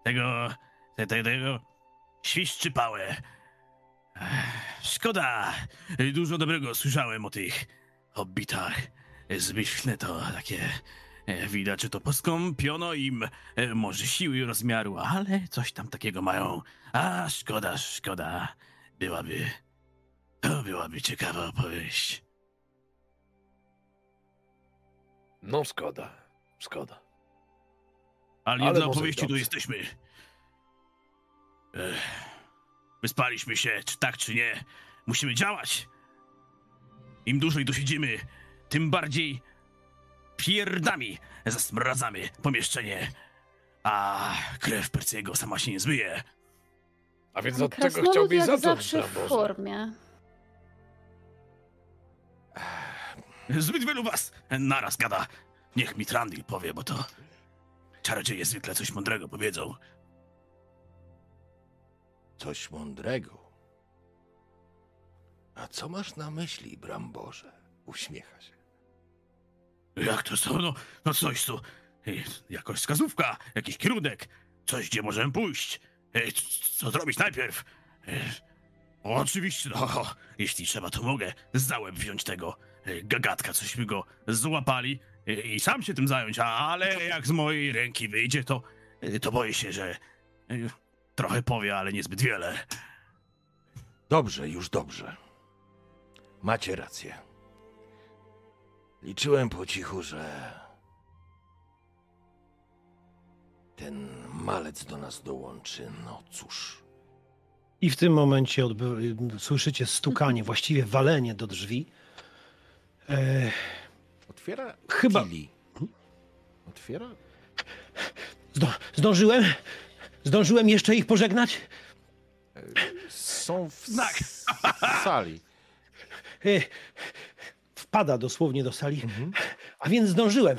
tego, te, te, tego świszczypałę. Ech, Szkoda, dużo dobrego słyszałem o tych hobbitach. Zmyślne to takie, widać, że to poskąpiono im e, może siły i rozmiaru, ale coś tam takiego mają. A szkoda, szkoda. Byłaby, to byłaby ciekawa opowieść. No szkoda, szkoda. Ale nie Ale dla opowieści tu jesteśmy. Ech, wyspaliśmy się, czy tak, czy nie. Musimy działać. Im dłużej tu siedzimy, tym bardziej pierdami zasmradzamy pomieszczenie. A krew Perciego sama się nie zmyje. A więc Pan od czego krasnolud chciałbyś jak zacząć, zawsze w formie. Zbyt wielu was naraz gada. Niech mi Trandil powie, bo to czarodzieje zwykle coś mądrego powiedzą. Coś mądrego. A co masz na myśli, Bramborze? Uśmiecha się. Jak to są? No, no coś tu. Ej, Jakaś wskazówka, jakiś kierunek, coś, gdzie możemy pójść. C- Co zrobić najpierw? Ej, Oczywiście, no, jeśli trzeba, to mogę za wziąć tego gagatka, cośmy go złapali i sam się tym zająć, ale jak z mojej ręki wyjdzie, to, to boję się, że trochę powie, ale niezbyt wiele. Dobrze, już dobrze. Macie rację. Liczyłem po cichu, że ten malec do nas dołączy. No cóż. I w tym momencie odby- słyszycie stukanie, właściwie walenie do drzwi. E, Otwiera Chyba- Kili. Otwiera? zdo, zdążyłem? Zdążyłem jeszcze ich pożegnać? Są w, s- w sali. Wpada dosłownie do sali. A więc zdążyłem.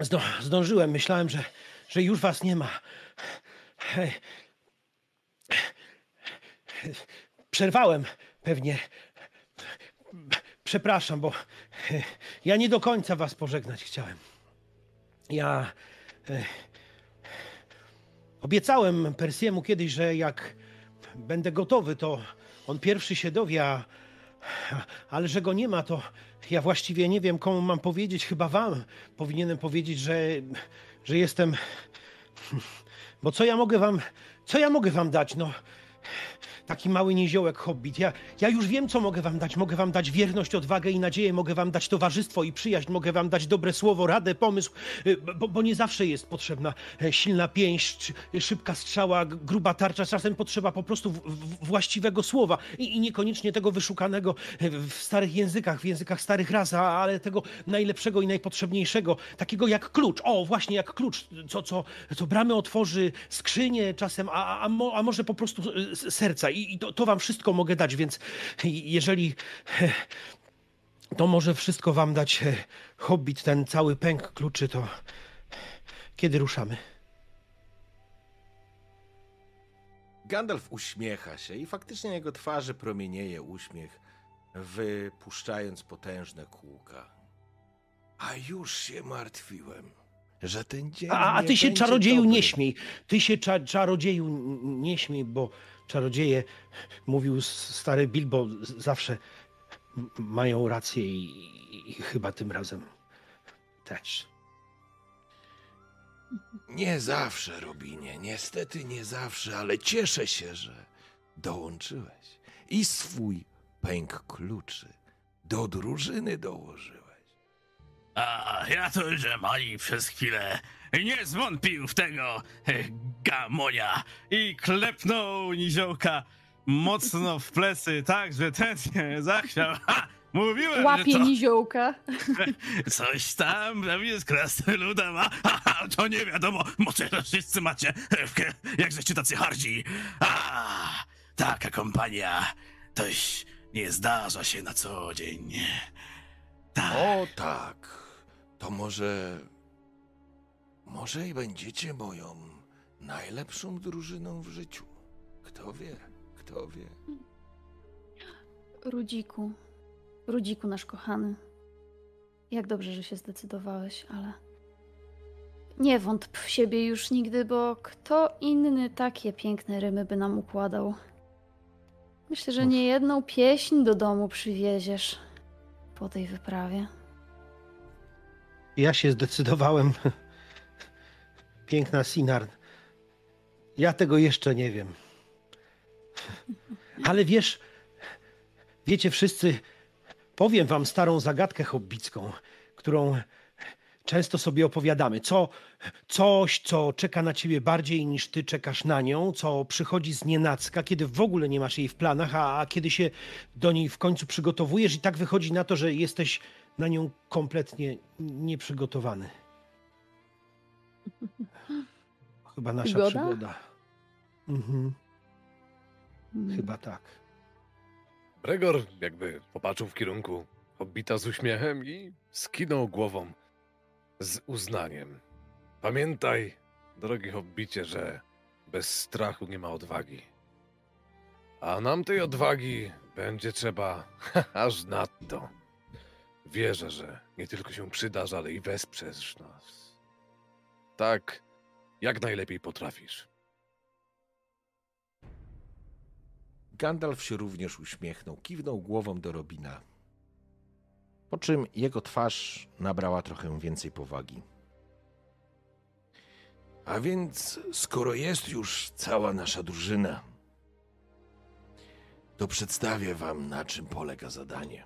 Zdo, zdążyłem. Myślałem, że, że już was nie ma. Przerwałem pewnie. Przepraszam, bo ja nie do końca was pożegnać chciałem. Ja e, obiecałem Persiemu kiedyś, że jak będę gotowy, to on pierwszy się dowie, a, ale że go nie ma, to ja właściwie nie wiem, komu mam powiedzieć. Chyba wam powinienem powiedzieć, że, że jestem. Bo co ja mogę wam. Co ja mogę wam dać? No. Taki mały niziołek hobbit. Ja, ja już wiem, co mogę wam dać. Mogę wam dać wierność, odwagę i nadzieję. Mogę wam dać towarzystwo i przyjaźń. Mogę wam dać dobre słowo, radę, pomysł. y, Bo, bo nie zawsze jest potrzebna e, silna pięść, czy szybka strzała, gruba tarcza. Czasem potrzeba po prostu w, w, właściwego słowa. I, I niekoniecznie tego wyszukanego e, w starych językach, w językach starych ras, a- ale tego najlepszego i najpotrzebniejszego. Takiego jak klucz. O, właśnie jak klucz. Co, co, co bramy otworzy, skrzynię czasem, a, a, a może po prostu e, serca. I, i to, to wam wszystko mogę dać, więc jeżeli to może wszystko wam dać e, hobbit, ten cały pęk kluczy, to kiedy ruszamy? Gandalf uśmiecha się i faktycznie na jego twarzy promienieje uśmiech, wypuszczając potężne kółka. A już się martwiłem, że ten dzień. A, a ty się czarodzieju dobry. nie śmiej. Ty się cza, czarodzieju nie śmiej, bo czarodzieje, mówił stary Bilbo, zawsze mają rację i, i, i chyba tym razem też. Nie zawsze, Robinie, niestety nie zawsze, ale cieszę się, że dołączyłeś i swój pęk kluczy do drużyny dołożyłeś. A ja to, że Mali przez chwilę nie zwątpił w tego e, gamonia i klepnął niziołka mocno w plecy, tak, że ten się zachwiał. Ha! Mówiłem, Łapie że to niziołka. coś tam pewnie z krasnoludem, a ha, ha, to nie wiadomo, może to wszyscy macie, e, jak żeście tacy hardzi. A, taka kompania, toś nie zdarza się na co dzień. Tak. O tak, to może. Może i będziecie moją najlepszą drużyną w życiu. Kto wie? kto wie. Rudziku, Rudziku nasz kochany. Jak dobrze, że się zdecydowałeś, ale nie wątp w siebie już nigdy, bo kto inny takie piękne rymy by nam układał. Myślę, że nie jedną pieśń do domu przywieziesz po tej wyprawie. Ja się zdecydowałem. Piękna Sinar. Ja tego jeszcze nie wiem. Ale wiesz, wiecie wszyscy, powiem wam starą zagadkę hobbicką, którą często sobie opowiadamy. Co, coś, co czeka na ciebie bardziej niż ty czekasz na nią, co przychodzi z nienacka, kiedy w ogóle nie masz jej w planach, a, a kiedy się do niej w końcu przygotowujesz i tak wychodzi na to, że jesteś na nią kompletnie nieprzygotowany. Chyba nasza Przygoda? przygoda. Mhm, Mm. chyba tak. Bregor jakby popatrzył w kierunku hobbita z uśmiechem i skinął głową z uznaniem. Pamiętaj, drogi hobbicie, że bez strachu nie ma odwagi. A nam tej odwagi będzie trzeba aż nadto. Wierzę, że nie tylko się przydasz, ale i wesprzesz nas. Tak, jak najlepiej potrafisz. Gandalf się również uśmiechnął, kiwnął głową do Robina. Po czym jego twarz nabrała trochę więcej powagi. A więc, skoro jest już cała nasza drużyna, to przedstawię wam, na czym polega zadanie.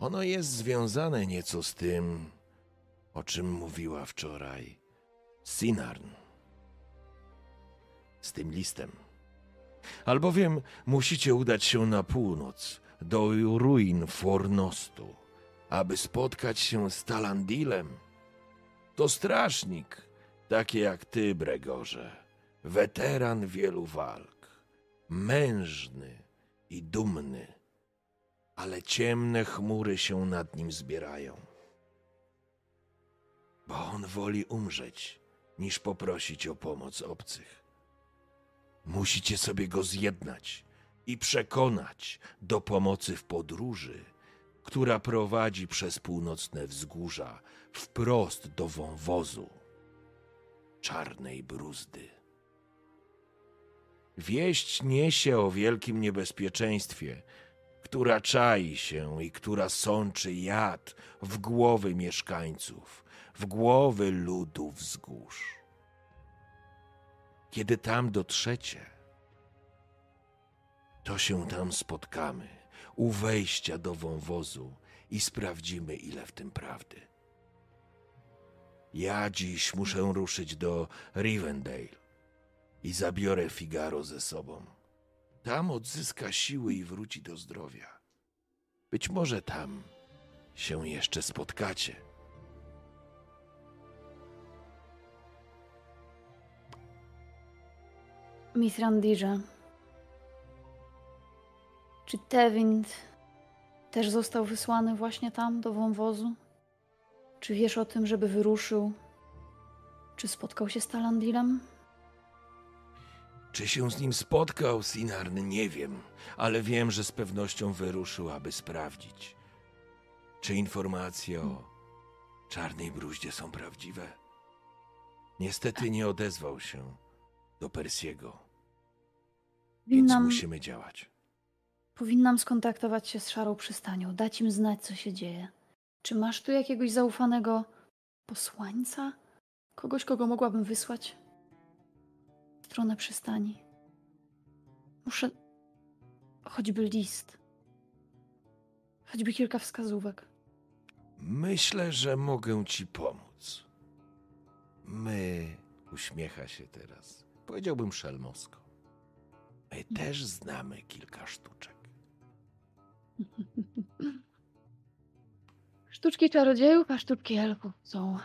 Ono jest związane nieco z tym, o czym mówiła wczoraj Sinarn. Z tym listem. Albowiem musicie udać się na północ, do ruin Fornostu, aby spotkać się z Talandilem. To strażnik, taki jak ty, Bregorze, weteran wielu walk, mężny i dumny, ale ciemne chmury się nad nim zbierają. Bo on woli umrzeć, niż poprosić o pomoc obcych. Musicie sobie go zjednać i przekonać do pomocy w podróży, która prowadzi przez północne wzgórza wprost do wąwozu czarnej bruzdy. Wieść niesie o wielkim niebezpieczeństwie, która czai się i która sączy jad w głowy mieszkańców, w głowy ludu wzgórz. Kiedy tam dotrzecie, to się tam spotkamy u wejścia do wąwozu i sprawdzimy, ile w tym prawdy. Ja dziś muszę ruszyć do Rivendale i zabiorę Figaro ze sobą. Tam odzyska siły i wróci do zdrowia. Być może tam się jeszcze spotkacie. Mithrandirze, czy Tewind też został wysłany właśnie tam, do wąwozu? Czy wiesz o tym, żeby wyruszył? Czy spotkał się z Talandilem? Czy się z nim spotkał, Sinarn, nie wiem, ale wiem, że z pewnością wyruszył, aby sprawdzić, czy informacje o czarnej bruździe są prawdziwe. Niestety nie odezwał się do Persiego, więc Powinnam, musimy działać. powinnam skontaktować się z Szarą Przystanią, dać im znać, co się dzieje. Czy masz tu jakiegoś zaufanego posłańca? Kogoś, kogo mogłabym wysłać? W stronę przystani. Muszę. choćby list. Choćby kilka wskazówek. Myślę, że mogę ci pomóc. My, Uśmiecha się teraz. Powiedziałbym szelmosko. My też znamy kilka sztuczek. Sztuczki czarodziejów, a sztuczki elfów są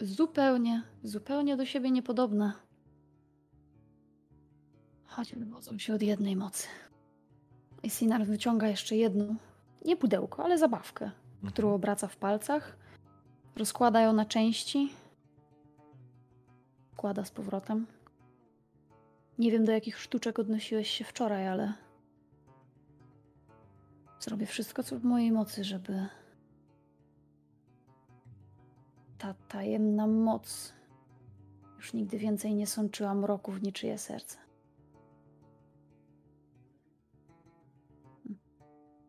zupełnie, zupełnie do siebie niepodobne. Choć wywodzą się od jednej mocy. I Sinar wyciąga jeszcze jedną, nie pudełko, ale zabawkę, którą obraca w palcach, rozkłada ją na części, kłada z powrotem. Nie wiem, do jakich sztuczek odnosiłeś się wczoraj, ale. Zrobię wszystko, co w mojej mocy, żeby. Ta tajemna moc już nigdy więcej nie sączyła mroku w niczyje serce.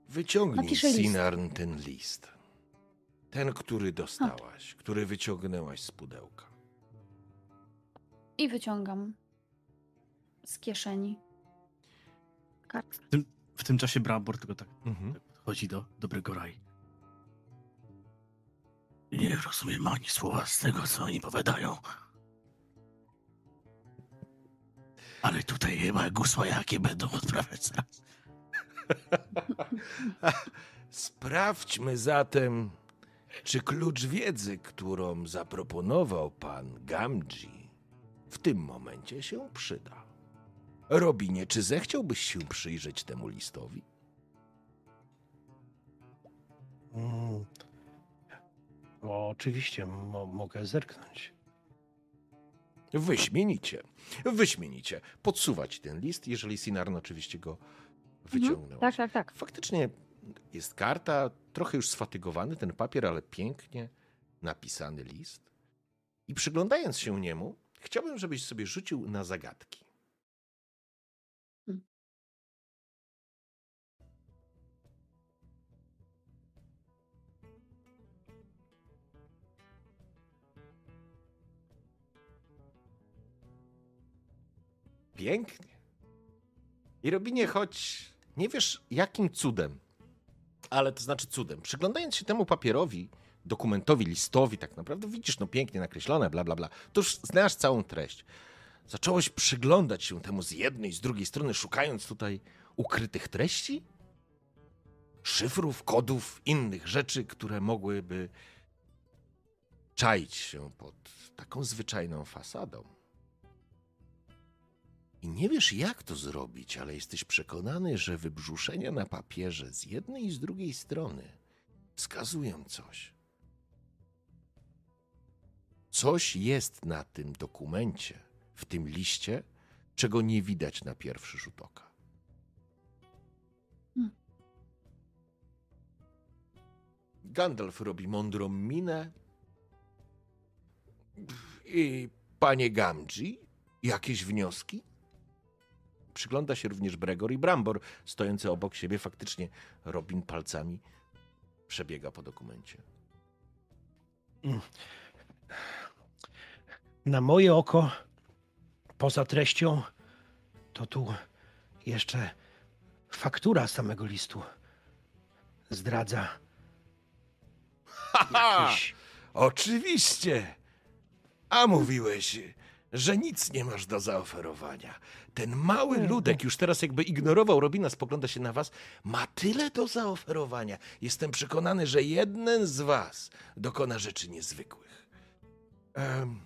Wyciągnij, Napiszę list. Sinarn, ten list. Ten, który dostałaś, który wyciągnęłaś z pudełka. I wyciągam z kieszeni kartkę. W tym czasie Brambor tylko tak Mhm. podchodzi do dobrego raj. Nie rozumiem ani słowa z tego, co oni powiadają. Ale tutaj chyba gusła jakie będą odprawiać zaraz. Sprawdźmy zatem, czy klucz wiedzy, którą zaproponował pan Gamji, w tym momencie się przyda. Robinie, czy zechciałbyś się przyjrzeć temu listowi? Mm. O, oczywiście, mo- mogę zerknąć. Wyśmienicie. Wyśmienicie. Podsuwać ten list, jeżeli Sinarn oczywiście go wyciągnął. Tak, tak, tak. Faktycznie jest karta, trochę już sfatygowany ten papier, ale pięknie napisany list. I przyglądając się niemu, chciałbym, żebyś sobie rzucił na zagadki. Pięknie. I Robinie, choć nie wiesz jakim cudem, ale to znaczy cudem, przyglądając się temu papierowi, dokumentowi, listowi, tak naprawdę widzisz, no pięknie nakreślone, bla, bla, bla, to już znasz całą treść. Zacząłeś przyglądać się temu z jednej, z drugiej strony, szukając tutaj ukrytych treści? Szyfrów, kodów, innych rzeczy, które mogłyby czaić się pod taką zwyczajną fasadą. I nie wiesz, jak to zrobić, ale jesteś przekonany, że wybrzuszenia na papierze z jednej i z drugiej strony wskazują coś. Coś jest na tym dokumencie, w tym liście, czego nie widać na pierwszy rzut oka. Hmm. Gandalf robi mądrą minę. I panie Gamji, jakieś wnioski? Przygląda się również Bregor i Brambor, stojący obok siebie. Faktycznie Robin palcami przebiega po dokumencie. Na moje oko, poza treścią, to tu jeszcze faktura samego listu zdradza Haha! jakieś Oczywiście! A mówiłeś, że nic nie masz do zaoferowania. Ten mały ludek już teraz jakby ignorował Robina, spogląda się na was. Ma tyle do zaoferowania. Jestem przekonany, że jeden z was dokona rzeczy niezwykłych. Em,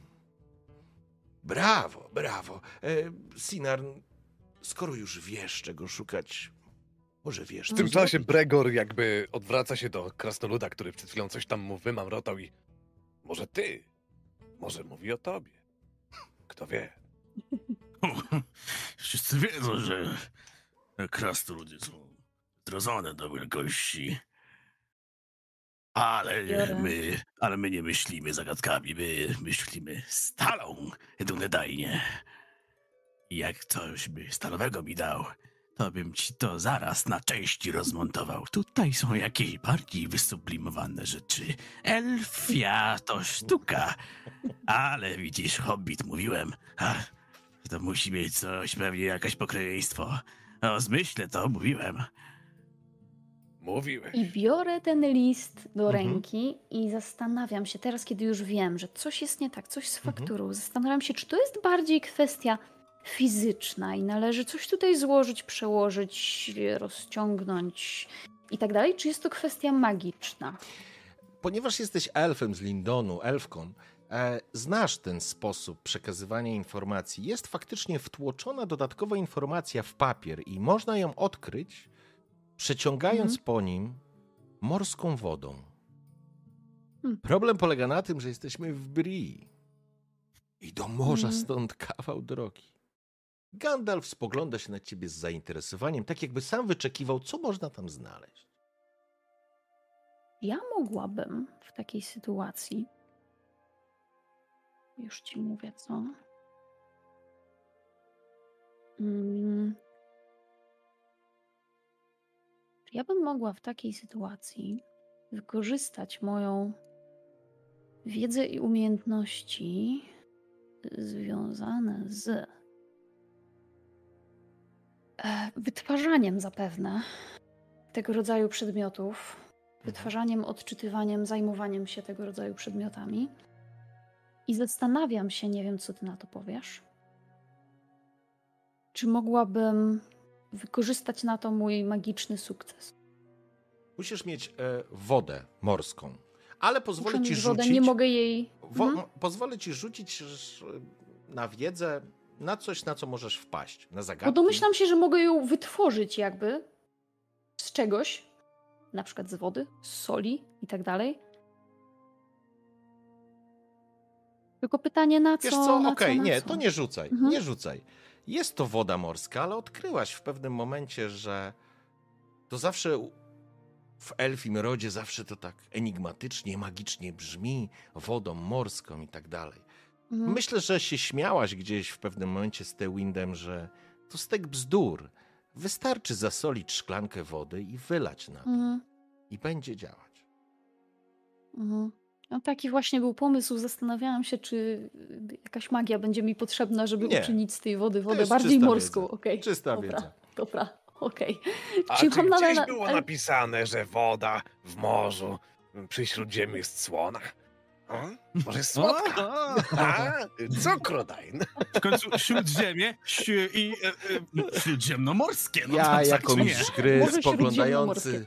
brawo, brawo. E, Sinarn, skoro już wiesz, czego szukać, może wiesz, W tym czasie. Bregor jakby odwraca się do krasnoluda, który przed chwilą coś tam mu wymamrotał i... Może ty? Może mówi o tobie? Kto wie? Wszyscy wiedzą, że krasnoludy są zrodzone do wielkości. Ale my, ale my nie myślimy zagadkami, my myślimy stalą dunedajnie. I jak coś by stalowego mi dał, to bym ci to zaraz na części rozmontował. Tutaj są jakieś bardziej wysublimowane rzeczy. Elfia to sztuka. Ale widzisz, hobbit mówiłem. A, to musi mieć coś, pewnie jakieś pokryjeństwo. O, zmyślę to, mówiłem. Mówiłeś. I biorę ten list do Mhm. ręki i zastanawiam się, teraz kiedy już wiem, że coś jest nie tak, coś z Mhm. fakturą, zastanawiam się, czy to jest bardziej kwestia fizyczna i należy coś tutaj złożyć, przełożyć, rozciągnąć i tak dalej, czy jest to kwestia magiczna? Ponieważ jesteś elfem z Lindonu, elfką, e, znasz ten sposób przekazywania informacji. Jest faktycznie wtłoczona dodatkowa informacja w papier i można ją odkryć, przeciągając Mhm. po nim morską wodą. Hmm. Problem polega na tym, że jesteśmy w Brii i do morza Mhm. stąd kawał drogi. Gandalf spogląda się na ciebie z zainteresowaniem, tak jakby sam wyczekiwał, co można tam znaleźć. Ja mogłabym w takiej sytuacji. Już ci mówię, co. Mm. Ja bym mogła w takiej sytuacji wykorzystać moją wiedzę i umiejętności związane z wytwarzaniem zapewne tego rodzaju przedmiotów, wytwarzaniem, odczytywaniem, zajmowaniem się tego rodzaju przedmiotami. I zastanawiam się, nie wiem, co ty na to powiesz. Czy mogłabym wykorzystać na to mój magiczny sukces? Musisz mieć e, wodę morską, ale pozwolę Muszę ci mieć wodę, rzucić. nie mogę jej. Wo- Mhm. Pozwolę ci rzucić ż- na wiedzę, na coś, na co możesz wpaść. Na zagadki. Bo domyślam się, że mogę ją wytworzyć jakby z czegoś, na przykład z wody, z soli i tak dalej. Tylko pytanie na co? Wiesz co, okej, na nie, co? to nie rzucaj, Mhm. nie rzucaj. Jest to woda morska, ale odkryłaś w pewnym momencie, że to zawsze w elfim rodzie zawsze to tak enigmatycznie, magicznie brzmi, wodą morską i tak dalej. Mhm. Myślę, że się śmiałaś gdzieś w pewnym momencie z Tewindem, że to stek bzdur. Wystarczy zasolić szklankę wody i wylać na to. Mhm. I będzie działać. Mhm. No taki właśnie był pomysł. Zastanawiałam się, czy y, jakaś magia będzie mi potrzebna, żeby Nie. uczynić z tej wody wodę bardziej czysta morską. wiedza. Okej. Czysta dobra, wiedza. Dobra, okej. A Czy gdzieś na- było ale- napisane, że woda w morzu przy śródziemiu jest słona? A? Może jest słodka? A? Cukru daj. W końcu śródziemie śród, i e, e, śródziemnomorskie. No, Ja tak, jako mistrz gry spoglądający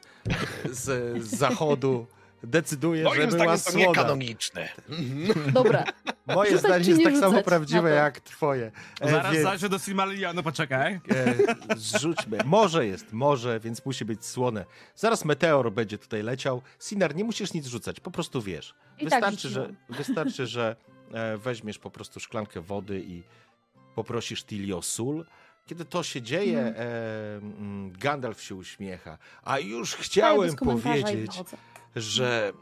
z, z zachodu decyduję, że Moim była zdaniem to niekanoniczne. Dobra. Moje Rzucać zdanie jest tak samo prawdziwe jak twoje. E, Zaraz więc, zajrzę do Silmarillionu, poczekaj. e, zrzućmy. Morze jest morze, więc musi być słone. Zaraz meteor będzie tutaj leciał. Sinar, nie musisz nic rzucać, po prostu wiesz. I tak Wystarczy, że, rzuciłam. wystarczy, że e, weźmiesz po prostu szklankę wody i poprosisz Tilly o sól. Kiedy to się dzieje, Mhm. e, mm, Gandalf się uśmiecha. A już chciałem powiedzieć. Że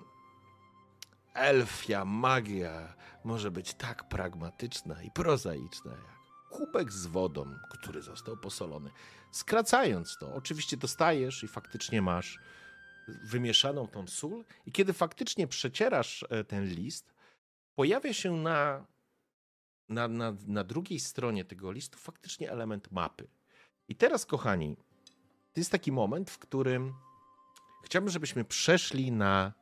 elfia magia może być tak pragmatyczna i prozaiczna jak kubek z wodą, który został posolony. Skracając to, oczywiście dostajesz i faktycznie masz wymieszaną tą sól i kiedy faktycznie przecierasz e, ten list, pojawia się na, na, na, na drugiej stronie tego listu faktycznie element mapy. I teraz, kochani, to jest taki moment, w którym chciałbym, żebyśmy przeszli na.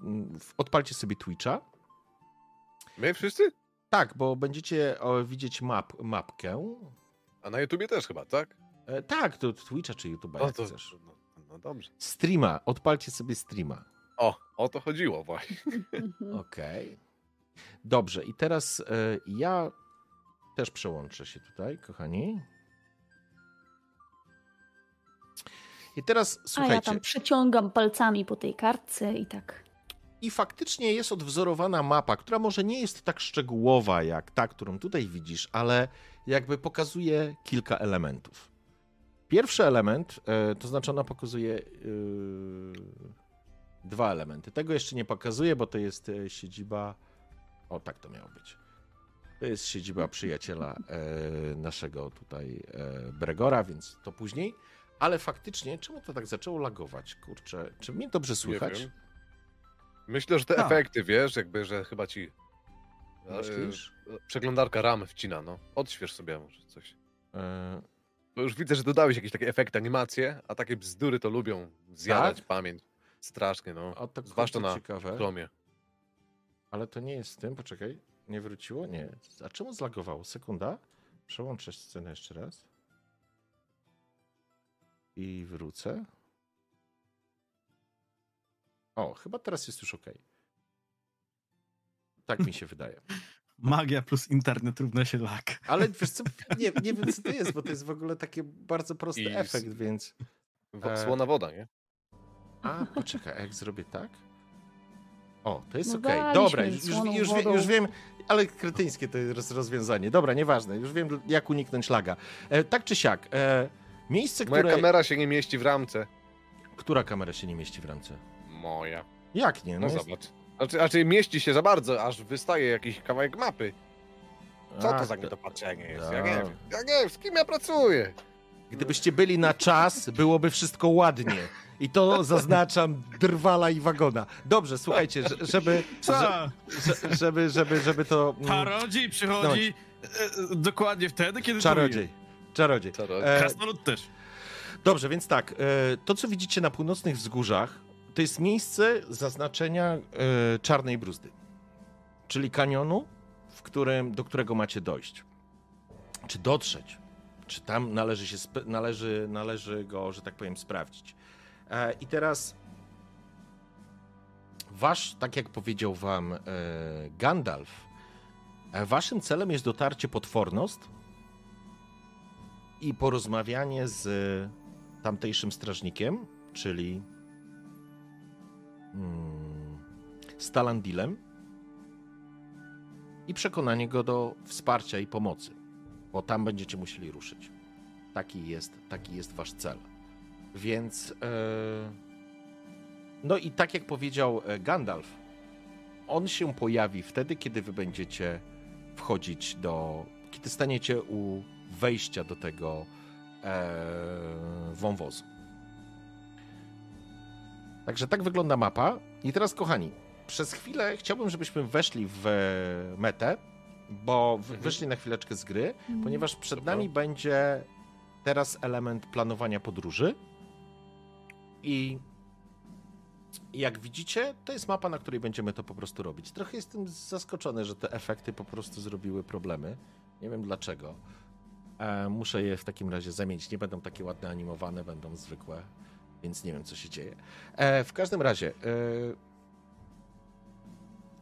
mm, w- Odpalcie sobie Twitcha. My wszyscy? Tak, bo będziecie widzieć map, mapkę. A na YouTubie też chyba, tak? E, tak, to Twitcha czy YouTube'a, No jak to, chcesz. no, no dobrze. Streama, odpalcie sobie streama. O, o to chodziło właśnie. Mhm. Okej. Dobrze, i teraz e, ja też przełączę się tutaj, kochani. I teraz A słuchajcie. ja tam przeciągam palcami po tej kartce i tak. I faktycznie jest odwzorowana mapa, która może nie jest tak szczegółowa jak ta, którą tutaj widzisz, ale jakby pokazuje kilka elementów. Pierwszy element, e, to znaczy ona pokazuje yy, dwa elementy. Tego jeszcze nie pokazuje, bo to jest e, siedziba. O, tak to miało być. To jest siedziba przyjaciela e, naszego tutaj e, Bregora, więc to później. Ale faktycznie, czemu to tak zaczęło lagować? Kurczę, czy mnie dobrze słychać? Myślę, że te Tak. efekty, wiesz, jakby, że chyba ci e, Myślisz? przeglądarka RAM wcina, no. Odśwież sobie może coś. E, Bo już widzę, że dodałeś jakieś takie efekty, animacje, a takie bzdury to lubią zjadać Tak? pamięć. Strasznie, no. A tak Zwłaszcza na ciekawe. Chromie. Ale to nie jest z tym, poczekaj. Nie wróciło? Nie. A czemu zlagowało? Sekunda. Przełączę scenę jeszcze raz. I wrócę. O, chyba teraz jest już ok. Tak mi się wydaje. Magia plus internet równa się lak. Ale wiesz co, nie, nie wiem co to jest, bo to jest w ogóle taki bardzo prosty I efekt, więc... E. Słona woda, nie? A, poczekaj, a jak zrobię tak? O, to jest No okej. daliśmy Dobra, już, już, wie- już wiem, ale kretyńskie to jest rozwiązanie. Dobra, nieważne, już wiem, jak uniknąć laga. E, tak czy siak, e, miejsce, Moja które... kamera się nie mieści w ramce. Która kamera się nie mieści w ramce? Moja. Jak nie? No jest- zobacz. Znaczy, znaczy mieści się za bardzo, aż wystaje jakiś kawałek mapy. Co Ach, to za niedopatrzenie jest? Ja No. nie wiem. Ja nie wiem, z kim ja pracuję. Gdybyście byli na czas, byłoby wszystko ładnie. I to zaznaczam drwala i wagona. Dobrze, słuchajcie, że- żeby, Co? że- że- żeby, żeby, żeby to... mm, Czarodziej przychodzi e, dokładnie wtedy, kiedy Czarodziej. Czarodziej. Czarodziej. To E, Krasnolud też. Dobrze, więc tak, e, to co widzicie na północnych wzgórzach, to jest miejsce zaznaczenia e, Czarnej Bruzdy, czyli kanionu, w którym, do którego macie dojść. Czy dotrzeć, czy tam należy, się należy, należy go, że tak powiem, sprawdzić. I teraz wasz, tak jak powiedział wam e, Gandalf, e, waszym celem jest dotarcie pod Fornost i porozmawianie z tamtejszym strażnikiem, czyli mm, Stalandilem i przekonanie go do wsparcia i pomocy, bo tam będziecie musieli ruszyć. Taki jest, taki jest wasz cel. Więc e, no i tak jak powiedział e, Gandalf, on się pojawi wtedy, kiedy wy będziecie wchodzić do, kiedy staniecie u wejścia do tego e, wąwozu. Także tak wygląda mapa. I teraz, kochani, przez chwilę chciałbym, żebyśmy weszli w e, metę, bo Mhm. wyszli na chwileczkę z gry, Mm. ponieważ przed nami będzie teraz element planowania podróży. I jak widzicie, to jest mapa, na której będziemy to po prostu robić. Trochę jestem zaskoczony, że te efekty po prostu zrobiły problemy. Nie wiem dlaczego. E, muszę je w takim razie zamienić. Nie będą takie ładne animowane, będą zwykłe, więc nie wiem, co się dzieje. E, w każdym razie, e,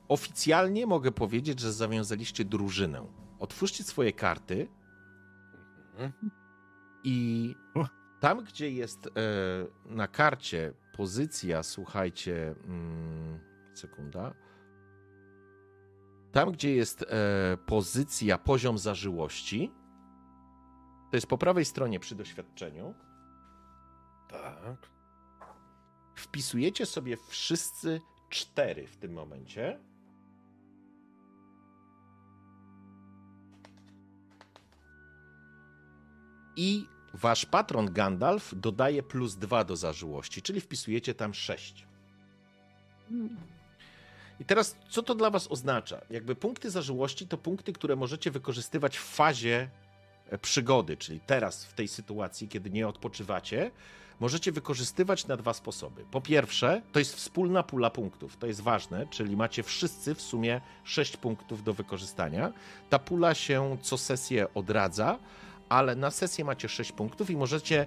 oficjalnie mogę powiedzieć, że zawiązaliście drużynę. Otwórzcie swoje karty i tam, gdzie jest na karcie pozycja, słuchajcie, mm, sekunda. Tam, gdzie jest pozycja poziom zażyłości, to jest po prawej stronie przy doświadczeniu. Tak. Wpisujecie sobie wszyscy cztery w tym momencie. I wasz patron Gandalf dodaje plus dwa do zażyłości, czyli wpisujecie tam sześć. I teraz, co to dla Was oznacza? Jakby punkty zażyłości to punkty, które możecie wykorzystywać w fazie przygody, czyli teraz, w tej sytuacji, kiedy nie odpoczywacie, możecie wykorzystywać na dwa sposoby. Po pierwsze, to jest wspólna pula punktów, to jest ważne, czyli macie wszyscy w sumie 6 punktów do wykorzystania. Ta pula się co sesję odradza, ale na sesję macie 6 punktów i możecie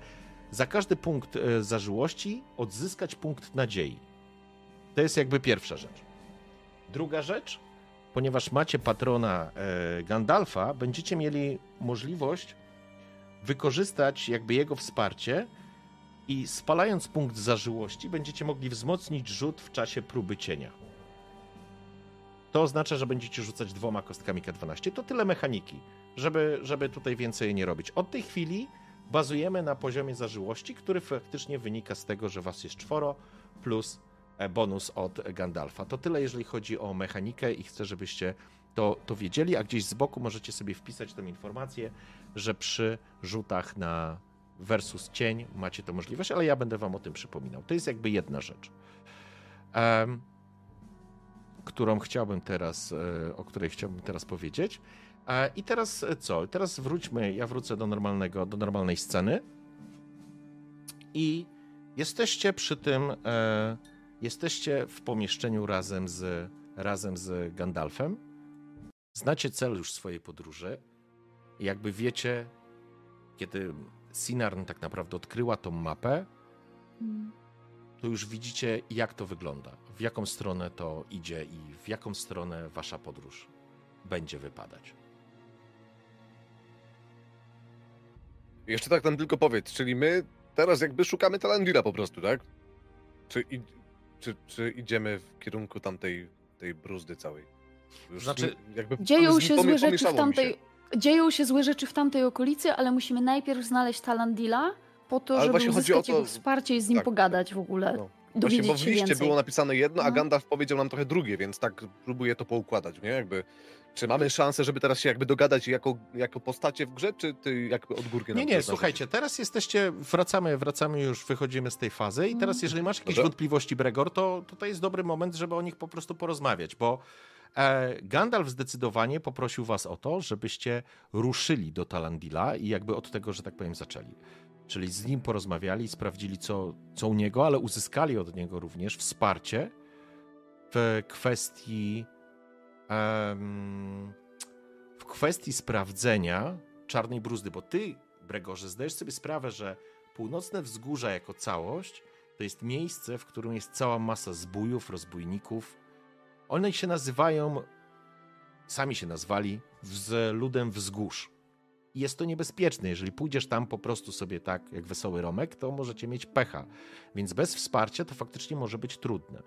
za każdy punkt e, zażyłości odzyskać punkt nadziei. To jest jakby pierwsza rzecz. Druga rzecz, ponieważ macie patrona e, Gandalfa, będziecie mieli możliwość wykorzystać jakby jego wsparcie i spalając punkt zażyłości będziecie mogli wzmocnić rzut w czasie próby cienia. To oznacza, że będziecie rzucać dwoma kostkami K12. To tyle mechaniki, żeby, żeby tutaj więcej nie robić. Od tej chwili bazujemy na poziomie zażyłości, który faktycznie wynika z tego, że was jest czworo plus bonus od Gandalfa. To tyle, jeżeli chodzi o mechanikę i chcę, żebyście to, to wiedzieli, a gdzieś z boku możecie sobie wpisać tę informację, że przy rzutach na versus cień macie tę możliwość, ale ja będę wam o tym przypominał. To jest jakby jedna rzecz, em, którą chciałbym teraz, e, o której chciałbym teraz powiedzieć. E, I teraz e, co? Teraz wróćmy, ja wrócę do normalnego, do normalnej sceny i jesteście przy tym, e, jesteście w pomieszczeniu razem z, razem z Gandalfem. Znacie cel już swojej podróży. Jakby wiecie, kiedy Sinarn tak naprawdę odkryła tą mapę, to już widzicie, jak to wygląda, w jaką stronę to idzie i w jaką stronę wasza podróż będzie wypadać. Jeszcze tak nam tylko powiedz, czyli my teraz jakby szukamy Talandila po prostu, tak? Czy. Czy, czy idziemy w kierunku tamtej tej bruzdy całej? Już Znaczy, jakby Dzieją się złe rzeczy w tamtej. się. Dzieją się złe rzeczy w tamtej okolicy, ale musimy najpierw znaleźć Talandila po to, Ale żeby uzyskać to- jego wsparcie i z nim tak, pogadać w ogóle. No. Właśnie, bo w liście więcej. było napisane jedno, a No. Gandalf powiedział nam trochę drugie, więc tak próbuję to poukładać, nie? Jakby, czy mamy szansę, żeby teraz się jakby dogadać jako, jako postacie w grze, czy ty jakby odgórnie Nie, nam nie, to słuchajcie, teraz jesteście, wracamy, wracamy już, wychodzimy z tej fazy i teraz Mhm. jeżeli masz jakieś Dobrze. wątpliwości, Bregor, to, to to jest dobry moment, żeby o nich po prostu porozmawiać, bo e, Gandalf zdecydowanie poprosił was o to, żebyście ruszyli do Talandila i jakby od tego, że tak powiem, zaczęli. Czyli z nim porozmawiali, sprawdzili, co, co u niego, ale uzyskali od niego również wsparcie w kwestii em, w kwestii sprawdzenia czarnej bruzdy, bo ty, Bregorze, zdajesz sobie sprawę, że północne wzgórza jako całość to jest miejsce, w którym jest cała masa zbójów, rozbójników. One się nazywają, sami się nazwali, z ludem wzgórz. Jest to niebezpieczne. Jeżeli pójdziesz tam po prostu sobie tak, jak wesoły Romek, to możecie mieć pecha. Więc bez wsparcia to faktycznie może być trudne.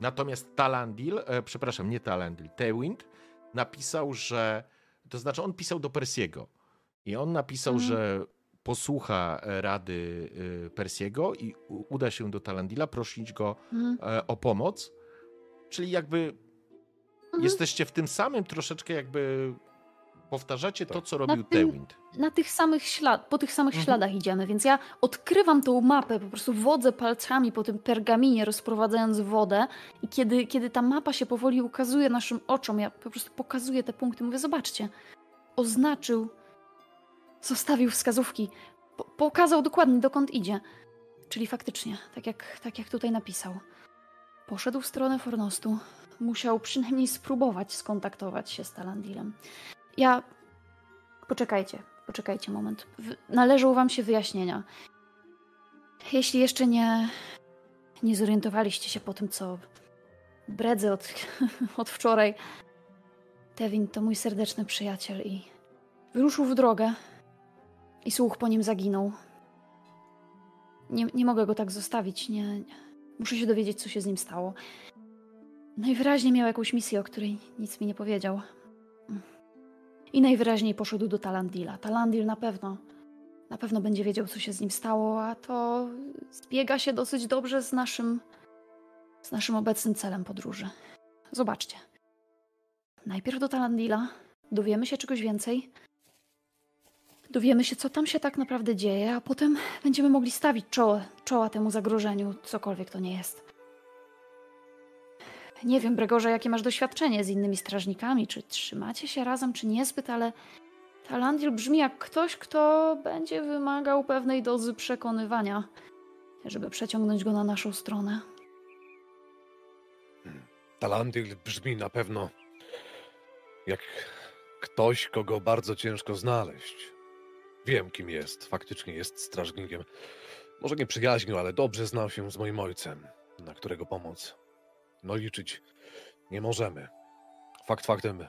Natomiast Talandil, e, przepraszam, nie Talandil, Tewind napisał, że, to znaczy on pisał do Persiego i on napisał, Mhm. że posłucha e, rady e, Persiego i uda się do Talandila prosić go e, o pomoc, czyli jakby Mhm. jesteście w tym samym troszeczkę jakby powtarzacie to, Tak. co robił Tewind. na tych samych ślad, po tych samych Mhm. śladach idziemy, więc ja odkrywam tą mapę, po prostu wodzę palcami po tym pergaminie, rozprowadzając wodę i kiedy, kiedy ta mapa się powoli ukazuje naszym oczom, ja po prostu pokazuję te punkty, mówię, zobaczcie, oznaczył, zostawił wskazówki, po, pokazał dokładnie dokąd idzie. Czyli faktycznie, tak jak, tak jak tutaj napisał. Poszedł w stronę Fornostu. Musiał przynajmniej spróbować skontaktować się z Talandilem. Ja Poczekajcie, poczekajcie moment. Należą wam się wyjaśnienia. Jeśli jeszcze nie, nie zorientowaliście się po tym, co bredzę od, od wczoraj, Tewin to mój serdeczny przyjaciel i wyruszył w drogę i słuch po nim zaginął. Nie, nie mogę go tak zostawić, nie, muszę się dowiedzieć, co się z nim stało. Najwyraźniej miał jakąś misję, o której nic mi nie powiedział. I najwyraźniej poszedł do Talandila. Talandil na pewno, na pewno będzie wiedział, co się z nim stało, a to zbiega się dosyć dobrze z naszym, z naszym obecnym celem podróży. Zobaczcie. Najpierw do Talandila, dowiemy się czegoś więcej, dowiemy się, co tam się tak naprawdę dzieje, a potem będziemy mogli stawić czoło, czoła temu zagrożeniu, cokolwiek to nie jest. Nie wiem, Bregorze, jakie masz doświadczenie z innymi strażnikami, czy trzymacie się razem, czy niezbyt, ale Talandil brzmi jak ktoś, kto będzie wymagał pewnej dozy przekonywania, żeby przeciągnąć go na naszą stronę. Talandil brzmi na pewno jak ktoś, kogo bardzo ciężko znaleźć. Wiem, kim jest. Faktycznie jest strażnikiem. Może nie przyjaźnił, ale dobrze znał się z moim ojcem, na którego pomoc no liczyć nie możemy. Fakt faktem,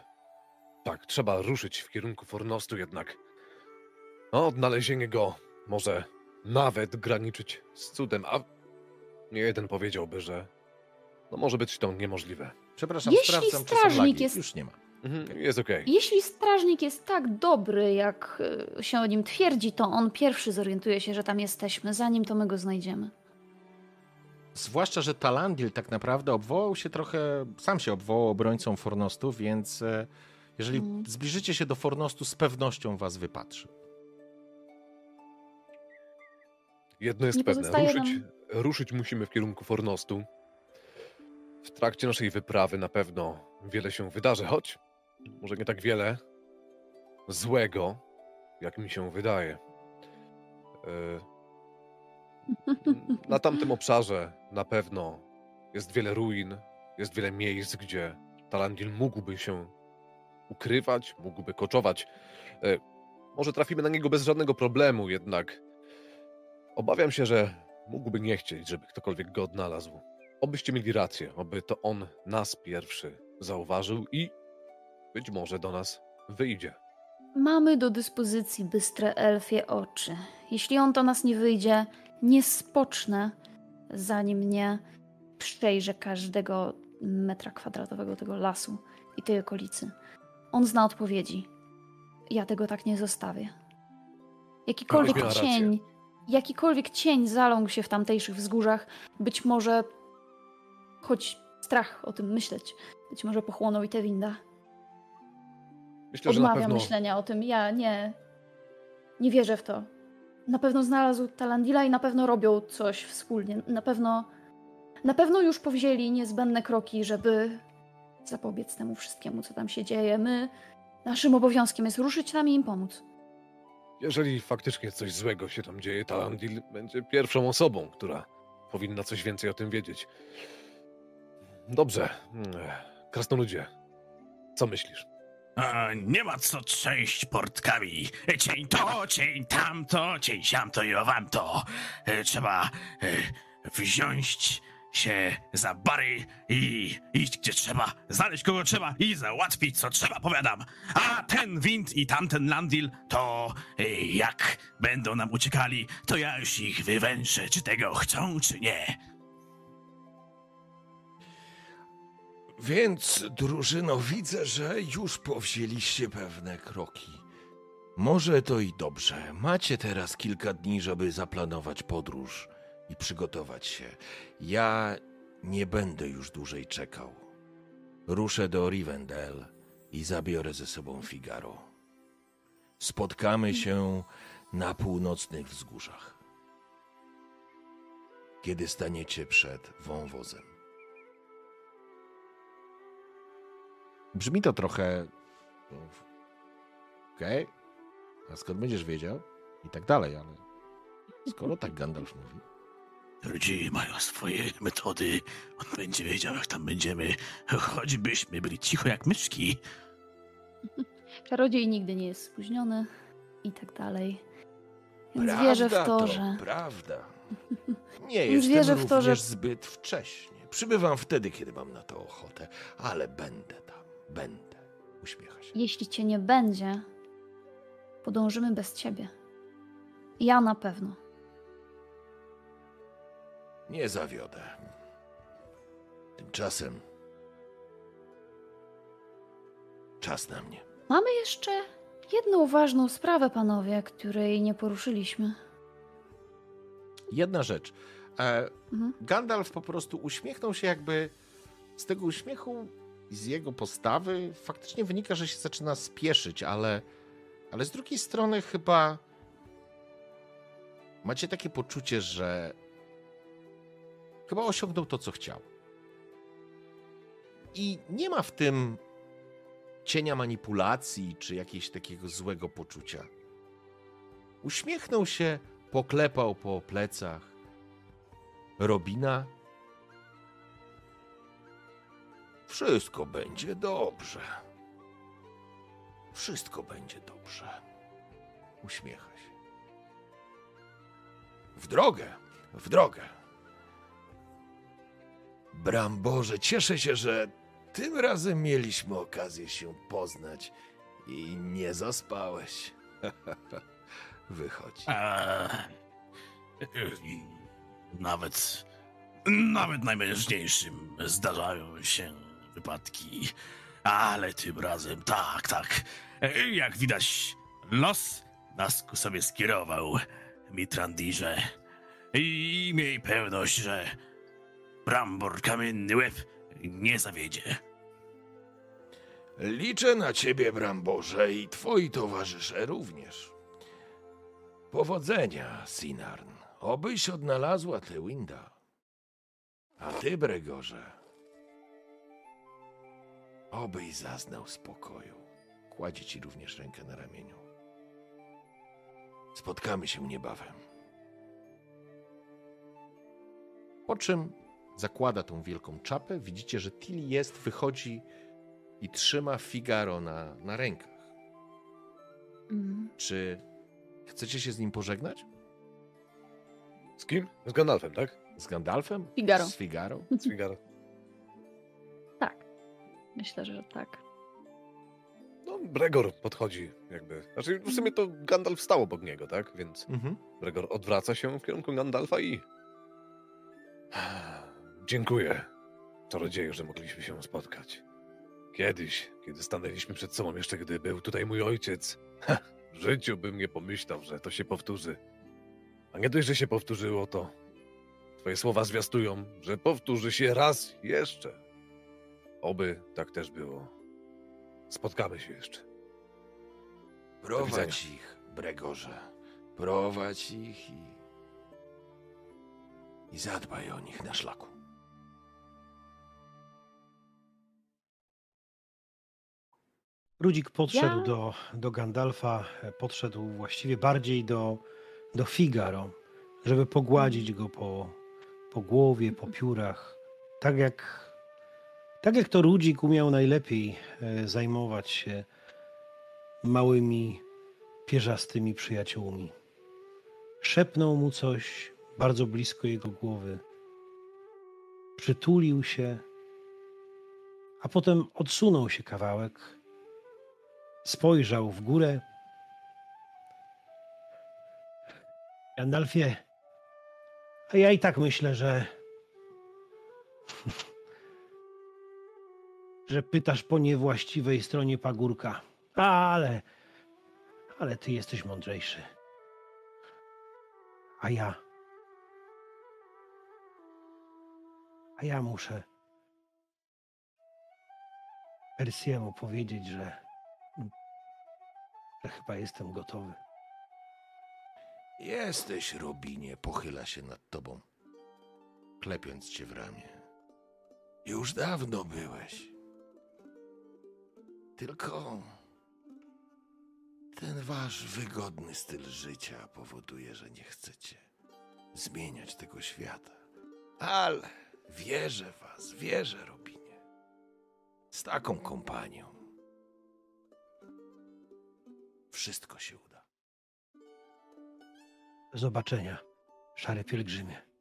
tak, trzeba ruszyć w kierunku Fornostu jednak. No, odnalezienie go może nawet graniczyć z cudem, a nie jeden powiedziałby, że no może być to niemożliwe. Przepraszam, Jeśli sprawdzam, strażnik jest- Już nie ma. Mhm, jest okej. Jeśli strażnik jest tak dobry, jak y, się o nim twierdzi, to on pierwszy zorientuje się, że tam jesteśmy, zanim to my go znajdziemy. Zwłaszcza, że Talandil tak naprawdę obwołał się trochę, sam się obwołał obrońcą Fornostu, więc e, jeżeli Mm. zbliżycie się do Fornostu, z pewnością was wypatrzy. Jedno jest Nie pewne, ruszyć, nam- ruszyć musimy w kierunku Fornostu. W trakcie naszej wyprawy na pewno wiele się wydarzy, choć może nie tak wiele złego, jak mi się wydaje. E, Na tamtym obszarze na pewno jest wiele ruin, jest wiele miejsc, gdzie Talandil mógłby się ukrywać, mógłby koczować. E, Może trafimy na niego bez żadnego problemu, jednak obawiam się, że mógłby nie chcieć, żeby ktokolwiek go odnalazł. Obyście mieli rację, oby to on nas pierwszy zauważył i być może do nas wyjdzie. Mamy do dyspozycji bystre elfie oczy. Jeśli on to nas nie wyjdzie, nie spocznę, zanim nie przejrzę każdego metra kwadratowego tego lasu i tej okolicy. On zna odpowiedzi. Ja tego tak nie zostawię. Jakikolwiek miała rację. cień, jakikolwiek cień zaląkł się w tamtejszych wzgórzach, być może, choć strach o tym myśleć, być może pochłonął i te winda. Myślę, Odmawiam pewno myślenia o tym. Ja nie. Nie wierzę w to. Na pewno znalazł Talandila i na pewno robią coś wspólnie. Na pewno. Na pewno już powzięli niezbędne kroki, żeby zapobiec temu wszystkiemu, co tam się dzieje. My. Naszym obowiązkiem jest ruszyć tam i im pomóc. jeżeli faktycznie coś złego się tam dzieje, Talandil będzie pierwszą osobą, która powinna coś więcej o tym wiedzieć. Dobrze. Mm, Krasnoludzie, co myślisz? A, nie ma co trzęść portkami. Cień to, cień tamto, cień siamto i owamto. E, Trzeba e, wziąć się za bary i iść gdzie trzeba, znaleźć kogo trzeba i załatwić co trzeba, powiadam. A ten wind i tamten landil, to e, jak będą nam uciekali, to ja już ich wywęszę, czy tego chcą, czy nie. Więc, drużyno, widzę, że już powzięliście pewne kroki. Może to i dobrze. Macie teraz kilka dni, żeby zaplanować podróż i przygotować się. Ja nie będę już dłużej czekał. Ruszę do Rivendell i zabiorę ze sobą Figaro. Spotkamy się na północnych wzgórzach. Kiedy staniecie przed wąwozem. Brzmi to trochę. no, Okej. A skąd będziesz wiedział? I tak dalej, ale. Skoro tak Gandalf mówi. Ludzie mają swoje metody. On będzie wiedział, jak tam będziemy. Choćbyśmy byli cicho jak myszki. Czarodziej nigdy nie jest spóźniony i tak dalej. Więc wierzę w to, że. Prawda. Nie Więc jestem wierzę w również to, że- zbyt wcześnie. Przybywam wtedy, kiedy mam na to ochotę, ale będę tam. Będę. Uśmiecha się. Jeśli cię nie będzie, podążymy bez ciebie. Ja na pewno. Nie zawiodę. Tymczasem czas na mnie. Mamy jeszcze jedną ważną sprawę, panowie, której nie poruszyliśmy. Jedna rzecz. E, Mhm. Gandalf po prostu uśmiechnął się, jakby z tego uśmiechu i z jego postawy faktycznie wynika, że się zaczyna spieszyć, ale, ale z drugiej strony chyba macie takie poczucie, że chyba osiągnął to, co chciał. I nie ma w tym cienia manipulacji czy jakiegoś takiego złego poczucia. Uśmiechnął się, poklepał po plecach Robina. Wszystko będzie dobrze. Wszystko będzie dobrze. Uśmiecha się. W drogę, w drogę. Bramborze, cieszę się, że tym razem mieliśmy okazję się poznać i nie zaspałeś. Wychodź. A, nawet, nawet najmężniejszym zdarzają się wypadki, ale tym razem tak, tak. Jak widać, los nas ku sobie skierował, Mitrandirze. I miej pewność, że Brambor Kamienny Łeb nie zawiedzie. Liczę na ciebie, Bramborze, i twoi towarzysze również. Powodzenia, Sinarn. Obyś odnalazła tę Winda. A ty, Bregorze, obyś zaznał spokoju. Kładzie ci również rękę na ramieniu. Spotkamy się niebawem. Po czym zakłada tą wielką czapę. Widzicie, że Tilly jest, wychodzi i trzyma Figaro na, na rękach. Mm. Czy chcecie się z nim pożegnać? Z kim? Z Gandalfem, tak? Z Gandalfem? Figaro. Z Figaro? Z Figaro. Myślę, że tak. No, Bregor podchodzi jakby. Znaczy, w sumie to Gandalf stał obok niego, tak? Więc Mhm. Bregor odwraca się w kierunku Gandalfa i... Dziękuję, czarodzieju, że mogliśmy się spotkać. Kiedyś, kiedy stanęliśmy przed sobą, jeszcze gdy był tutaj mój ojciec, ha, w życiu bym nie pomyślał, że to się powtórzy. A nie dość, że się powtórzyło, to twoje słowa zwiastują, że powtórzy się raz jeszcze. Oby tak też było. Spotkamy się jeszcze. Prowadź ich, Bregorze. Prowadź ich i... I zadbaj o nich na szlaku. Rudzik podszedł Ja- do, do Gandalfa, podszedł właściwie bardziej do, do Figaro, żeby pogładzić go po, po głowie, po piórach. Tak jak, tak jak to Rudzik umiał najlepiej e, zajmować się małymi, pierzastymi przyjaciółmi. Szepnął mu coś bardzo blisko jego głowy. Przytulił się, a potem odsunął się kawałek spojrzał w górę. Gandalfie, a ja i tak myślę, że. Że pytasz po niewłaściwej stronie pagórka. Ale. Ale ty jesteś mądrzejszy. A ja. A ja muszę. Persiemu powiedzieć, że że chyba jestem gotowy. Jesteś, Robinie, pochyla się nad tobą, klepiąc cię w ramię. Już dawno byłeś. Tylko ten wasz wygodny styl życia powoduje, że nie chcecie zmieniać tego świata. Ale wierzę was, wierzę, Robinie. Z taką kompanią wszystko się uda. Zobaczenia, szary pielgrzymie.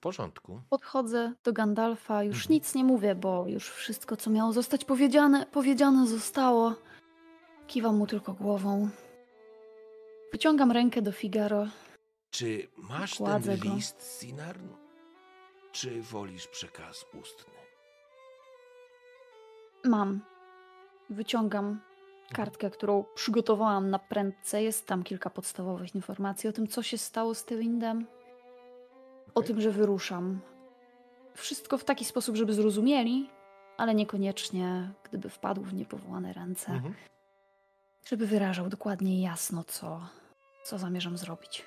Porządku. Podchodzę do Gandalfa, już Mhm. nic nie mówię, bo już wszystko, co miało zostać powiedziane, powiedziane zostało. Kiwam mu tylko głową. Wyciągam rękę do Figaro. Czy masz Kładzę ten go. list, Sinarn? Czy wolisz przekaz ustny? Mam. Wyciągam kartkę, którą przygotowałam na prędce. Jest tam kilka podstawowych informacji o tym, co się stało z Tywindem, o tym, że wyruszam. Wszystko w taki sposób, żeby zrozumieli, ale niekoniecznie, gdyby wpadł w niepowołane ręce. Mhm. Żeby wyrażał dokładnie i jasno, co, co zamierzam zrobić.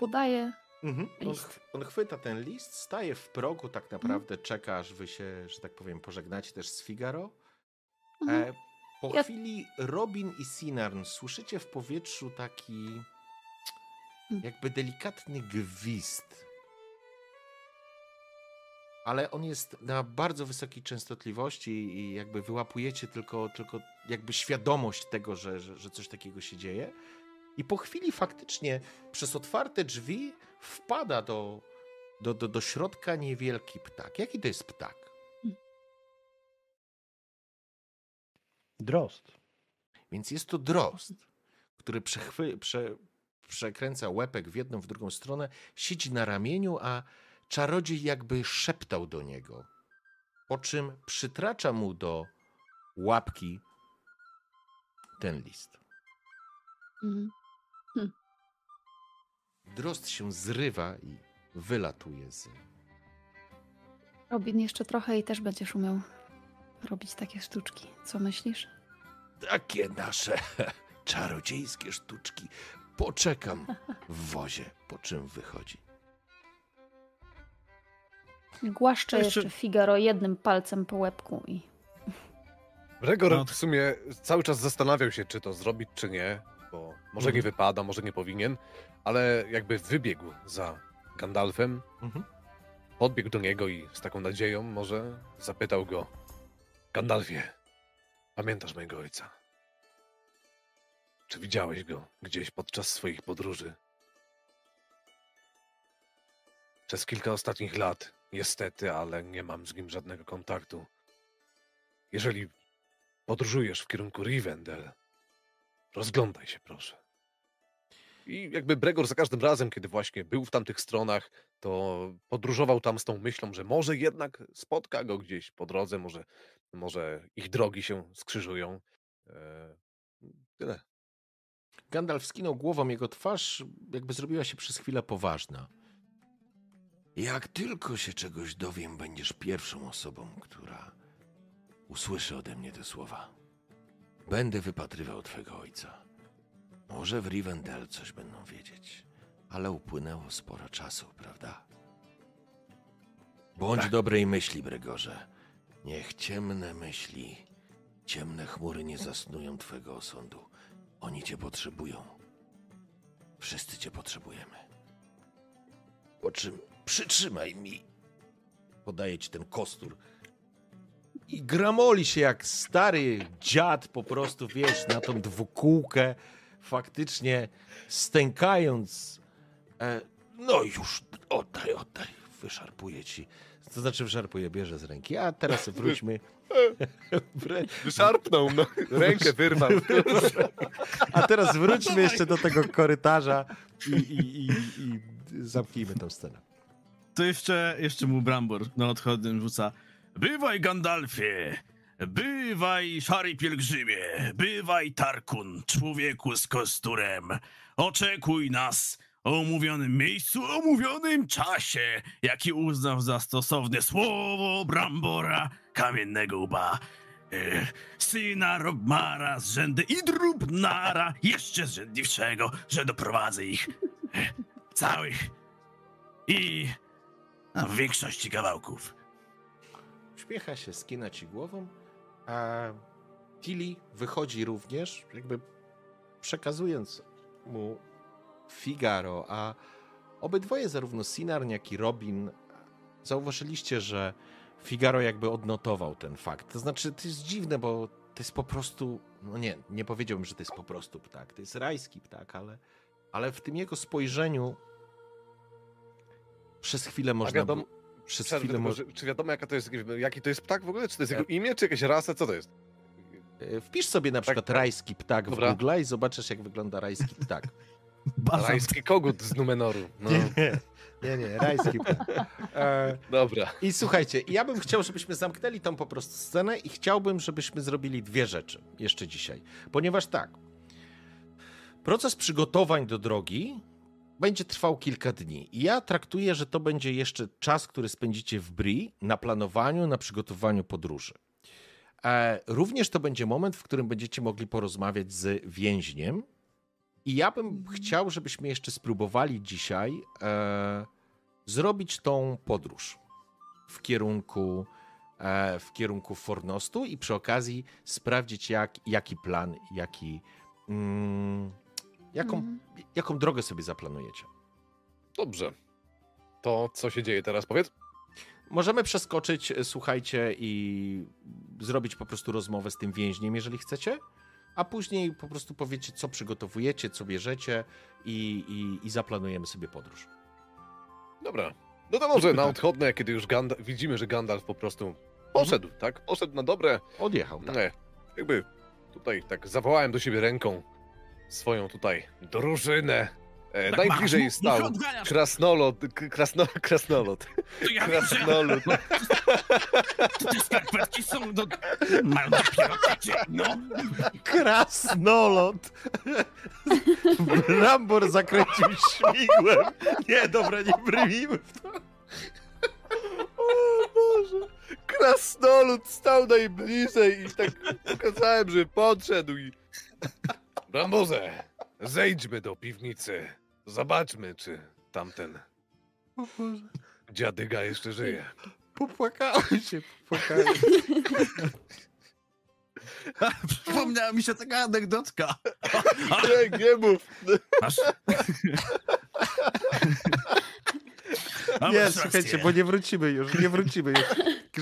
Podaję. Mhm. On, List. ch- on chwyta ten list, staje w progu, tak naprawdę czeka, aż wy się, że tak powiem, pożegnacie też z Figaro. Mhm. E, po Ja- chwili Robin i Sinarn słyszycie w powietrzu taki. Jakby delikatny gwizd. Ale on jest na bardzo wysokiej częstotliwości i jakby wyłapujecie tylko, tylko jakby świadomość tego, że, że, że coś takiego się dzieje. I po chwili faktycznie przez otwarte drzwi wpada do, do, do, do środka niewielki ptak. Jaki to jest ptak? Drost. Więc jest to drost, który przechwy, prze, przekręca łepek w jedną, w drugą stronę, siedzi na ramieniu, a czarodziej jakby szeptał do niego. Po czym przytracza mu do łapki ten list. Mhm. Drost się zrywa i wylatuje z. Robin, jeszcze trochę i też będziesz umiał robić takie sztuczki. Co myślisz? Takie nasze czarodziejskie sztuczki. Poczekam w wozie, po czym wychodzi. Głaszczę jeszcze- jeszcze Figaro jednym palcem po łebku i Bregor No. w sumie cały czas zastanawiał się, czy to zrobić, czy nie, bo może nie Mhm. wypada, może nie powinien, ale jakby wybiegł za Gandalfem, Mhm. podbiegł do niego i z taką nadzieją może zapytał go: Gandalfie, pamiętasz mojego ojca? Czy widziałeś go gdzieś podczas swoich podróży? przez kilka ostatnich lat, niestety, ale nie mam z nim żadnego kontaktu. Jeżeli podróżujesz w kierunku Rivendell, rozglądaj się proszę. I jakby Bregor za każdym razem, kiedy właśnie był w tamtych stronach, to podróżował tam z tą myślą, że może jednak spotka go gdzieś po drodze, może, może ich drogi się skrzyżują. E, tyle. Gandalf skinął głową, jego twarz jakby zrobiła się przez chwilę poważna. Jak tylko się czegoś dowiem, będziesz pierwszą osobą, która usłyszy ode mnie te słowa. Będę wypatrywał twego ojca. Może w Rivendell coś będą wiedzieć, ale upłynęło sporo czasu, prawda? Bądź dobrej myśli, Bregorze. Niech ciemne myśli, ciemne chmury nie zasnują twego osądu. Oni cię potrzebują. Wszyscy cię potrzebujemy. Po czym przytrzymaj mi. Podaję ci ten kostur. I gramoli się jak stary dziad po prostu, wiesz, na tą dwukółkę, faktycznie stękając. E, No już, oddaj, oddaj. Wyszarpuję ci. To znaczy wyszarpuje, bierze z ręki. A teraz wróćmy. Wyszarpnął, no. Rękę wyrwał. A teraz wróćmy jeszcze do tego korytarza i, i, i, i zamknijmy tę scenę. To jeszcze, jeszcze mu Brambor na odchodnym rzuca. Bywaj, Gandalfie! Bywaj, szary pielgrzymie! Bywaj, Tarkun, człowieku z kosturem! Oczekuj nas o umówionym miejscu, o umówionym czasie, jaki uznał za stosowne słowo Brambora, kamiennego łba. E, syna Robmara z rzędy i Drubnara, jeszcze zrzędliwszego, że doprowadzę ich e, całych i a w większości kawałków. Uśmiecha się, skina ci głową, a Tilly wychodzi również, jakby przekazując mu Figaro, a obydwoje, zarówno Sinarn, jak i Robin, zauważyliście, że Figaro jakby odnotował ten fakt. To znaczy, to jest dziwne, bo to jest po prostu, no nie, nie powiedziałbym, że to jest po prostu ptak, to jest rajski ptak, ale, ale w tym jego spojrzeniu przez chwilę można... wiadomo- przez chwilę tylko, mo- że- Czy wiadomo, jaka to jest, jaki to jest ptak w ogóle? Czy to jest jego imię, czy jakaś rasa? Co to jest? E, Wpisz sobie na przykład tak. rajski ptak Dobra. w Google i zobaczysz, jak wygląda rajski ptak. Bazant. Rajski kogut z Numenoru. No, Nie, nie, nie, rajski ptak. E, dobra. I słuchajcie, ja bym chciał, żebyśmy zamknęli tą po prostu scenę i chciałbym, żebyśmy zrobili dwie rzeczy jeszcze dzisiaj. Ponieważ tak, proces przygotowań do drogi będzie trwał kilka dni. I ja traktuję, że to będzie jeszcze czas, który spędzicie w Bri na planowaniu, na przygotowaniu podróży. E, również to będzie moment, w którym będziecie mogli porozmawiać z więźniem. I ja bym chciał, żebyśmy jeszcze spróbowali dzisiaj e, zrobić tą podróż w kierunku, e, w kierunku Fornostu i przy okazji sprawdzić, jak, jaki plan, jaki, mm, jaką, Mhm. jaką drogę sobie zaplanujecie. Dobrze. To co się dzieje teraz, powiedz? Możemy przeskoczyć, e, słuchajcie, i zrobić po prostu rozmowę z tym więźniem, jeżeli chcecie, a później po prostu powiecie, co przygotowujecie, co bierzecie i, i, i zaplanujemy sobie podróż. Dobra. No to może na odchodne, kiedy już Ganda widzimy, że Gandalf po prostu poszedł, tak? Poszedł na dobre. Odjechał, tak. Nie. Jakby tutaj tak zawołałem do siebie ręką swoją tutaj drużynę. E, Tak najbliżej masz, stał odganiać. krasnolot, krasno, krasnolot. To ja wiem, że Krasnolud. te skarpetki są do... Mają dopiero no. Krasnolot! Rambor zakręcił śmigłem. Nie, dobra, nie brnijmy w to. O Boże! Krasnolud stał najbliżej i tak pokazałem, że podszedł i... Ramboze, zejdźmy do piwnicy. Zobaczmy, czy tamten O Boże. dziadyga jeszcze żyje. Popłakałem się, popłakałem. Przypomniała mi się taka anegdotka. Nie, nie mów. Masz... A, Nie, słuchajcie, bo nie wrócimy już, nie wrócimy już.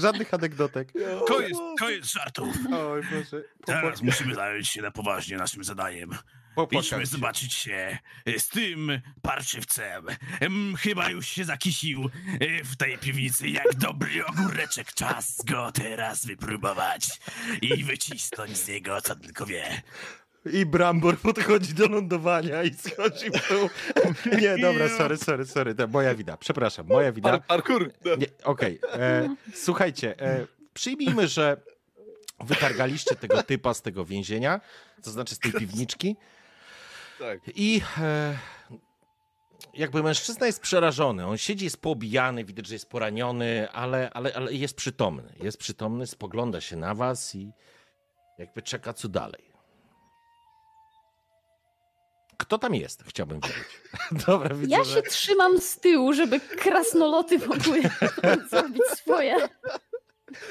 Żadnych anegdotek. Koniec, koniec żartów. Oj Boże. Teraz popłakałem. musimy zająć się na poważnie naszym zadaniem. Popłakał Idźmy zobaczyć się z tym parszywcem. Em, Chyba już się zakisił e, w tej piwnicy jak dobry ogóreczek. Czas go teraz wypróbować i wycisnąć z niego, co tylko wie. I Brambor podchodzi do lądowania i schodzi w dół. Nie, dobra, sorry, sorry, sorry. To moja wina. Przepraszam, moja wina. Par, parkour. Okej. e, Słuchajcie, e, przyjmijmy, że wytargaliście tego typa z tego więzienia, to znaczy z tej piwniczki. Tak. I e, jakby mężczyzna jest przerażony. On siedzi, jest poobijany, widać, że jest poraniony, ale, ale, ale jest przytomny. Jest przytomny, spogląda się na was i jakby czeka, co dalej. Kto tam jest? Chciałbym wiedzieć. Dobra, widzę, Ja że... się trzymam z tyłu, żeby krasnoloty mogły zrobić swoje.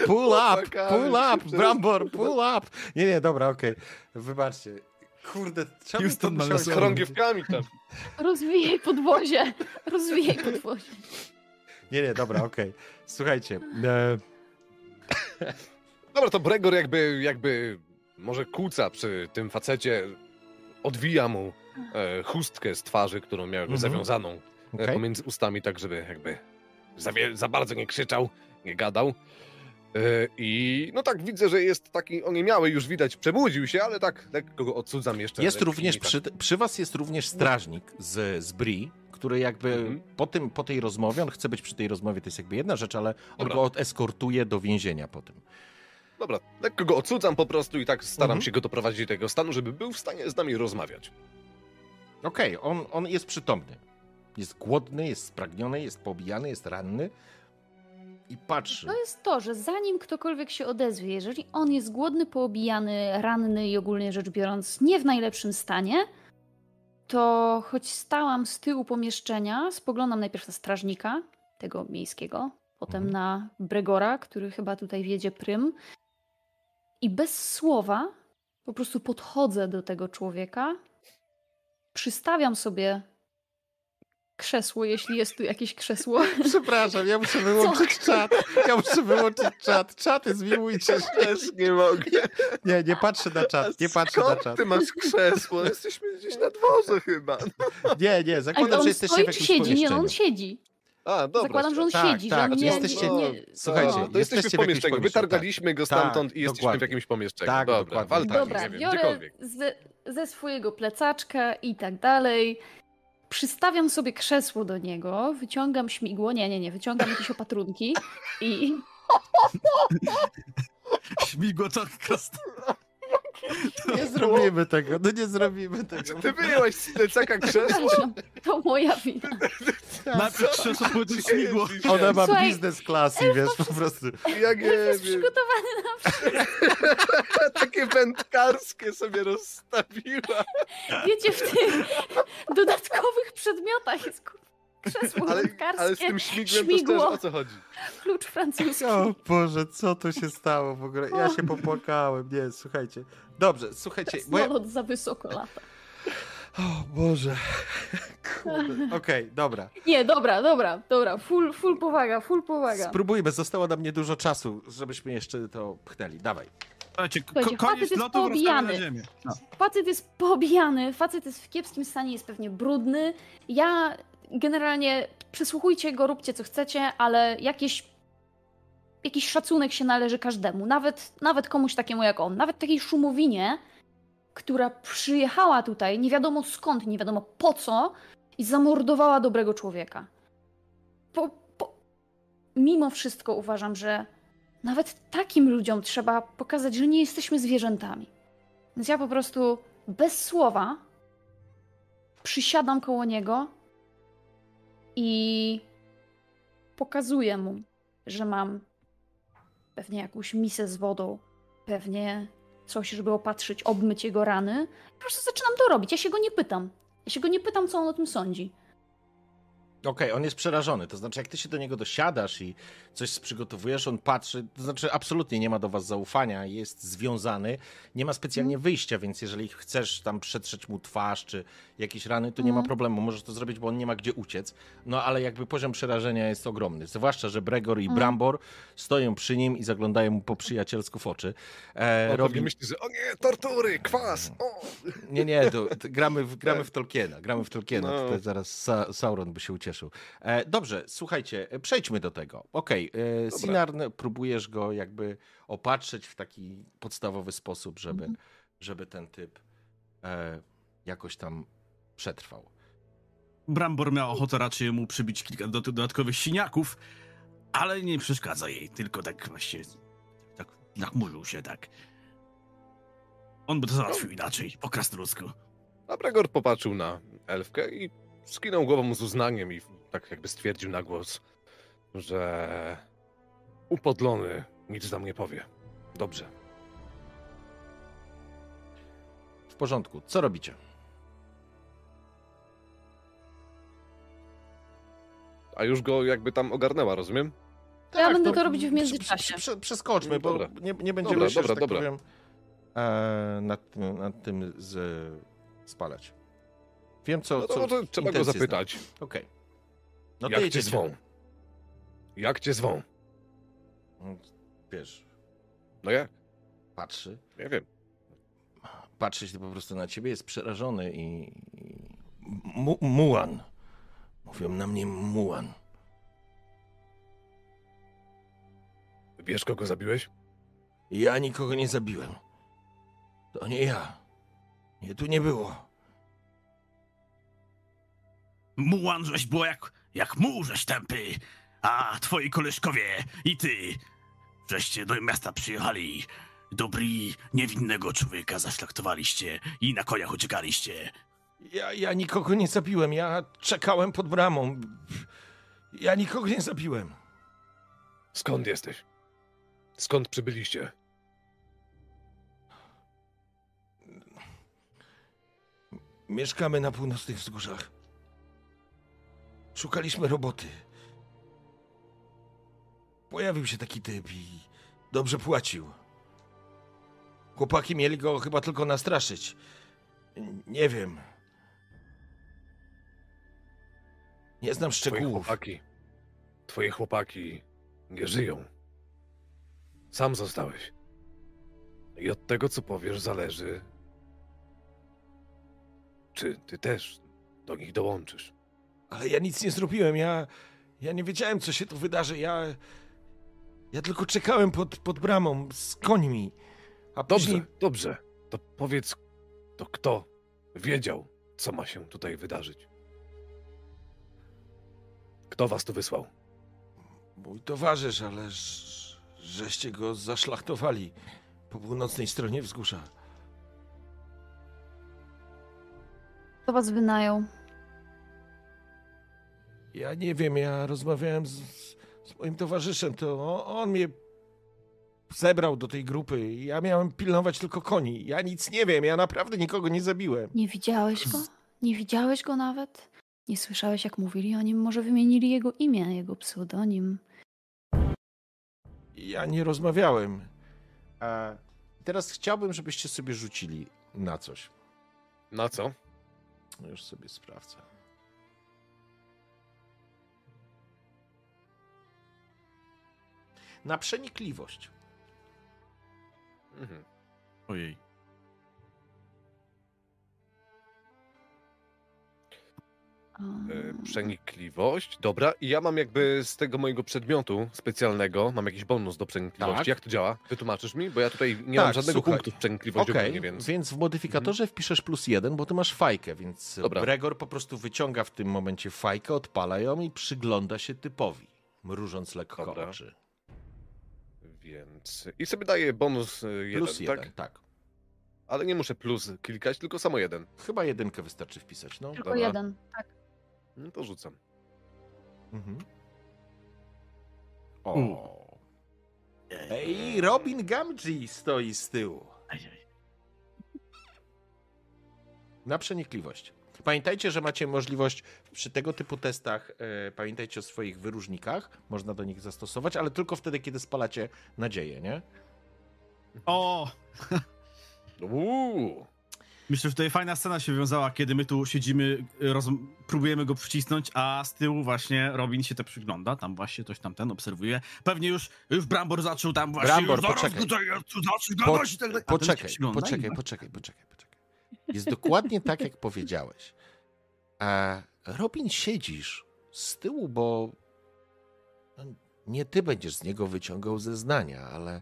Pull up, pull up, Brambor, pull up. Nie, nie, dobra, okej. Wybaczcie. Kurde, czemu Houston to ma musiałeś Z chorągiewkami tam. Rozwijaj podwozie. Rozwijaj podwozie. Nie, nie, dobra, okej. Słuchajcie, e, Dobra, to Bregor jakby, jakby może kłóca przy tym facecie, odwija mu e, chustkę z twarzy, którą miał jakby Mhm. zawiązaną e, okej. pomiędzy ustami, tak żeby jakby za, za bardzo nie krzyczał, nie gadał. E, I no tak widzę, że jest taki oniemiały, już widać, przebudził się, ale tak lekko go odsudzam jeszcze. Jest również, tak- przy, przy was jest również strażnik z, z Bri, który jakby Mhm. po, tym, po tej rozmowie, on chce być przy tej rozmowie, to jest jakby jedna rzecz, ale on Dobra. go eskortuje do więzienia po tym. Dobra, lekko go odsudzam po prostu i tak staram Mhm. się go doprowadzić do tego stanu, żeby był w stanie z nami rozmawiać. Okej, on, on jest przytomny. Jest głodny, jest spragniony, jest pobijany, jest ranny i patrzy. To jest to, że zanim ktokolwiek się odezwie, jeżeli on jest głodny, poobijany, ranny i ogólnie rzecz biorąc nie w najlepszym stanie, to choć stałam z tyłu pomieszczenia, spoglądam najpierw na strażnika, tego miejskiego, potem Mhm. na Bregora, który chyba tutaj wiedzie prym. I bez słowa po prostu podchodzę do tego człowieka, przystawiam sobie krzesło, jeśli jest tu jakieś krzesło. Przepraszam, ja muszę wyłączyć czat. Ja muszę wyłączyć czat. Czaty zmiłujcie się. Też nie mogę. Nie, nie patrzę na czat. Nie patrzę na czat. ty masz krzesło? Jesteśmy gdzieś na dworze chyba. Nie, nie, zakładam, że jesteście w jakimś siedzi? Nie, on siedzi. A, dobra. Zakładam, że on Tak, siedzi, tak, że on nie, jesteście- nie, nie... Słuchajcie, No, to jesteśmy jesteście w pomieszczeniu. pomieszczeniu, Wytargaliśmy go Tak, stamtąd i jesteśmy dokładnie. w jakimś pomieszczeniu. Tak, Dobra, dokładnie. waltami, Dobra, nie wiem, biorę ze swojego plecaczka i tak dalej. Przystawiam sobie krzesło do niego, wyciągam śmigło, nie, nie, nie, wyciągam jakieś opatrunki i Śmigłoczok krasny. Nie zrobimy tego, no nie zrobimy tego. Ty wyjęłaś z plecaka krzesło? przepraszam, to moja wina. Najpierw krzesło, potem śmigło. Ona ma Słuchaj, biznes class i wiesz, po prostu. Ja nie Jest przygotowany na Takie wędkarskie sobie rozstawiła. Wiecie, w tych dodatkowych przedmiotach jest kur- krzesło Ale, wędkarskie, ale z tym śmigłem to śmigło. też o co chodzi? klucz francuski. O Boże, co tu się stało w ogóle? Ja się popłakałem, nie, słuchajcie. Dobrze, słuchajcie, bo ja... Samolot za wysoko lata. O Boże. Okej, dobra. Nie, dobra, dobra, dobra, full, full powaga, full powaga. Spróbujmy, zostało nam niedużo czasu, żebyśmy jeszcze to pchnęli. Dawaj. Słuchajcie, Słuchajcie, koniec jest wracamy na ziemię. No. Facet jest poobijany, facet jest w kiepskim stanie, jest pewnie brudny. Ja generalnie przesłuchujcie go, róbcie co chcecie, ale jakieś, jakiś szacunek się należy każdemu. Nawet, nawet komuś takiemu jak on. Nawet takiej szumowinie, która przyjechała tutaj nie wiadomo skąd, nie wiadomo po co i zamordowała dobrego człowieka. Po, po... Mimo wszystko uważam, że nawet takim ludziom trzeba pokazać, że nie jesteśmy zwierzętami. Więc ja po prostu bez słowa przysiadam koło niego i pokazuję mu, że mam pewnie jakąś misę z wodą, pewnie coś, żeby opatrzyć, obmyć jego rany. Po prostu zaczynam to robić. Ja się go nie pytam. Ja się go nie pytam, co on o tym sądzi. Okej, on jest przerażony. To znaczy, jak ty się do niego dosiadasz i coś przygotowujesz, on patrzy, to znaczy absolutnie nie ma do was zaufania, jest związany, nie ma specjalnie wyjścia, więc jeżeli chcesz tam przetrzeć mu twarz czy jakieś rany, to nie ma problemu, możesz to zrobić, bo on nie ma gdzie uciec. No ale jakby poziom przerażenia jest ogromny. Zwłaszcza, że Bregor i Brambor stoją przy nim i zaglądają mu po przyjacielsku w oczy. E, On robi... myśli, że o nie, tortury, kwas, o! Nie, nie, to, to gramy, w, gramy w Tolkiena. Gramy w Tolkiena. No. Tutaj zaraz Sa Sauron by się ucieszył. E, dobrze, słuchajcie, e, przejdźmy do tego. Okej, e, Sinarn, próbujesz go jakby opatrzeć w taki podstawowy sposób, żeby, żeby ten typ e, jakoś tam przetrwał. Brambor miał ochotę raczej mu przybić kilka do- dodatkowych siniaków, ale nie przeszkadza jej, tylko tak właśnie tak nachmurzył się tak. On by to załatwił inaczej, po krasnoludzku. A Bregor popatrzył na elfkę i skinął głową z uznaniem i tak jakby stwierdził na głos, że upodlony nic nam nie powie. Dobrze. W porządku, co robicie? A już go jakby tam ogarnęła, rozumiem? Ja będę no, to robić w międzyczasie. prze- prze- Przeskoczmy, bo Dobra. nie, nie będziemy Dobra, się, dobra, że tak dobra. powiem, e, nad, tym- nad tym z, spalać. Wiem, co. No to co może trzeba go zapytać. Okej. No to jak cię zwą? Jak cię zwą? Wiesz, No jak? patrzy, Nie wiem. patrzy się po prostu na ciebie, jest przerażony i... i... Mu, mułan. Mówią na mnie Mułan. Wiesz, kogo zabiłeś? Ja nikogo nie zabiłem. To nie ja. Nie, tu nie było. Mułan żeś było jak, jak muł żeś tępy, a twoi koleżkowie i ty żeście do miasta przyjechali. Dobry, niewinnego człowieka zaszlachtowaliście i na koniach uciekaliście. Ja, ja nikogo nie zabiłem. Ja czekałem pod bramą. Ja nikogo nie zabiłem. Skąd jesteś? Skąd przybyliście? Mieszkamy na północnych wzgórzach. Szukaliśmy roboty. Pojawił się taki typ i dobrze płacił. Chłopaki mieli go chyba tylko nastraszyć. Nie wiem. Nie znam Twoje szczegółów. chłopaki. Twoje chłopaki nie żyją. Sam zostałeś. I od tego, co powiesz, zależy, czy ty też do nich dołączysz. Ale ja nic nie zrobiłem. Ja, ja nie wiedziałem, co się tu wydarzy. Ja, ja tylko czekałem pod, pod bramą z końmi. A Dobrze, później dobrze. To powiedz, to kto wiedział, co ma się tutaj wydarzyć? Kto was tu wysłał? mój towarzysz, ale żeście go zaszlachtowali po północnej stronie wzgórza. Kto was wynajął? Ja nie wiem, ja rozmawiałem z, z moim towarzyszem, to on, on mnie zebrał do tej grupy. Ja miałem pilnować tylko koni. Ja nic nie wiem, ja naprawdę nikogo nie zabiłem. Nie widziałeś go? Nie widziałeś go nawet? Nie słyszałeś, jak mówili o nim? Może wymienili jego imię, jego pseudonim. Ja nie rozmawiałem. A teraz chciałbym, żebyście sobie rzucili na coś. Na co? Już sobie sprawdzę. Na przenikliwość. Mhm. Ojej. E, Przenikliwość. Dobra, i ja mam jakby z tego mojego przedmiotu specjalnego, mam jakiś bonus do przenikliwości. Tak. Jak to działa? Wytłumaczysz mi? Bo ja tutaj nie Tak, mam żadnego słuchaj. punktu przenikliwości Okej, ogólnie, więc... więc w modyfikatorze wpiszesz plus jeden, bo ty masz fajkę, więc Dobra. Gregor po prostu wyciąga w tym momencie fajkę, odpala ją i przygląda się typowi, mrużąc lekko Dobra. oczy. Więc... I sobie daję bonus e, jeden, Plus tak? jeden, tak. Ale nie muszę plus klikać, tylko samo jeden. Chyba jedynkę wystarczy wpisać, no. Tylko Dobra. jeden. Tak. No to rzucam. Mhm. O. Ej, Robin Gamgee stoi z tyłu. Na przenikliwość. Pamiętajcie, że macie możliwość przy tego typu testach, e, pamiętajcie o swoich wyróżnikach, można do nich zastosować, ale tylko wtedy, kiedy spalacie nadzieję, nie? O! Uuu. Myślę, że tutaj fajna scena się wiązała, kiedy my tu siedzimy, próbujemy go przycisnąć, a z tyłu właśnie Robin się to przygląda, tam właśnie coś tam ten obserwuje. Pewnie już, już Brambor zaczął tam właśnie, Brambor, już zaraz tutaj Po- tak Poczekaj, poczekaj, poczekaj, poczekaj, poczekaj. Jest dokładnie tak, jak powiedziałeś. A Robin siedzisz z tyłu, bo no, nie ty będziesz z niego wyciągał zeznania, ale,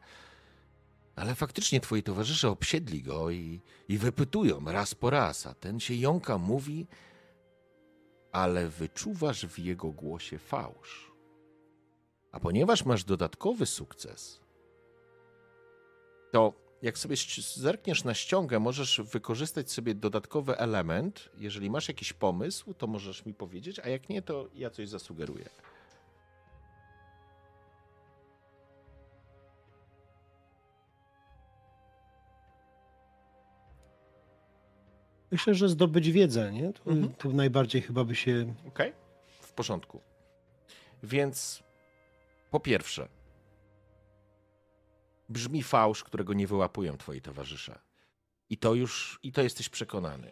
ale faktycznie twoi towarzysze obsiedli go i, i wypytują raz po raz, a ten się jąka, mówi, ale wyczuwasz w jego głosie fałsz. A ponieważ masz dodatkowy sukces, to jak sobie zerkniesz na ściągę, możesz wykorzystać sobie dodatkowy element. Jeżeli masz jakiś pomysł, to możesz mi powiedzieć, a jak nie, to ja coś zasugeruję. Myślę, że zdobyć wiedzę, nie? To, Mhm. najbardziej chyba by się... Ok? W porządku. Więc po pierwsze, brzmi fałsz, którego nie wyłapują twoi towarzysze. I to już, i to jesteś przekonany.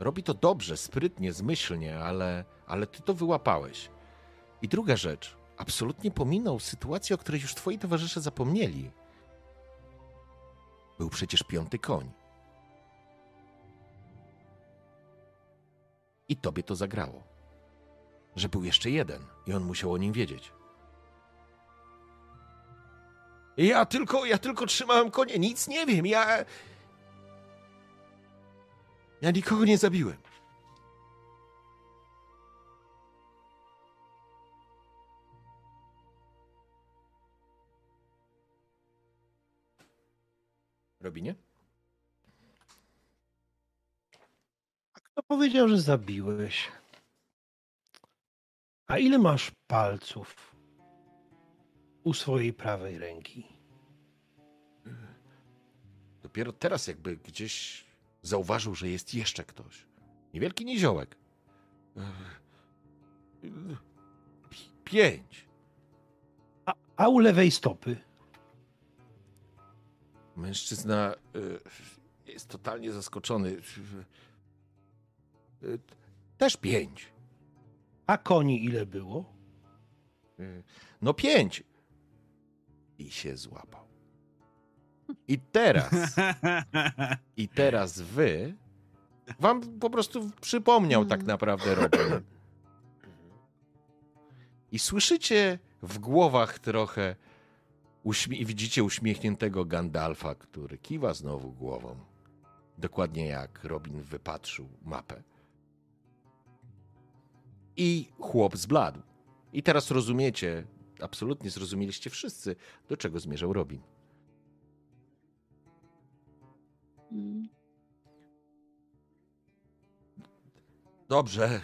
Robi to dobrze, sprytnie, zmyślnie, ale, ale ty to wyłapałeś. I druga rzecz, absolutnie pominął sytuację, o której już twoi towarzysze zapomnieli. Był przecież piąty koń. I tobie to zagrało. Że był jeszcze jeden i on musiał o nim wiedzieć. Ja tylko, ja tylko trzymałem konie, nic nie wiem, ja... Ja nikogo nie zabiłem. Robinie? Kto powiedział, że zabiłeś? A ile masz palców u swojej prawej ręki? Dopiero teraz jakby gdzieś zauważył, że jest jeszcze ktoś. Niewielki niziołek. Pięć. A, a u lewej stopy? Mężczyzna y, jest totalnie zaskoczony. Y, Też pięć. A koni ile było? Y, No pięć. I się złapał. I teraz, i teraz wy, wam po prostu przypomniał tak naprawdę Robin. I słyszycie w głowach trochę, uśmie- widzicie uśmiechniętego Gandalfa, który kiwa znowu głową. Dokładnie jak Robin wypatrzył mapę. I chłop zbladł. I teraz rozumiecie, absolutnie zrozumieliście wszyscy, do czego zmierzał Robin. Dobrze.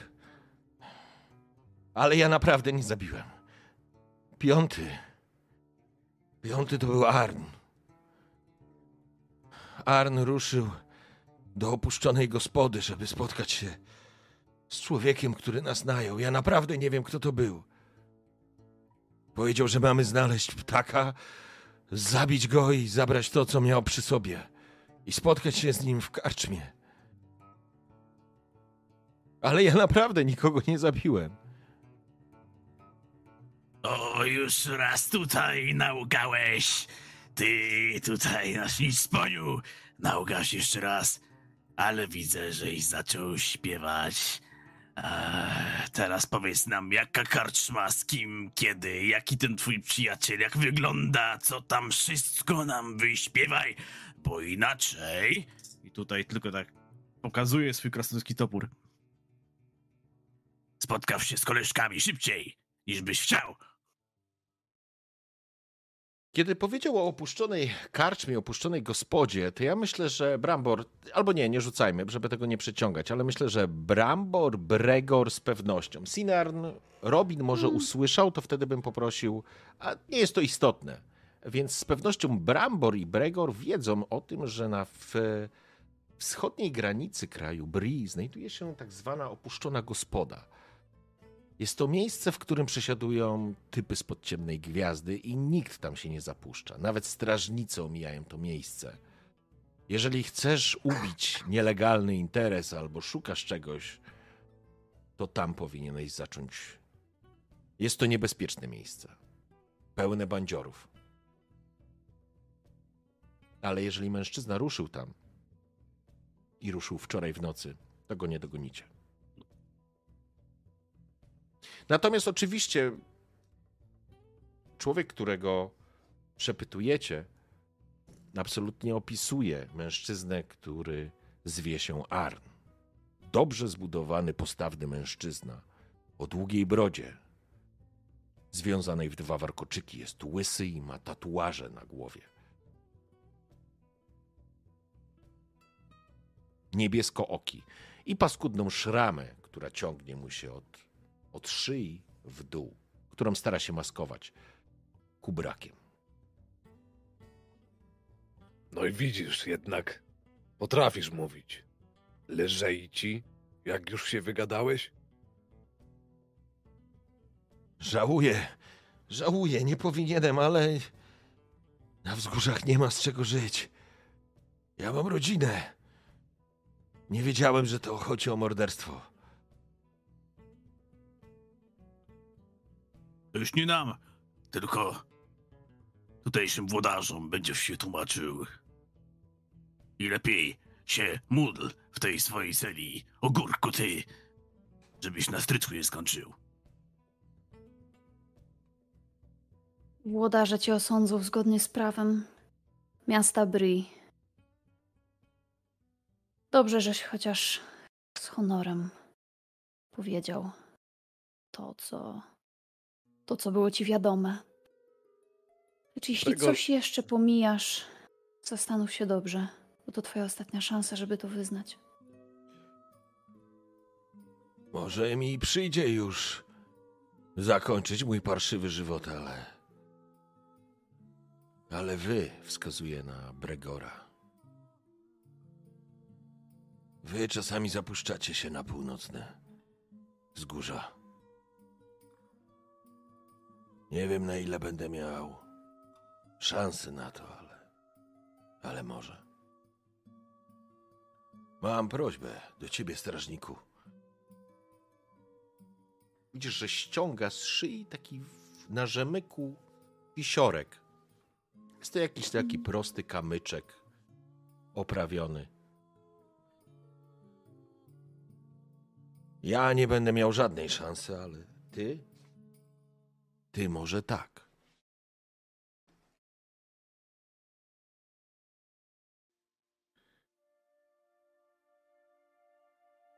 Ale ja naprawdę nie zabiłem. Piąty. Piąty to był Arn. Arn ruszył do opuszczonej gospody, żeby spotkać się z człowiekiem, który nas najął. Ja naprawdę nie wiem, kto to był. Powiedział, że mamy znaleźć ptaka, zabić go i zabrać to, co miał przy sobie. I spotkać się z nim w karczmie. Ale ja naprawdę nikogo nie zabiłem. O, już raz tutaj naukałeś. Ty tutaj nasz nic sponiu. Naukasz jeszcze raz. Ale widzę, żeś zaczął śpiewać. Eee, teraz powiedz nam, jaka karczma, z kim, kiedy, jaki ten twój przyjaciel, jak wygląda, co tam wszystko nam wyśpiewaj, bo inaczej... I tutaj tylko tak pokazuje swój krasnoludzki topór. Spotkasz się z koleżkami szybciej, niż byś chciał. Kiedy powiedział o opuszczonej karczmie, opuszczonej gospodzie, to ja myślę, że Brambor, albo nie, nie rzucajmy, żeby tego nie przeciągać, ale myślę, że Brambor, Bregor z pewnością. Sinarn, Robin może usłyszał, to wtedy bym poprosił, a nie jest to istotne. Więc z pewnością Brambor i Bregor wiedzą o tym, że na wschodniej granicy kraju Bri znajduje się tak zwana opuszczona gospoda. Jest to miejsce, w którym przesiadują typy spod ciemnej gwiazdy i nikt tam się nie zapuszcza. Nawet strażnicy omijają to miejsce. Jeżeli chcesz ubić nielegalny interes albo szukasz czegoś, to tam powinieneś zacząć. Jest to niebezpieczne miejsce. Pełne bandziorów. Ale jeżeli mężczyzna ruszył tam i ruszył wczoraj w nocy, to go nie dogonicie. Natomiast oczywiście człowiek, którego przepytujecie, absolutnie opisuje mężczyznę, który zwie się Arn. Dobrze zbudowany, postawny mężczyzna o długiej brodzie, związanej w dwa warkoczyki. Jest łysy i ma tatuaże na głowie. Niebiesko-oki i paskudną szramę, która ciągnie mu się od, od szyi w dół, którą stara się maskować kubrakiem. No i widzisz, jednak potrafisz mówić. Lżej ci, jak już się wygadałeś? Żałuję, żałuję, nie powinienem, ale na wzgórzach nie ma z czego żyć. Ja mam rodzinę. Nie wiedziałem, że to chodzi o morderstwo. To już nie nam, tylko tutejszym włodarzom będziesz się tłumaczył. I lepiej się módl w tej swojej celi, ogórku ty, żebyś na stryczku nie skończył. Włodarze cię osądzą zgodnie z prawem miasta Bri. Dobrze, żeś chociaż z honorem powiedział to, co. to, co było ci wiadome. Lecz jeśli Tego- coś jeszcze pomijasz, zastanów się dobrze, bo to twoja ostatnia szansa, żeby to wyznać. Może mi przyjdzie już zakończyć mój parszywy żywot, ale. Ale wy, wskazuje na Bregora. Wy czasami zapuszczacie się na północne wzgórza. Nie wiem, na ile będę miał szansy na to, ale. Ale może. Mam prośbę do ciebie, strażniku. Widzisz, że ściąga z szyi taki na rzemyku wisiorek. Jest to jakiś taki prosty kamyczek oprawiony. Ja nie będę miał żadnej szansy, ale ty? Ty może tak.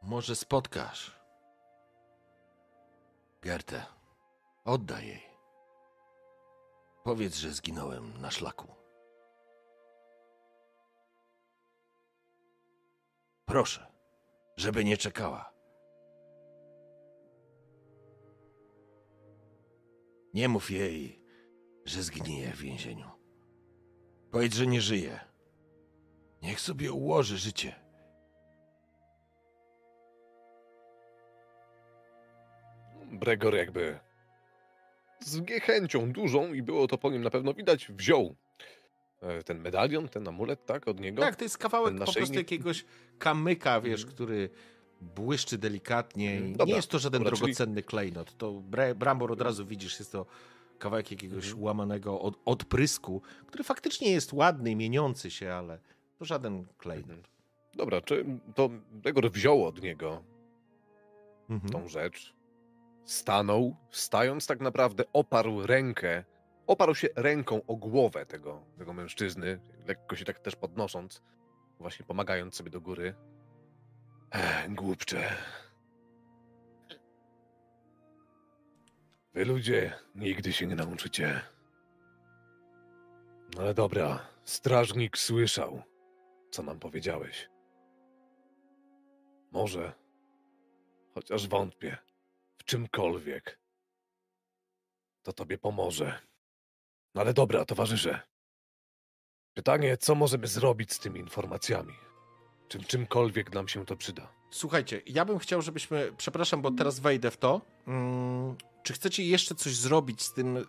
Może spotkasz Gertę, oddaj jej. Powiedz, że zginąłem na szlaku. Proszę, żeby nie czekała. Nie mów jej, że zgnije w więzieniu. Powiedz, że nie żyje. Niech sobie ułoży życie. Bregor jakby z niechęcią dużą i było to po nim na pewno widać, wziął e, ten medalion, ten amulet, tak, od niego. Tak, to jest kawałek po prostu jakiegoś kamyka, wiesz, który błyszczy delikatnie. Mhm. Dobra, nie jest to żaden dobra, czyli- drogocenny klejnot. To Bra- Brambor od razu widzisz, jest to kawałek jakiegoś Mhm. łamanego od, odprysku, który faktycznie jest ładny i mieniący się, ale to żaden klejnot. Mhm. Dobra, czy to Bregor wziął od niego Mhm. tą rzecz, stanął, stając tak naprawdę oparł rękę, oparł się ręką o głowę tego, tego mężczyzny, lekko się tak też podnosząc, właśnie pomagając sobie do góry. Głupcze. Wy ludzie nigdy się nie nauczycie. No Ale dobra, strażnik słyszał, co nam powiedziałeś. Może, chociaż wątpię, w czymkolwiek, to tobie pomoże. No ale dobra, towarzysze. Pytanie, co możemy zrobić z tymi informacjami? Czym, czymkolwiek nam się to przyda. Słuchajcie, ja bym chciał, żebyśmy. Przepraszam, bo teraz wejdę w to. Mm, czy chcecie jeszcze coś zrobić z tym yy,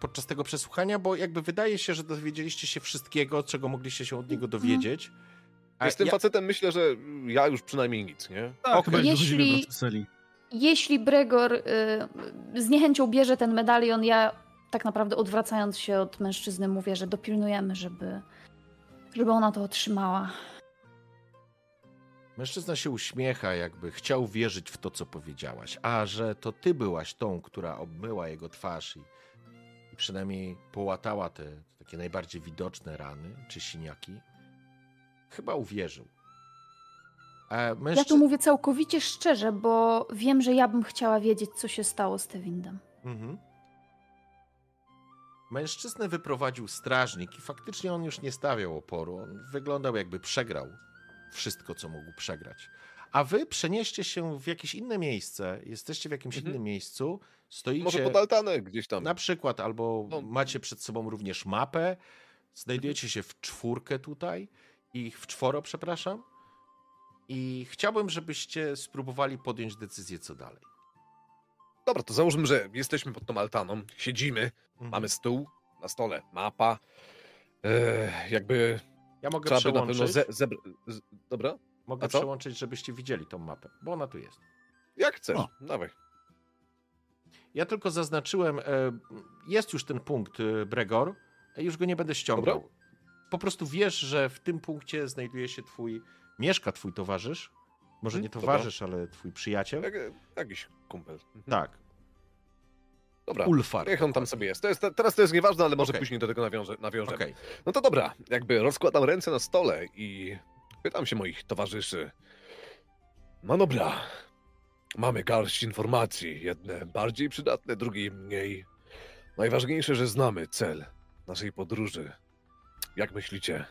podczas tego przesłuchania? Bo jakby wydaje się, że dowiedzieliście się wszystkiego, czego mogliście się od niego dowiedzieć. A Ja z tym ja- facetem myślę, że ja już przynajmniej nic, nie? Tak, chyba już Jeśli-. Jeśli Bregor y, z niechęcią bierze ten medalion, ja tak naprawdę odwracając się od mężczyzny mówię, że dopilnujemy, żeby, żeby ona to otrzymała. Mężczyzna się uśmiecha, jakby chciał wierzyć w to, co powiedziałaś. A że to ty byłaś tą, która obmyła jego twarz i, i przynajmniej połatała te, takie najbardziej widoczne rany czy siniaki, chyba uwierzył. Ja mężczy... tu mówię całkowicie szczerze, bo wiem, że ja bym chciała wiedzieć, co się stało z Tewindem. Mhm. Mężczyznę wyprowadził strażnik i faktycznie on już nie stawiał oporu. On wyglądał jakby przegrał wszystko, co mógł przegrać. A wy przenieście się w jakieś inne miejsce, jesteście w jakimś Mhm. innym miejscu, stoicie Może pod altanę gdzieś tam. na przykład, albo No. macie przed sobą również mapę, znajdujecie się w czwórkę tutaj, i w czworo, przepraszam, i chciałbym, żebyście spróbowali podjąć decyzję, co dalej. Dobra, to załóżmy, że jesteśmy pod tą altaną, siedzimy, Mhm. mamy stół, na stole mapa. E, jakby Ja mogę trzeba by na przełączyć. pewno ze, zebra- z, Dobra? Mogę przełączyć, żebyście widzieli tą mapę, bo ona tu jest. Jak chcesz, O. dawaj. Ja tylko zaznaczyłem, e, jest już ten punkt e, Bregor, e, już go nie będę ściągał. Dobra. Po prostu wiesz, że w tym punkcie znajduje się twój, mieszka twój towarzysz, może Mhm, nie dobra. towarzysz, ale twój przyjaciel. Jak, jakiś kumpel. Mhm. Tak, Dobra, Ulfar. niech on tam sobie jest. To jest. Teraz to jest nieważne, ale może Okej. później do tego nawiąże, nawiążemy. Okej. No to dobra, jakby rozkładam ręce na stole i pytam się moich towarzyszy. No dobra, mamy garść informacji, jedne bardziej przydatne, drugie mniej. Najważniejsze, że znamy cel naszej podróży. Jak myślicie?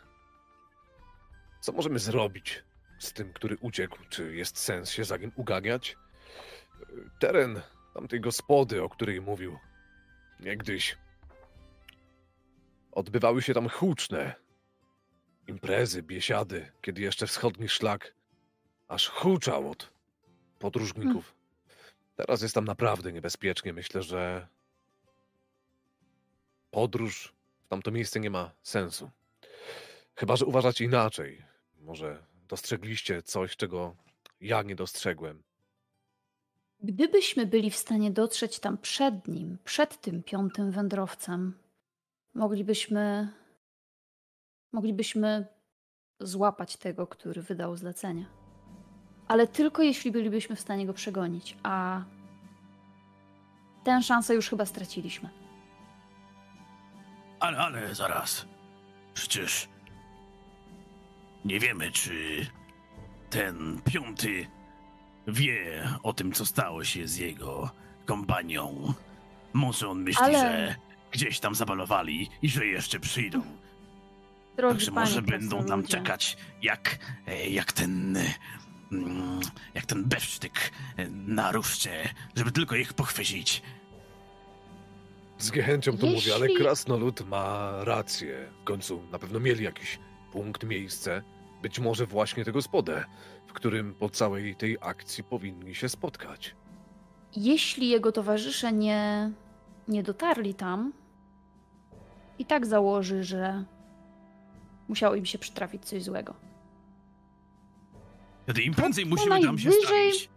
Co możemy zrobić z tym, który uciekł? Czy jest sens się za nim uganiać? Teren tamtej gospody, o której mówił niegdyś, Odbywały się tam huczne imprezy, biesiady, kiedy jeszcze wschodni szlak aż huczał od podróżników. Teraz jest tam naprawdę niebezpiecznie. Myślę, że podróż w tamto miejsce nie ma sensu. Chyba, że uważacie inaczej. Może dostrzegliście coś, czego ja nie dostrzegłem. Gdybyśmy byli w stanie dotrzeć tam przed nim, przed tym piątym wędrowcem, moglibyśmy. moglibyśmy złapać tego, który wydał zlecenie. Ale tylko jeśli bylibyśmy w stanie go przegonić, a tę szansę już chyba straciliśmy. Ale, ale zaraz. Przecież nie wiemy, czy ten piąty wie o tym, co stało się z jego kompanią. Może on myśli, Ale- że gdzieś tam zabalowali i że jeszcze przyjdą. Drogi Także może będą tam czekać, jak, e, jak ten. mm, jak ten besztyk na ruszcie, żeby tylko ich pochwycić. Z niechęcią to mówię, ale Jeśli- krasnolud ma rację. W końcu na pewno mieli jakiś punkt, miejsce, być może właśnie tego spodę, w którym po całej tej akcji powinni się spotkać. Jeśli jego towarzysze nie, nie dotarli tam, i tak założy, że musiało im się przytrafić coś złego. Wtedy im prędzej to musimy tam się stawić.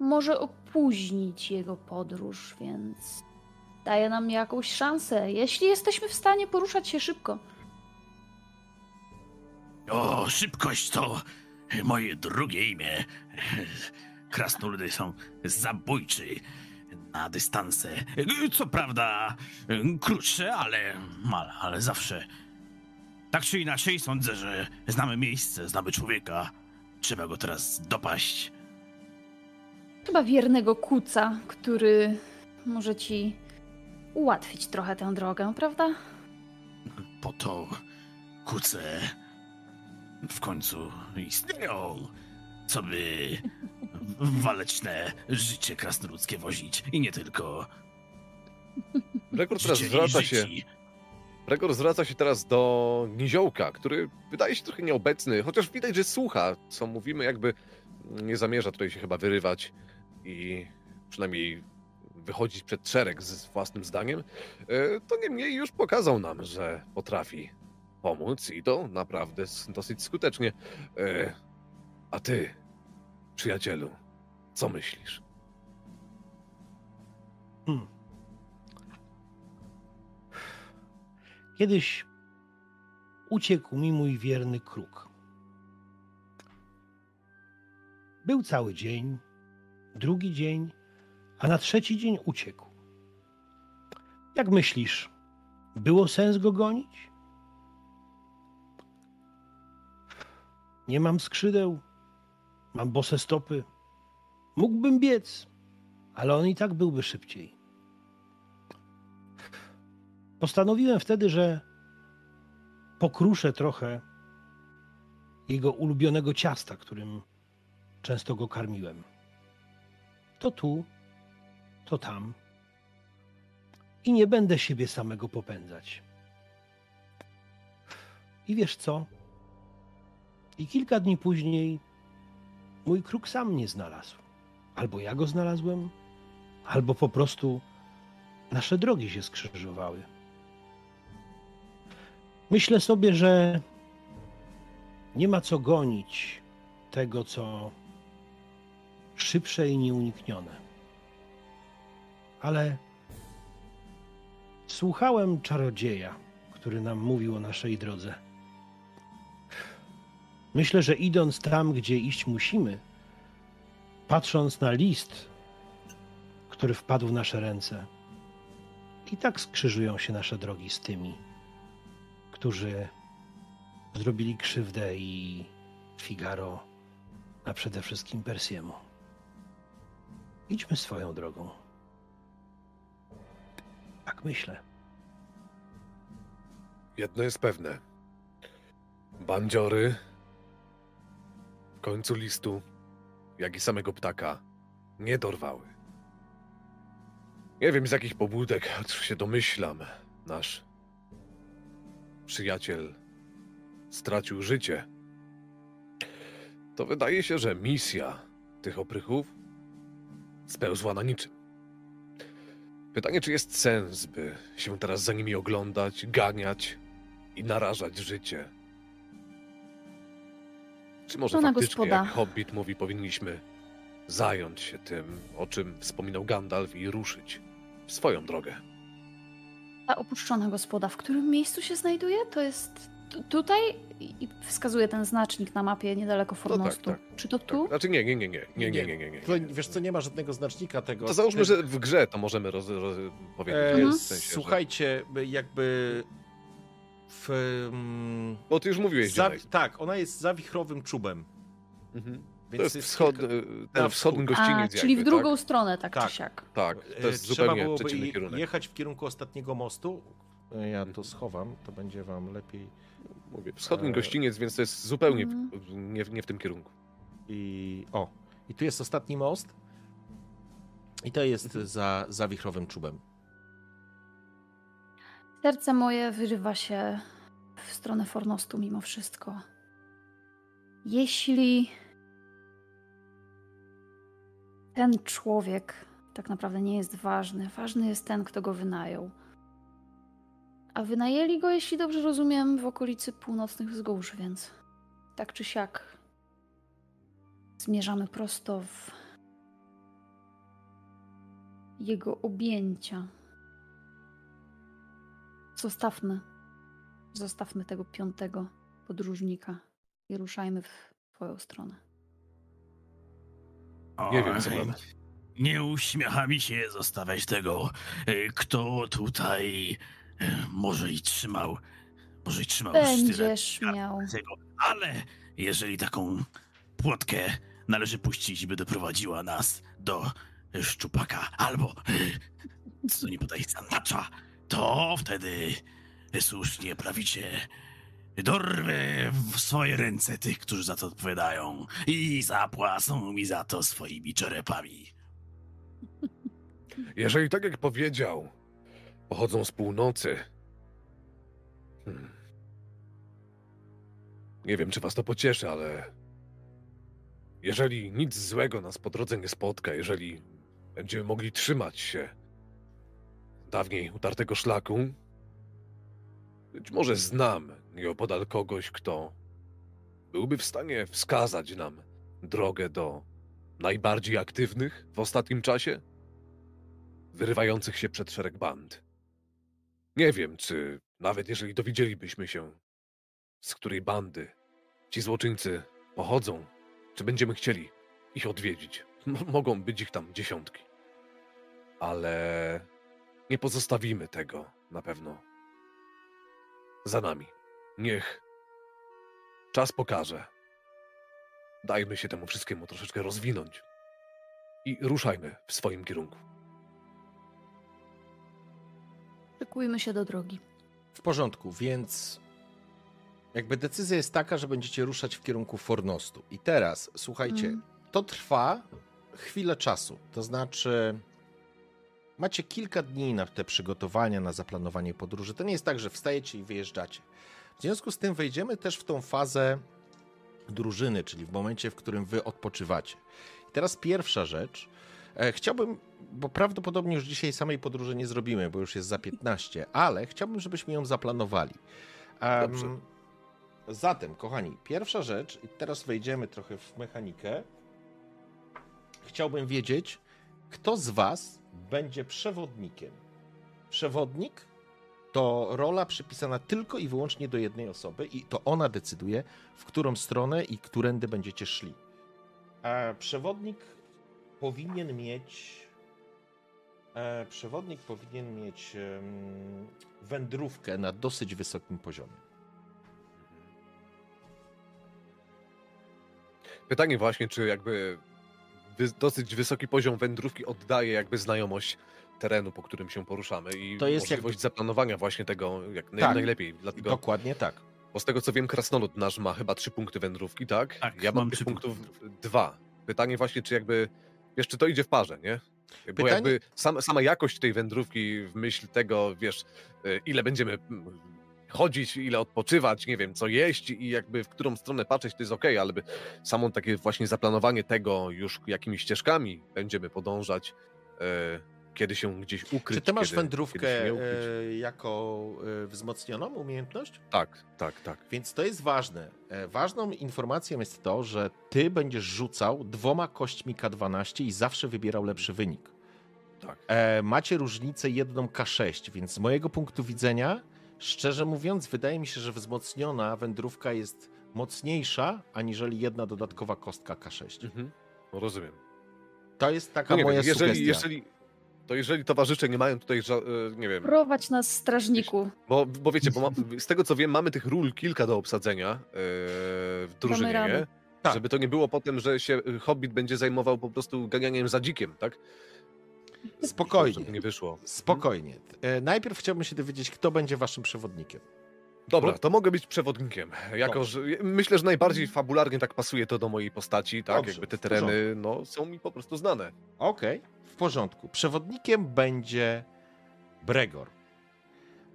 Może opóźnić jego podróż, więc daje nam jakąś szansę, jeśli jesteśmy w stanie poruszać się szybko. O, szybkość to moje drugie imię. Krasnoludy są zabójczy na dystanse. Co prawda krótsze, ale, ale, ale zawsze. Tak czy inaczej sądzę, że znamy miejsce, znamy człowieka. Trzeba go teraz dopaść. Chyba wiernego kuca, który może ci ułatwić trochę tę drogę, prawda? Po to kuce w końcu istnieją, co by waleczne życie krasnoludzkie wozić. I nie tylko. Rekord teraz zwraca się. Gregor zwraca się teraz do Niziołka, który wydaje się trochę nieobecny, chociaż widać, że słucha, co mówimy, jakby nie zamierza tutaj się chyba wyrywać i przynajmniej wychodzić przed szereg z własnym zdaniem. E, To niemniej już pokazał nam, że potrafi pomóc i to naprawdę dosyć skutecznie. E, A ty, przyjacielu, co myślisz? Hmm. Kiedyś uciekł mi mój wierny kruk. Był cały dzień, drugi dzień, a na trzeci dzień uciekł. Jak myślisz, było sens go gonić? Nie mam skrzydeł, mam bose stopy. Mógłbym biec, ale on i tak byłby szybciej. Postanowiłem wtedy, że pokruszę trochę jego ulubionego ciasta, którym często go karmiłem. To tu, to tam. I nie będę siebie samego popędzać. I wiesz co? I kilka dni później mój kruk sam mnie znalazł. Albo ja go znalazłem, albo po prostu nasze drogi się skrzyżowały. Myślę sobie, że nie ma co gonić tego, co szybsze i nieuniknione. Ale słuchałem czarodzieja, który nam mówił o naszej drodze. Myślę, że idąc tam, gdzie iść musimy, patrząc na list, który wpadł w nasze ręce, i tak skrzyżują się nasze drogi z tymi, którzy zrobili krzywdę i Figaro, a przede wszystkim Persiemu. Idźmy swoją drogą. Tak myślę. Jedno jest pewne. Bandziory końcu listu, jak i samego ptaka, nie dorwały. Nie wiem z jakich pobudek, choć się domyślam, nasz przyjaciel stracił życie. To wydaje się, że misja tych oprychów spełzła na niczym. Pytanie, czy jest sens, by się teraz za nimi oglądać, ganiać i narażać życie? Czy może Żona faktycznie, gospoda. jak Hobbit mówi, powinniśmy zająć się tym, o czym wspominał Gandalf i ruszyć w swoją drogę? Ta opuszczona gospoda, w którym miejscu się znajduje? To jest tu- tutaj i wskazuje ten znacznik na mapie niedaleko Formostu. tak. Czy to tu? Tak, znaczy nie, nie, nie, nie, nie, nie, nie, nie, nie. To, wiesz co, nie ma żadnego znacznika tego. To załóżmy, że w grze to możemy roz, roz, powiedzieć. E, w sensie, że- Słuchajcie, by jakby w... mm, Bo ty już mówiłeś, za, tak, ona jest za wichrowym czubem. Mhm. Więc To jest wschod, kilka- ten na wschodni wschód. A, gościniec czyli w drugą tak? stronę, tak, Tak. czy siak. Tak, to jest E, Trzeba zupełnie byłoby przeciwny kierunek. jechać w kierunku ostatniego mostu. Ja to schowam, to będzie wam lepiej. Mówię, wschodni E, gościniec, więc to jest zupełnie w, Mhm. nie, w- nie w tym kierunku. I o, i tu jest ostatni most. I to jest za, za wichrowym czubem. Serce moje wyrywa się w stronę Fornostu mimo wszystko. Jeśli ten człowiek tak naprawdę nie jest ważny, ważny jest ten, kto go wynajął. A wynajęli go, jeśli dobrze rozumiem, w okolicy północnych wzgórz, więc tak czy siak zmierzamy prosto w jego objęcia. Zostawmy. Zostawmy tego piątego podróżnika i ruszajmy w twoją stronę. Nie wiem, co mamy. Nie uśmiecha mi się zostawiać tego, e, kto tutaj e, może i trzymał, może i trzymał sztylet. Będziesz miał. tego, ale jeżeli taką płotkę należy puścić, by doprowadziła nas do szczupaka, albo e, co nie podaje zanacza, to wtedy słusznie prawicie dorwę w swoje ręce tych, którzy za to odpowiadają i zapłacą mi za to swoimi czerepami. Jeżeli tak jak powiedział, pochodzą z północy, Hmm. Nie wiem, czy was to pocieszy, ale jeżeli nic złego nas po drodze nie spotka, jeżeli będziemy mogli trzymać się dawniej utartego szlaku, być może znam nieopodal kogoś, kto byłby w stanie wskazać nam drogę do najbardziej aktywnych w ostatnim czasie, wyrywających się przed szereg band. Nie wiem, czy nawet jeżeli dowiedzielibyśmy się, z której bandy ci złoczyńcy pochodzą, czy będziemy chcieli ich odwiedzić. M- mogą być ich tam dziesiątki. Ale nie pozostawimy tego na pewno za nami. Niech czas pokaże. Dajmy się temu wszystkiemu troszeczkę rozwinąć i ruszajmy w swoim kierunku. Szykujmy się do drogi. W porządku, więc jakby decyzja jest taka, że będziecie ruszać w kierunku Fornostu. I teraz, słuchajcie, Mm. to trwa chwilę czasu. To znaczy, macie kilka dni na te przygotowania, na zaplanowanie podróży. To nie jest tak, że wstajecie i wyjeżdżacie. W związku z tym wejdziemy też w tą fazę drużyny, czyli w momencie, w którym wy odpoczywacie. I teraz pierwsza rzecz. E, Chciałbym, bo prawdopodobnie już dzisiaj samej podróży nie zrobimy, bo już jest za 15, ale chciałbym, żebyśmy ją zaplanowali. Dobrze. Zatem, kochani, pierwsza rzecz, i teraz wejdziemy trochę w mechanikę. Chciałbym wiedzieć, kto z Was będzie przewodnikiem. Przewodnik to rola przypisana tylko i wyłącznie do jednej osoby, i to ona decyduje, w którą stronę i którędy będziecie szli. A przewodnik powinien mieć. E, przewodnik powinien mieć wędrówkę na dosyć wysokim poziomie. Pytanie właśnie, czy jakby dosyć wysoki poziom wędrówki oddaje jakby znajomość terenu, po którym się poruszamy i To jest możliwość zaplanowania właśnie tego jak Tak. najlepiej. Dlatego, Dokładnie tak. bo z tego co wiem, krasnolud nasz ma chyba trzy punkty wędrówki, tak? Tak, ja mam trzy punkty punktów dwa. Pytanie właśnie, czy jakby, wiesz, czy to idzie w parze, nie? Bo Pytanie- jakby sam, sama jakość tej wędrówki w myśl tego, wiesz, y, ile będziemy chodzić, ile odpoczywać, nie wiem, co jeść i jakby w którą stronę patrzeć, to jest okej, ale by samo takie właśnie zaplanowanie tego już jakimi ścieżkami będziemy podążać, e, kiedy się gdzieś ukryć. Czy ty masz kiedy, wędrówkę kiedy e, jako e, wzmocnioną umiejętność? Tak, tak, tak. Więc to jest ważne. Ważną informacją jest to, że ty będziesz rzucał dwoma kośćmi K12 i zawsze wybierał lepszy wynik. tak. Macie różnicę jedną K6, więc z mojego punktu widzenia, szczerze mówiąc, wydaje mi się, że wzmocniona wędrówka jest mocniejsza, aniżeli jedna dodatkowa kostka K6. Mhm. No, rozumiem. To jest taka No moja wiem, jeżeli, sugestia. jeżeli, to jeżeli towarzysze nie mają tutaj, e, nie wiem, Prowadź nas, strażniku. bo, bo wiecie, bo ma, z tego co wiem, mamy tych ról kilka do obsadzenia e, w drużynie, nie? Tak. Żeby to nie było potem, że się y, Hobbit będzie zajmował po prostu ganianiem za dzikiem, tak? Spokojnie. Nie wyszło. Spokojnie. E, Najpierw chciałbym się dowiedzieć, kto będzie waszym przewodnikiem. Dobra, to mogę być przewodnikiem. Jako, że myślę, że najbardziej fabularnie tak pasuje to do mojej postaci, tak? Dobrze, Jakby te tereny no, są mi po prostu znane. Okej, w porządku. Przewodnikiem będzie Bregor.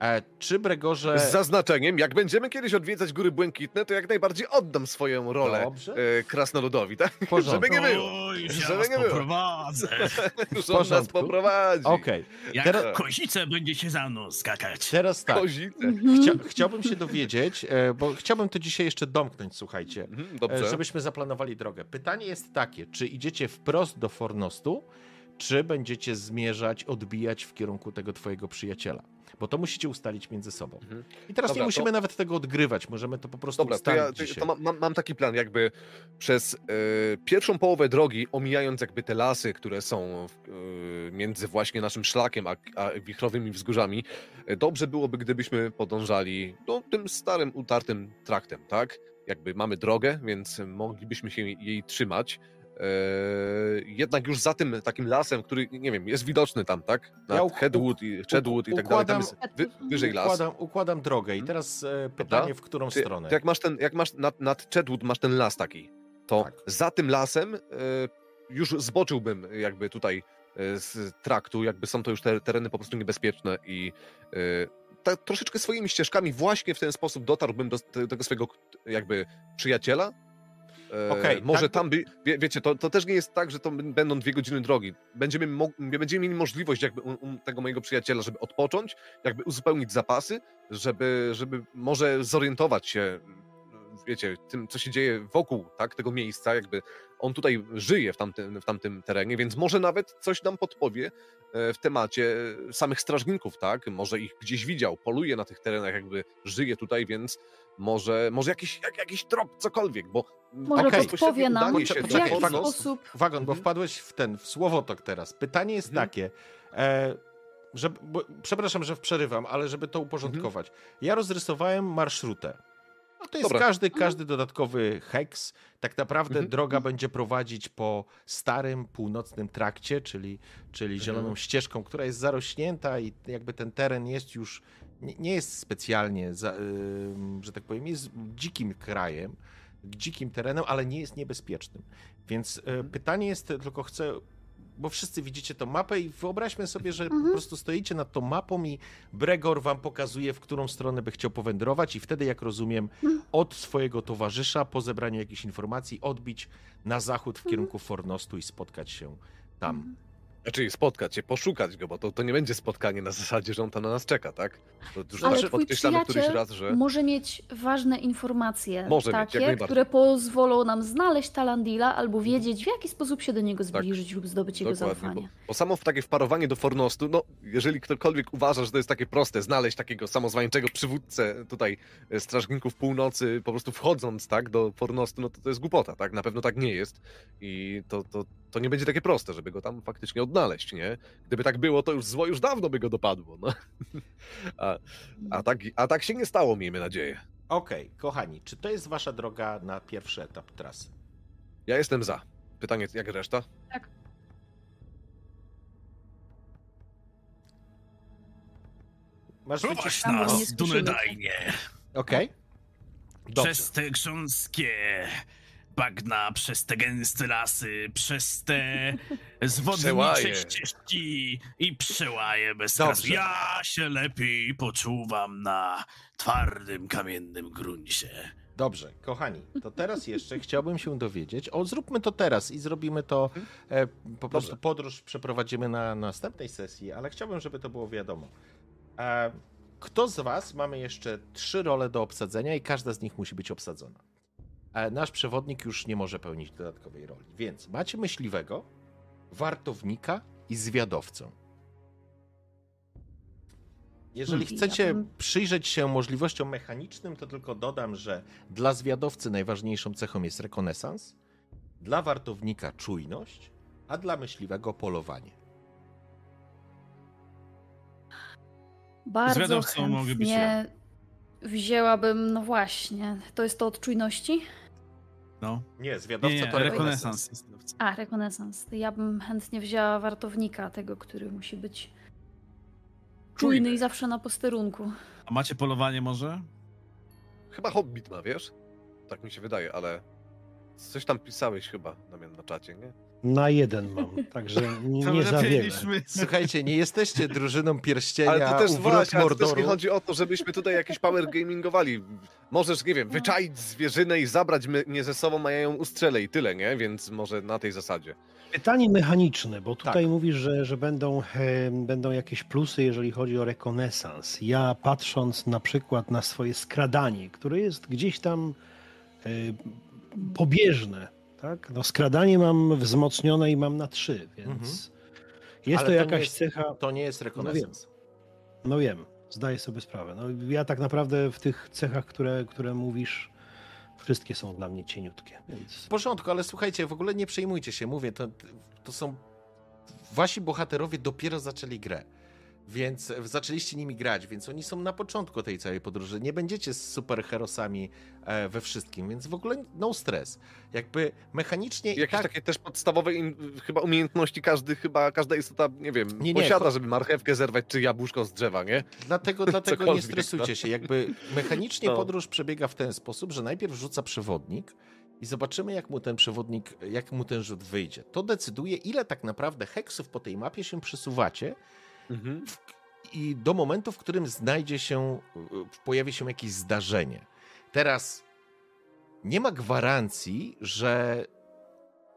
E, czy Bregorze... Z zaznaczeniem, jak będziemy kiedyś odwiedzać Góry Błękitne, to jak najbardziej oddam swoją rolę Dobrze. e, krasnoludowi, tak? Porządku. Żeby nie było. O, już Żeby ja nie było. poprowadzę. Już on nas poprowadzi. Okej, Jak Teraz- kozice będziecie za mną skakać. teraz tak. Kozice. Mhm. Chcia, chciałbym się dowiedzieć, e, bo chciałbym to dzisiaj jeszcze domknąć, słuchajcie, Mhm, e, Dobrze. żebyśmy zaplanowali drogę. Pytanie jest takie, czy idziecie wprost do Fornostu, czy będziecie zmierzać, odbijać w kierunku tego twojego przyjaciela? Bo to musicie ustalić między sobą. Mhm. I teraz Dobra, nie musimy to- nawet tego odgrywać, możemy to po prostu Dobra, to, ustalić ja, to, to mam, mam, taki plan, jakby przez e, pierwszą połowę drogi, omijając jakby te lasy, które są e, między właśnie naszym szlakiem a, a wichrowymi wzgórzami, e, dobrze byłoby, gdybyśmy podążali no, tym starym, utartym traktem, tak? Jakby mamy drogę, więc moglibyśmy się jej trzymać. E, jednak już za tym takim lasem, który, nie wiem, jest widoczny tam, tak? Nad Ja Headwood i Chedwood i tak dalej, tam jest wy, wyżej las. Układam, układam drogę i teraz e, pytanie, w którą Ty, stronę? ty jak masz ten, jak masz nad, nad Chedwood masz ten las taki, to Tak. za tym lasem e, już zboczyłbym jakby tutaj e, z traktu, jakby są to już te, tereny po prostu niebezpieczne i tak troszeczkę swoimi ścieżkami właśnie w ten sposób dotarłbym do te- tego swojego jakby przyjaciela. E, Okej, może tak, tam by, wie, wiecie, to, to też nie jest tak, że to będą dwie godziny drogi. Będziemy, mo- będziemy mieli możliwość jakby u, u tego mojego przyjaciela, żeby odpocząć, jakby uzupełnić zapasy, żeby, żeby może zorientować się, wiecie, tym, co się dzieje wokół tak, tego miejsca, jakby on tutaj żyje w tamtym, w tamtym terenie, więc może nawet coś nam podpowie e, w temacie samych strażników, tak? Może ich gdzieś widział, poluje na tych terenach, jakby żyje tutaj, więc może, może jakiś, jak, jakiś drop, cokolwiek, bo Może Okej. podpowie nam, w jaki Fornos- sposób... Wagon, bo Mhm. wpadłeś w ten, w słowotok teraz. Pytanie jest Mhm. takie, e, że, bo, przepraszam, że przerywam, ale żeby to uporządkować. Ja rozrysowałem marszrutę. No to jest Dobra. każdy, każdy dodatkowy heks. Tak naprawdę Mhm. droga będzie prowadzić po starym, północnym trakcie, czyli, czyli zieloną Mhm. ścieżką, która jest zarośnięta i jakby ten teren jest już, nie, nie jest specjalnie, za, ym, że tak powiem, jest dzikim krajem, dzikim terenem, ale nie jest niebezpiecznym. Więc e, pytanie jest, tylko chcę, bo wszyscy widzicie tą mapę i wyobraźmy sobie, że po Mhm. prostu stoicie nad tą mapą i Bregor wam pokazuje, w którą stronę by chciał powędrować i wtedy, jak rozumiem, Mhm. od swojego towarzysza, po zebraniu jakichś informacji, odbić na zachód w Mhm. kierunku Fornostu i spotkać się tam. Znaczy spotkać się, poszukać go, bo to, to nie będzie spotkanie na zasadzie, że on tam na nas czeka, tak? To już Ale podkreślamy któryś raz, że... może mieć ważne informacje, Może mieć, takie, najbardziej. które pozwolą nam znaleźć Talandila albo wiedzieć, w jaki sposób się do niego Tak. zbliżyć lub zdobyć jego zaufanie. Bo, bo samo w takie wparowanie do Fornostu, no jeżeli ktokolwiek uważa, że to jest takie proste, znaleźć takiego samozwańczego przywódcę tutaj e, strażników północy, po prostu wchodząc tak do Fornostu, no to to jest głupota, tak? Na pewno tak nie jest i to, to, to nie będzie takie proste, żeby go tam faktycznie odnaleźć, nie? Gdyby tak było, to już zło już dawno by go dopadło, no. A, a, tak, a tak się nie stało, miejmy nadzieję. Okej, kochani, czy to jest wasza droga na pierwszy etap trasy? Ja jestem za. Pytanie, jak reszta? Masz Prowadź nas. Dunedajnie, Okej. Dobrze. przez te grząskie bagna, przez te gęste lasy, przez te zwodnicze ścieżki i przełaje bez. Ja się lepiej poczuwam na twardym, kamiennym gruncie. Dobrze, kochani, to teraz jeszcze chciałbym się dowiedzieć. O, zróbmy to teraz i zrobimy to. E, po prostu podróż przeprowadzimy na następnej sesji, ale chciałbym, żeby to było wiadomo. E, kto z Was mamy jeszcze trzy role do obsadzenia i każda z nich musi być obsadzona? E, nasz przewodnik już nie może pełnić dodatkowej roli, więc macie myśliwego, wartownika i zwiadowcę. Jeżeli Hmm, chcecie ja przyjrzeć się możliwościom mechanicznym, to tylko dodam, że dla zwiadowcy najważniejszą cechą jest rekonesans, dla wartownika czujność, a dla myśliwego polowanie. Bardzo Zwiadowcą mogę być chętnie wzięłabym, no właśnie, to jest to od czujności? No. Nie, zwiadowca Nie, nie, to rekonesans. rekonesans. A, rekonesans. Ja bym chętnie wzięła wartownika, tego, który musi być czujny Czujny. i zawsze na posterunku. A macie polowanie może? Chyba Hobbit ma, wiesz? Tak mi się wydaje, ale coś tam pisałeś chyba, Damian, na czacie, nie? Na jeden mam, także nie, nie za wiele. Słuchajcie, nie jesteście drużyną pierścienia Ale to też właśnie, to też nie chodzi o to, żebyśmy tutaj jakieś power gamingowali. Możesz, nie wiem, wyczaić zwierzynę i zabrać mnie ze sobą, a ja ją ustrzelę i tyle, nie? Więc może na tej zasadzie. Pytanie mechaniczne, bo tutaj Tak. mówisz, że, że będą, e, będą jakieś plusy, jeżeli chodzi o rekonesans. Ja patrząc na przykład na swoje skradanie, które jest gdzieś tam e, pobieżne, tak? No skradanie mam wzmocnione i mam na trzy, więc Mhm. jest Ale to nie jakaś jest- cecha, To nie jest rekonesans. no wiem, zdaję sobie sprawę. No, ja tak naprawdę w tych cechach, które, które mówisz, wszystkie są dla mnie cieniutkie, więc... W porządku, ale słuchajcie, w ogóle nie przejmujcie się. Mówię, to, to są. Wasi bohaterowie dopiero zaczęli grę. Więc zaczęliście nimi grać, więc oni są na początku tej całej podróży. Nie będziecie z superherosami e, we wszystkim, więc w ogóle no stres. Jakby mechanicznie Jakieś tak takie też podstawowe chyba umiejętności każdy, chyba każda istota, nie wiem, Nie, nie, posiada, żeby marchewkę zerwać czy jabłuszko z drzewa, nie? Dlatego, dlatego nie stresujcie no. się. Jakby mechanicznie No. podróż przebiega w ten sposób, że najpierw rzuca przewodnik i zobaczymy, jak mu ten przewodnik, jak mu ten rzut wyjdzie. To decyduje, ile tak naprawdę heksów po tej mapie się przesuwacie Mhm. i do momentu, w którym znajdzie się, y, pojawi się jakieś zdarzenie. Teraz nie ma gwarancji, że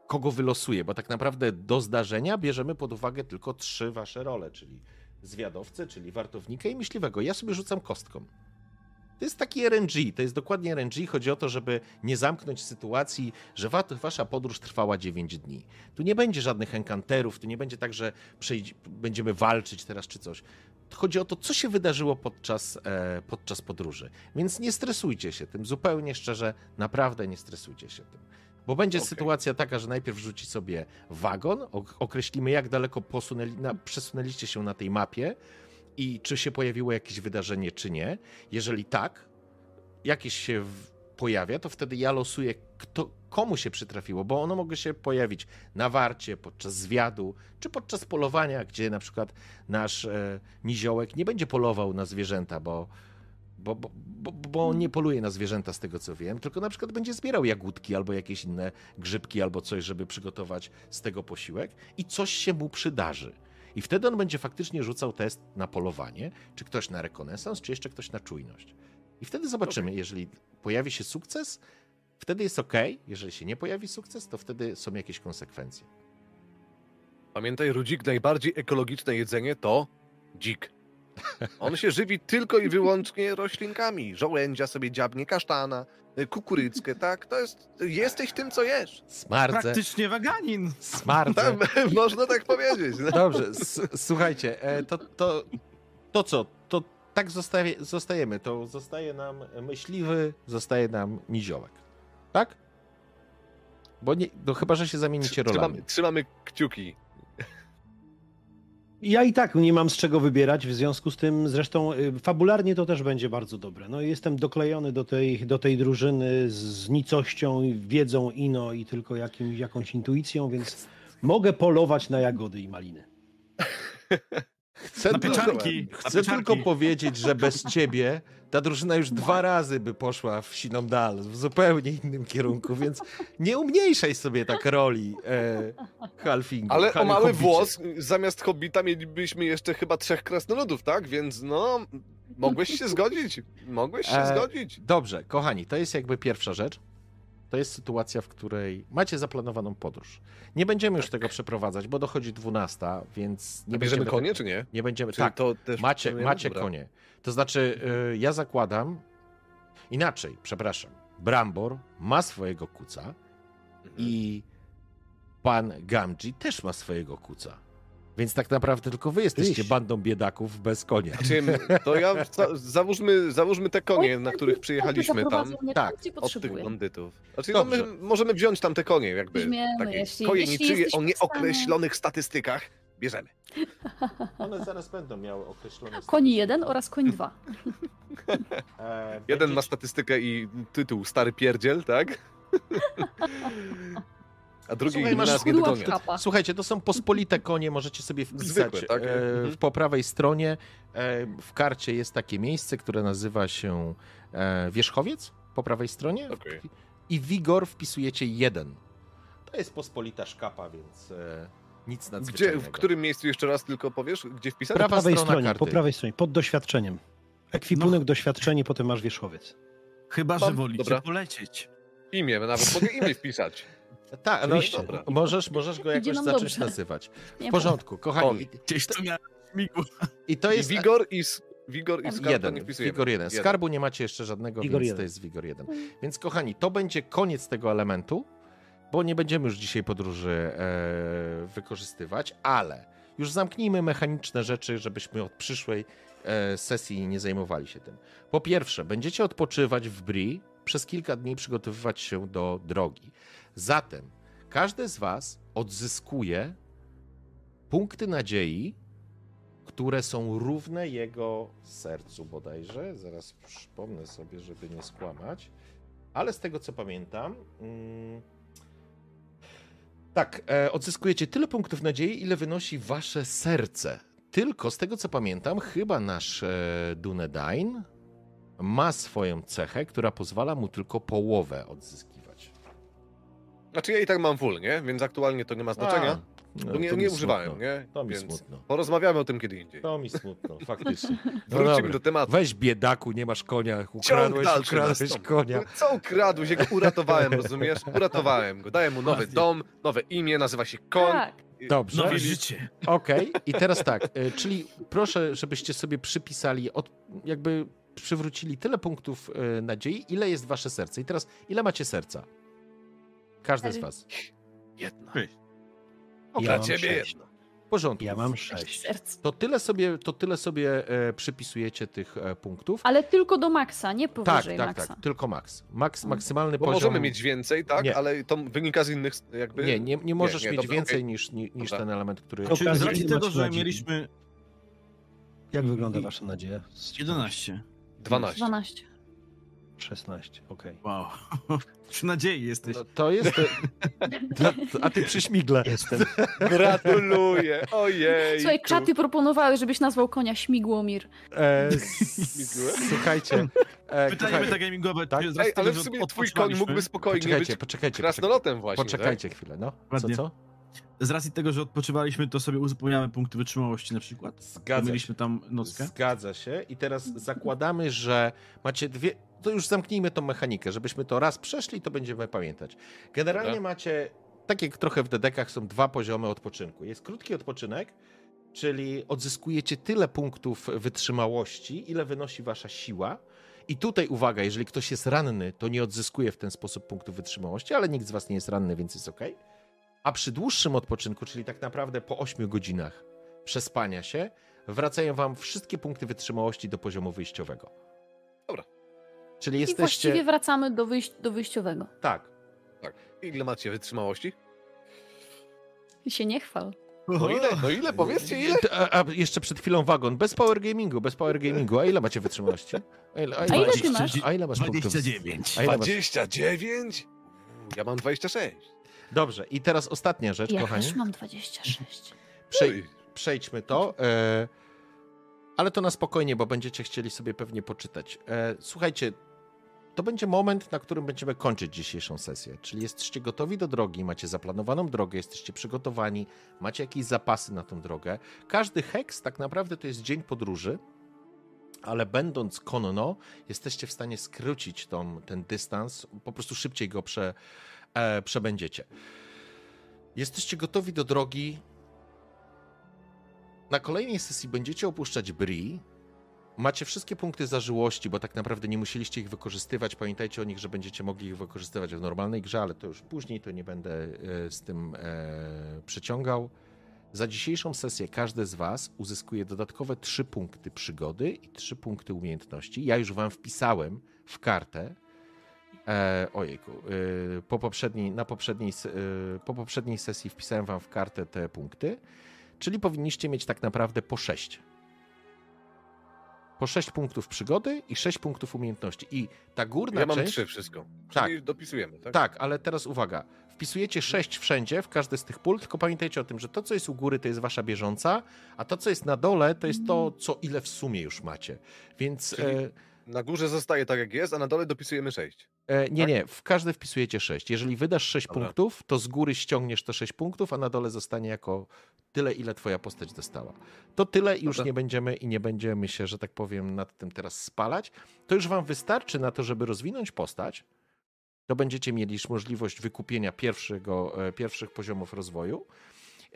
kogo wylosuje, bo tak naprawdę do zdarzenia bierzemy pod uwagę tylko trzy wasze role, czyli zwiadowcę, czyli wartownika i myśliwego. Ja sobie rzucam kostką. To jest taki RNG, to jest dokładnie RNG. Chodzi o to, żeby nie zamknąć sytuacji, że wa- wasza podróż trwała 9 dni. Tu nie będzie żadnych enkanterów, tu nie będzie tak, że będziemy walczyć teraz czy coś. Chodzi o to, co się wydarzyło podczas, e, podczas podróży. Więc nie stresujcie się tym, zupełnie szczerze, naprawdę nie stresujcie się tym. Bo będzie Okej. sytuacja taka, że najpierw rzuci sobie wagon, ok- określimy jak daleko posunęli, na, przesunęliście się na tej mapie i czy się pojawiło jakieś wydarzenie, czy nie. Jeżeli tak, jakieś się pojawia, to wtedy ja losuję, kto, komu się przytrafiło, bo ono mogło się pojawić na warcie, podczas zwiadu, czy podczas polowania, gdzie na przykład nasz e, niziołek nie będzie polował na zwierzęta, bo, bo, bo, bo, bo nie poluje na zwierzęta, z tego co wiem, tylko na przykład będzie zbierał jagódki albo jakieś inne grzybki albo coś, żeby przygotować z tego posiłek i coś się mu przydarzy. I wtedy on będzie faktycznie rzucał test na polowanie, czy ktoś na rekonesans, czy jeszcze ktoś na czujność. I wtedy zobaczymy, jeżeli pojawi się sukces, wtedy jest ok. Jeżeli się nie pojawi sukces, to wtedy są jakieś konsekwencje. Pamiętaj, Rudzik, najbardziej ekologiczne jedzenie to dzik. On się żywi tylko i wyłącznie roślinkami. Żołędzia sobie dziabnie, kasztana, kukurydzkę, tak? To jest... Jesteś tym, co jesz. Smardzę, Praktycznie waganin. smardzę. Tak, można tak powiedzieć. No. Dobrze, s- słuchajcie, e, to, to, to co? To tak zostaje, zostajemy. To zostaje nam myśliwy, zostaje nam niziołek. Tak? Bo nie, no chyba, że się zamienicie rolami. Trzymamy, trzymamy kciuki. Ja i tak nie mam z czego wybierać, w związku z tym zresztą y, fabularnie to też będzie bardzo dobre. No jestem doklejony do tej, do tej drużyny z nicością, wiedzą ino i tylko jakim, jakąś intuicją, więc mogę polować na jagody i maliny. Chcę, Na tylko, pieczarki. Na chcę pieczarki. tylko powiedzieć, że bez ciebie ta drużyna już dwa razy by poszła w siną dal, w zupełnie innym kierunku, więc nie umniejszaj sobie tak roli e, Halfingu. Ale o mały hobbicie. włos, zamiast hobbita mielibyśmy jeszcze chyba trzech krasnoludów, tak? Więc no, mogłeś się zgodzić. Mogłeś się E, zgodzić. Dobrze, kochani, to jest jakby pierwsza rzecz. To jest sytuacja, w której macie zaplanowaną podróż. Nie będziemy już tego przeprowadzać, bo dochodzi 12, więc nie Nie bierzemy będziemy konie, czy nie? Nie będziemy. Czyli tak, to też macie, macie Dobra. konie. To znaczy, y, ja zakładam inaczej, przepraszam. Brambor ma swojego kuca Mhm. i pan Gamji też ma swojego kuca. Więc tak naprawdę tylko wy jesteście Iść. bandą biedaków bez konia. Znaczy, to ja za, załóżmy, załóżmy te konie, na których przyjechaliśmy tam. Tak, Od tych bandytów. Znaczy, no my możemy wziąć tam te konie, jakby. Weźmiemy, takie jeśli- konie jeśli niczyje o nieokreślonych statystykach. Bierzemy. One zaraz będą miały określone. Koń jeden oraz koń dwa. E, Jeden ma statystykę i tytuł Stary Pierdziel, tak? A drugi Słuchaj, masz kapa. Słuchajcie, to są pospolite konie, możecie sobie wpisać Zwykłe, tak? e, Mhm. w, po prawej stronie. E, w karcie jest takie miejsce, które nazywa się e, Wierzchowiec po prawej stronie. Okej. I Wigor wpisujecie jeden. To jest pospolita szkapa, więc e, nic Gdzie, nadzwyczajnego. w którym miejscu jeszcze raz tylko powiesz, gdzie wpisać? Prawa po prawej stronie, karty. po prawej stronie, pod doświadczeniem. Ekwipunek, No. doświadczenie, potem masz wierzchowiec. Chyba, że Mam- wolicie dobra. polecieć. Imię, nawet mogę imię wpisać. Tak, no, Oczywiście. Dobra. możesz, możesz go Idzie jakoś nam zacząć dobrze. nazywać. Nie W porządku, kochani. Gdzieś to miałem w migu. I to I jest Wigor i, s- Wigor i skarb to jeden. nie wpisujemy. Wigor jeden. Jeden. Skarbu nie macie jeszcze żadnego, Wigor więc jeden. to jest Wigor jeden. Więc kochani, to będzie koniec tego elementu, bo nie będziemy już dzisiaj podróży e, wykorzystywać, ale już zamknijmy mechaniczne rzeczy, żebyśmy od przyszłej e, sesji nie zajmowali się tym. Po pierwsze, będziecie odpoczywać w Bri, przez kilka dni przygotowywać się do drogi. Zatem każdy z Was odzyskuje punkty nadziei, które są równe jego sercu bodajże. Zaraz przypomnę sobie, żeby nie skłamać. Ale z tego co pamiętam. Mm, tak, e, odzyskujecie tyle punktów nadziei, ile wynosi wasze serce. Tylko z tego co pamiętam, chyba nasz e, Dunedain ma swoją cechę, która pozwala mu tylko połowę odzyskiwać. Znaczy ja i tak mam full, nie? Więc aktualnie to nie ma znaczenia. A, No, Bo nie, nie używałem, nie? To mi Więc smutno. Porozmawiamy o tym kiedy indziej. To mi smutno, faktycznie. No Wrócimy dobra. do tematu. Weź biedaku, nie masz konia, ukradłeś, ukradłeś konia. Co ukradłeś? Ja go uratowałem, rozumiesz? Uratowałem go. Dałem mu nowy Właśnie. dom, nowe imię, nazywa się Koń. Tak. Dobrze. Nowe życie. Okej, i teraz tak, y, czyli proszę, żebyście sobie przypisali, od, jakby przywrócili tyle punktów y, nadziei, ile jest wasze serce. I teraz, ile macie serca? Każdy z was. Jedna. Cześć. Okej, Dla mam ciebie sześć. jedna. w porządku. Ja mam Sześć. To tyle sobie, to tyle sobie e, przypisujecie tych e, punktów. Ale tylko do maksa, nie Tak, powyżej tak, maksa. tak, tylko max. Max maksymalny Bo poziom. możemy mieć więcej, tak? Nie. Ale to wynika z innych jakby... Nie, nie, nie możesz nie, mieć dobra, więcej okej. niż, ni- niż Dobra. ten element, który. To Czy z racji tego, że mieliśmy Jak wygląda wasza nadzieja? Z 11. 12. 12. 16, okej. Wow. Przy nadziei jesteś. No, to jest. Dla- A ty przyśmigle. Jestem. Gratuluję, ojej. Słuchaj, czaty proponowały, żebyś nazwał konia Śmigłomir. E, słuchajcie. E, Pytanie metagamingowe. Tak? z Ej, ale w sumie twój koń mógłby spokojnie poczekajcie, być poczekajcie. krasnolotem właśnie, Poczekajcie chwilę, no. Co, co? Z racji tego, że odpoczywaliśmy, to sobie uzupełniamy punkty wytrzymałości na przykład. Zgadza się. Mieliśmy tam nockę. Zgadza się. I teraz zakładamy, że macie dwie. To już zamknijmy tą mechanikę, żebyśmy to raz przeszli, to będziemy pamiętać. Generalnie Dobra. macie, tak jak trochę w dedekach, są dwa poziomy odpoczynku. Jest krótki odpoczynek, czyli odzyskujecie tyle punktów wytrzymałości, ile wynosi wasza siła. I tutaj uwaga, jeżeli ktoś jest ranny, to nie odzyskuje w ten sposób punktów wytrzymałości, ale nikt z was nie jest ranny, więc jest ok. A przy dłuższym odpoczynku, czyli tak naprawdę po 8 godzinach przespania się, wracają wam wszystkie punkty wytrzymałości do poziomu wyjściowego. Dobra. Czyli I jesteście. właściwie wracamy do, wyjś do wyjściowego. Tak. Ile macie wytrzymałości? I się nie chwal. No ile? No ile? Powiedzcie ile? A, a jeszcze przed chwilą wagon. Bez power gamingu, bez power gamingu. A ile macie wytrzymałości? A ile, A ile ty masz? A ile masz punktów? 29. A ile masz? 29? Ja mam 26. Dobrze, i teraz ostatnia rzecz, Ja kochani. też mam 26. Przej- przejdźmy to. E, ale to na spokojnie, bo będziecie chcieli sobie pewnie poczytać. E, słuchajcie, to będzie moment, na którym będziemy kończyć dzisiejszą sesję. Czyli jesteście gotowi do drogi, macie zaplanowaną drogę, jesteście przygotowani, macie jakieś zapasy na tą drogę. Każdy heks tak naprawdę to jest dzień podróży, ale będąc konno, jesteście w stanie skrócić tą, ten dystans, po prostu szybciej go prze, e, przebędziecie. Jesteście gotowi do drogi, na kolejnej sesji będziecie opuszczać Bri. Macie wszystkie punkty zażyłości, bo tak naprawdę nie musieliście ich wykorzystywać. Pamiętajcie o nich, że będziecie mogli ich wykorzystywać w normalnej grze, ale to już później, to nie będę e, z tym e, przeciągał. Za dzisiejszą sesję każdy z Was uzyskuje dodatkowe 3 punkty przygody i 3 punkty umiejętności. Ja już Wam wpisałem w kartę. E, ojejku, e, po, poprzedniej, na poprzedniej, e, po poprzedniej sesji wpisałem Wam w kartę te punkty. Czyli powinniście mieć tak naprawdę po 6. Po 6 punktów przygody i 6 punktów umiejętności. I ta górna Ja mam część. 3 wszystko. Tak. Czyli dopisujemy, tak? Tak, ale teraz uwaga. Wpisujecie 6 wszędzie, w każdy z tych pól, tylko pamiętajcie o tym, że to, co jest u góry, to jest wasza bieżąca, a to, co jest na dole, to jest to, co ile w sumie już macie. Więc Czyli- e, Na górze zostaje tak jak jest, a na dole dopisujemy 6. e, nie, tak? nie, w każdy wpisujecie 6. Jeżeli wydasz 6 Dobra. punktów, to z góry ściągniesz te 6 punktów, a na dole zostanie jako tyle, ile twoja postać dostała. To tyle i już Dobra. nie będziemy i nie będziemy się, że tak powiem, nad tym teraz spalać. To już wam wystarczy na to, żeby rozwinąć postać. To będziecie mieli możliwość wykupienia pierwszego, e, pierwszych poziomów rozwoju.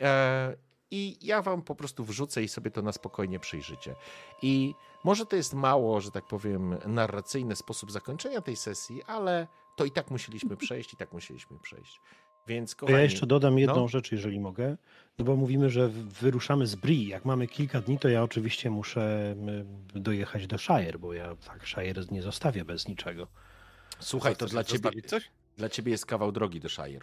E, I ja wam po prostu wrzucę i sobie to na spokojnie przyjrzycie. I może to jest mało, że tak powiem, narracyjny sposób zakończenia tej sesji, ale to i tak musieliśmy przejść, i tak musieliśmy przejść. Więc To kochani, ja jeszcze dodam jedną no. rzecz, jeżeli mogę. No bo mówimy, że wyruszamy z Bri. Jak mamy kilka dni, to ja oczywiście muszę dojechać do Shire, bo ja tak Shire nie zostawię bez niczego. słuchaj, to dla ciebie, coś? dla ciebie jest kawał drogi do Shire.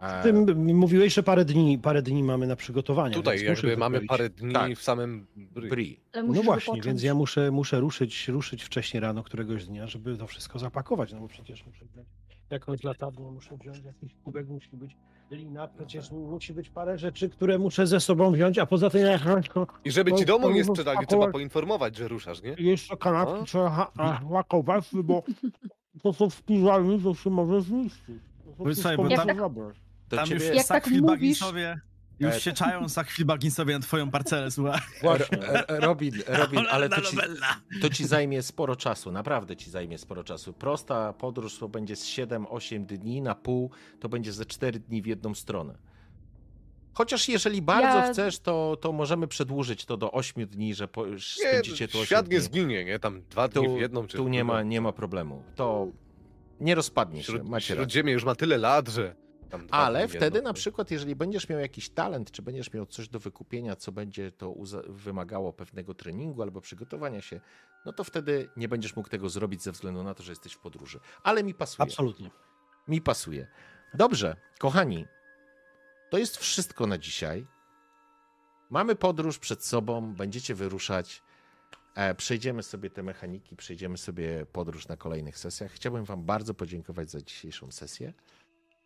E, Ty m- mówiłeś, że parę dni, parę dni mamy na przygotowania. Tutaj jakby mamy parę dni Tak. w samym Bry. Bri. No właśnie, wypocząć. więc ja muszę, muszę ruszyć, ruszyć wcześniej rano któregoś dnia, żeby to wszystko zapakować, no bo przecież muszę wziąć jakąś latawnię, muszę wziąć jakiś kubek, musi być lina, przecież musi być parę rzeczy, które muszę ze sobą wziąć, a poza tym jak I żeby ci No, domu nie sprzedali, trzeba poinformować, że ruszasz, nie? jeszcze kanapki A? trzeba ha- łakować, bo to są w piżamie, to się może zniszczyć. Sobie, bo tam- Do Tam ciebie... już Jak tak Sakwilbaginsowie już się czają Sakwilbaginsowie na twoją parcelę, słuchaj. Robin, Robin, ale to ci, to ci zajmie sporo czasu, naprawdę ci zajmie sporo czasu. Prosta podróż to będzie z 7-8 dni na pół, to będzie ze 4 dni w jedną stronę. Chociaż jeżeli bardzo Ja- chcesz, to, to możemy przedłużyć to do 8 dni, że po, Nie, spędzicie tu 8 świat dni. nie zginie, nie? Tam dwa dni Tu, w jedną czy tu w nie, ma, nie ma problemu. To nie rozpadnie się, macie rację. Śródziemie już ma tyle lat, że Ale wtedy na przykład, jeżeli będziesz miał jakiś talent, czy będziesz miał coś do wykupienia, co będzie to wymagało pewnego treningu albo przygotowania się, no to wtedy nie będziesz mógł tego zrobić ze względu na to, że jesteś w podróży. Ale mi pasuje. Absolutnie. Mi pasuje. Dobrze, kochani, to jest wszystko na dzisiaj. Mamy podróż przed sobą, będziecie wyruszać. E, przejdziemy sobie te mechaniki, przejdziemy sobie podróż na kolejnych sesjach. Chciałbym Wam bardzo podziękować za dzisiejszą sesję.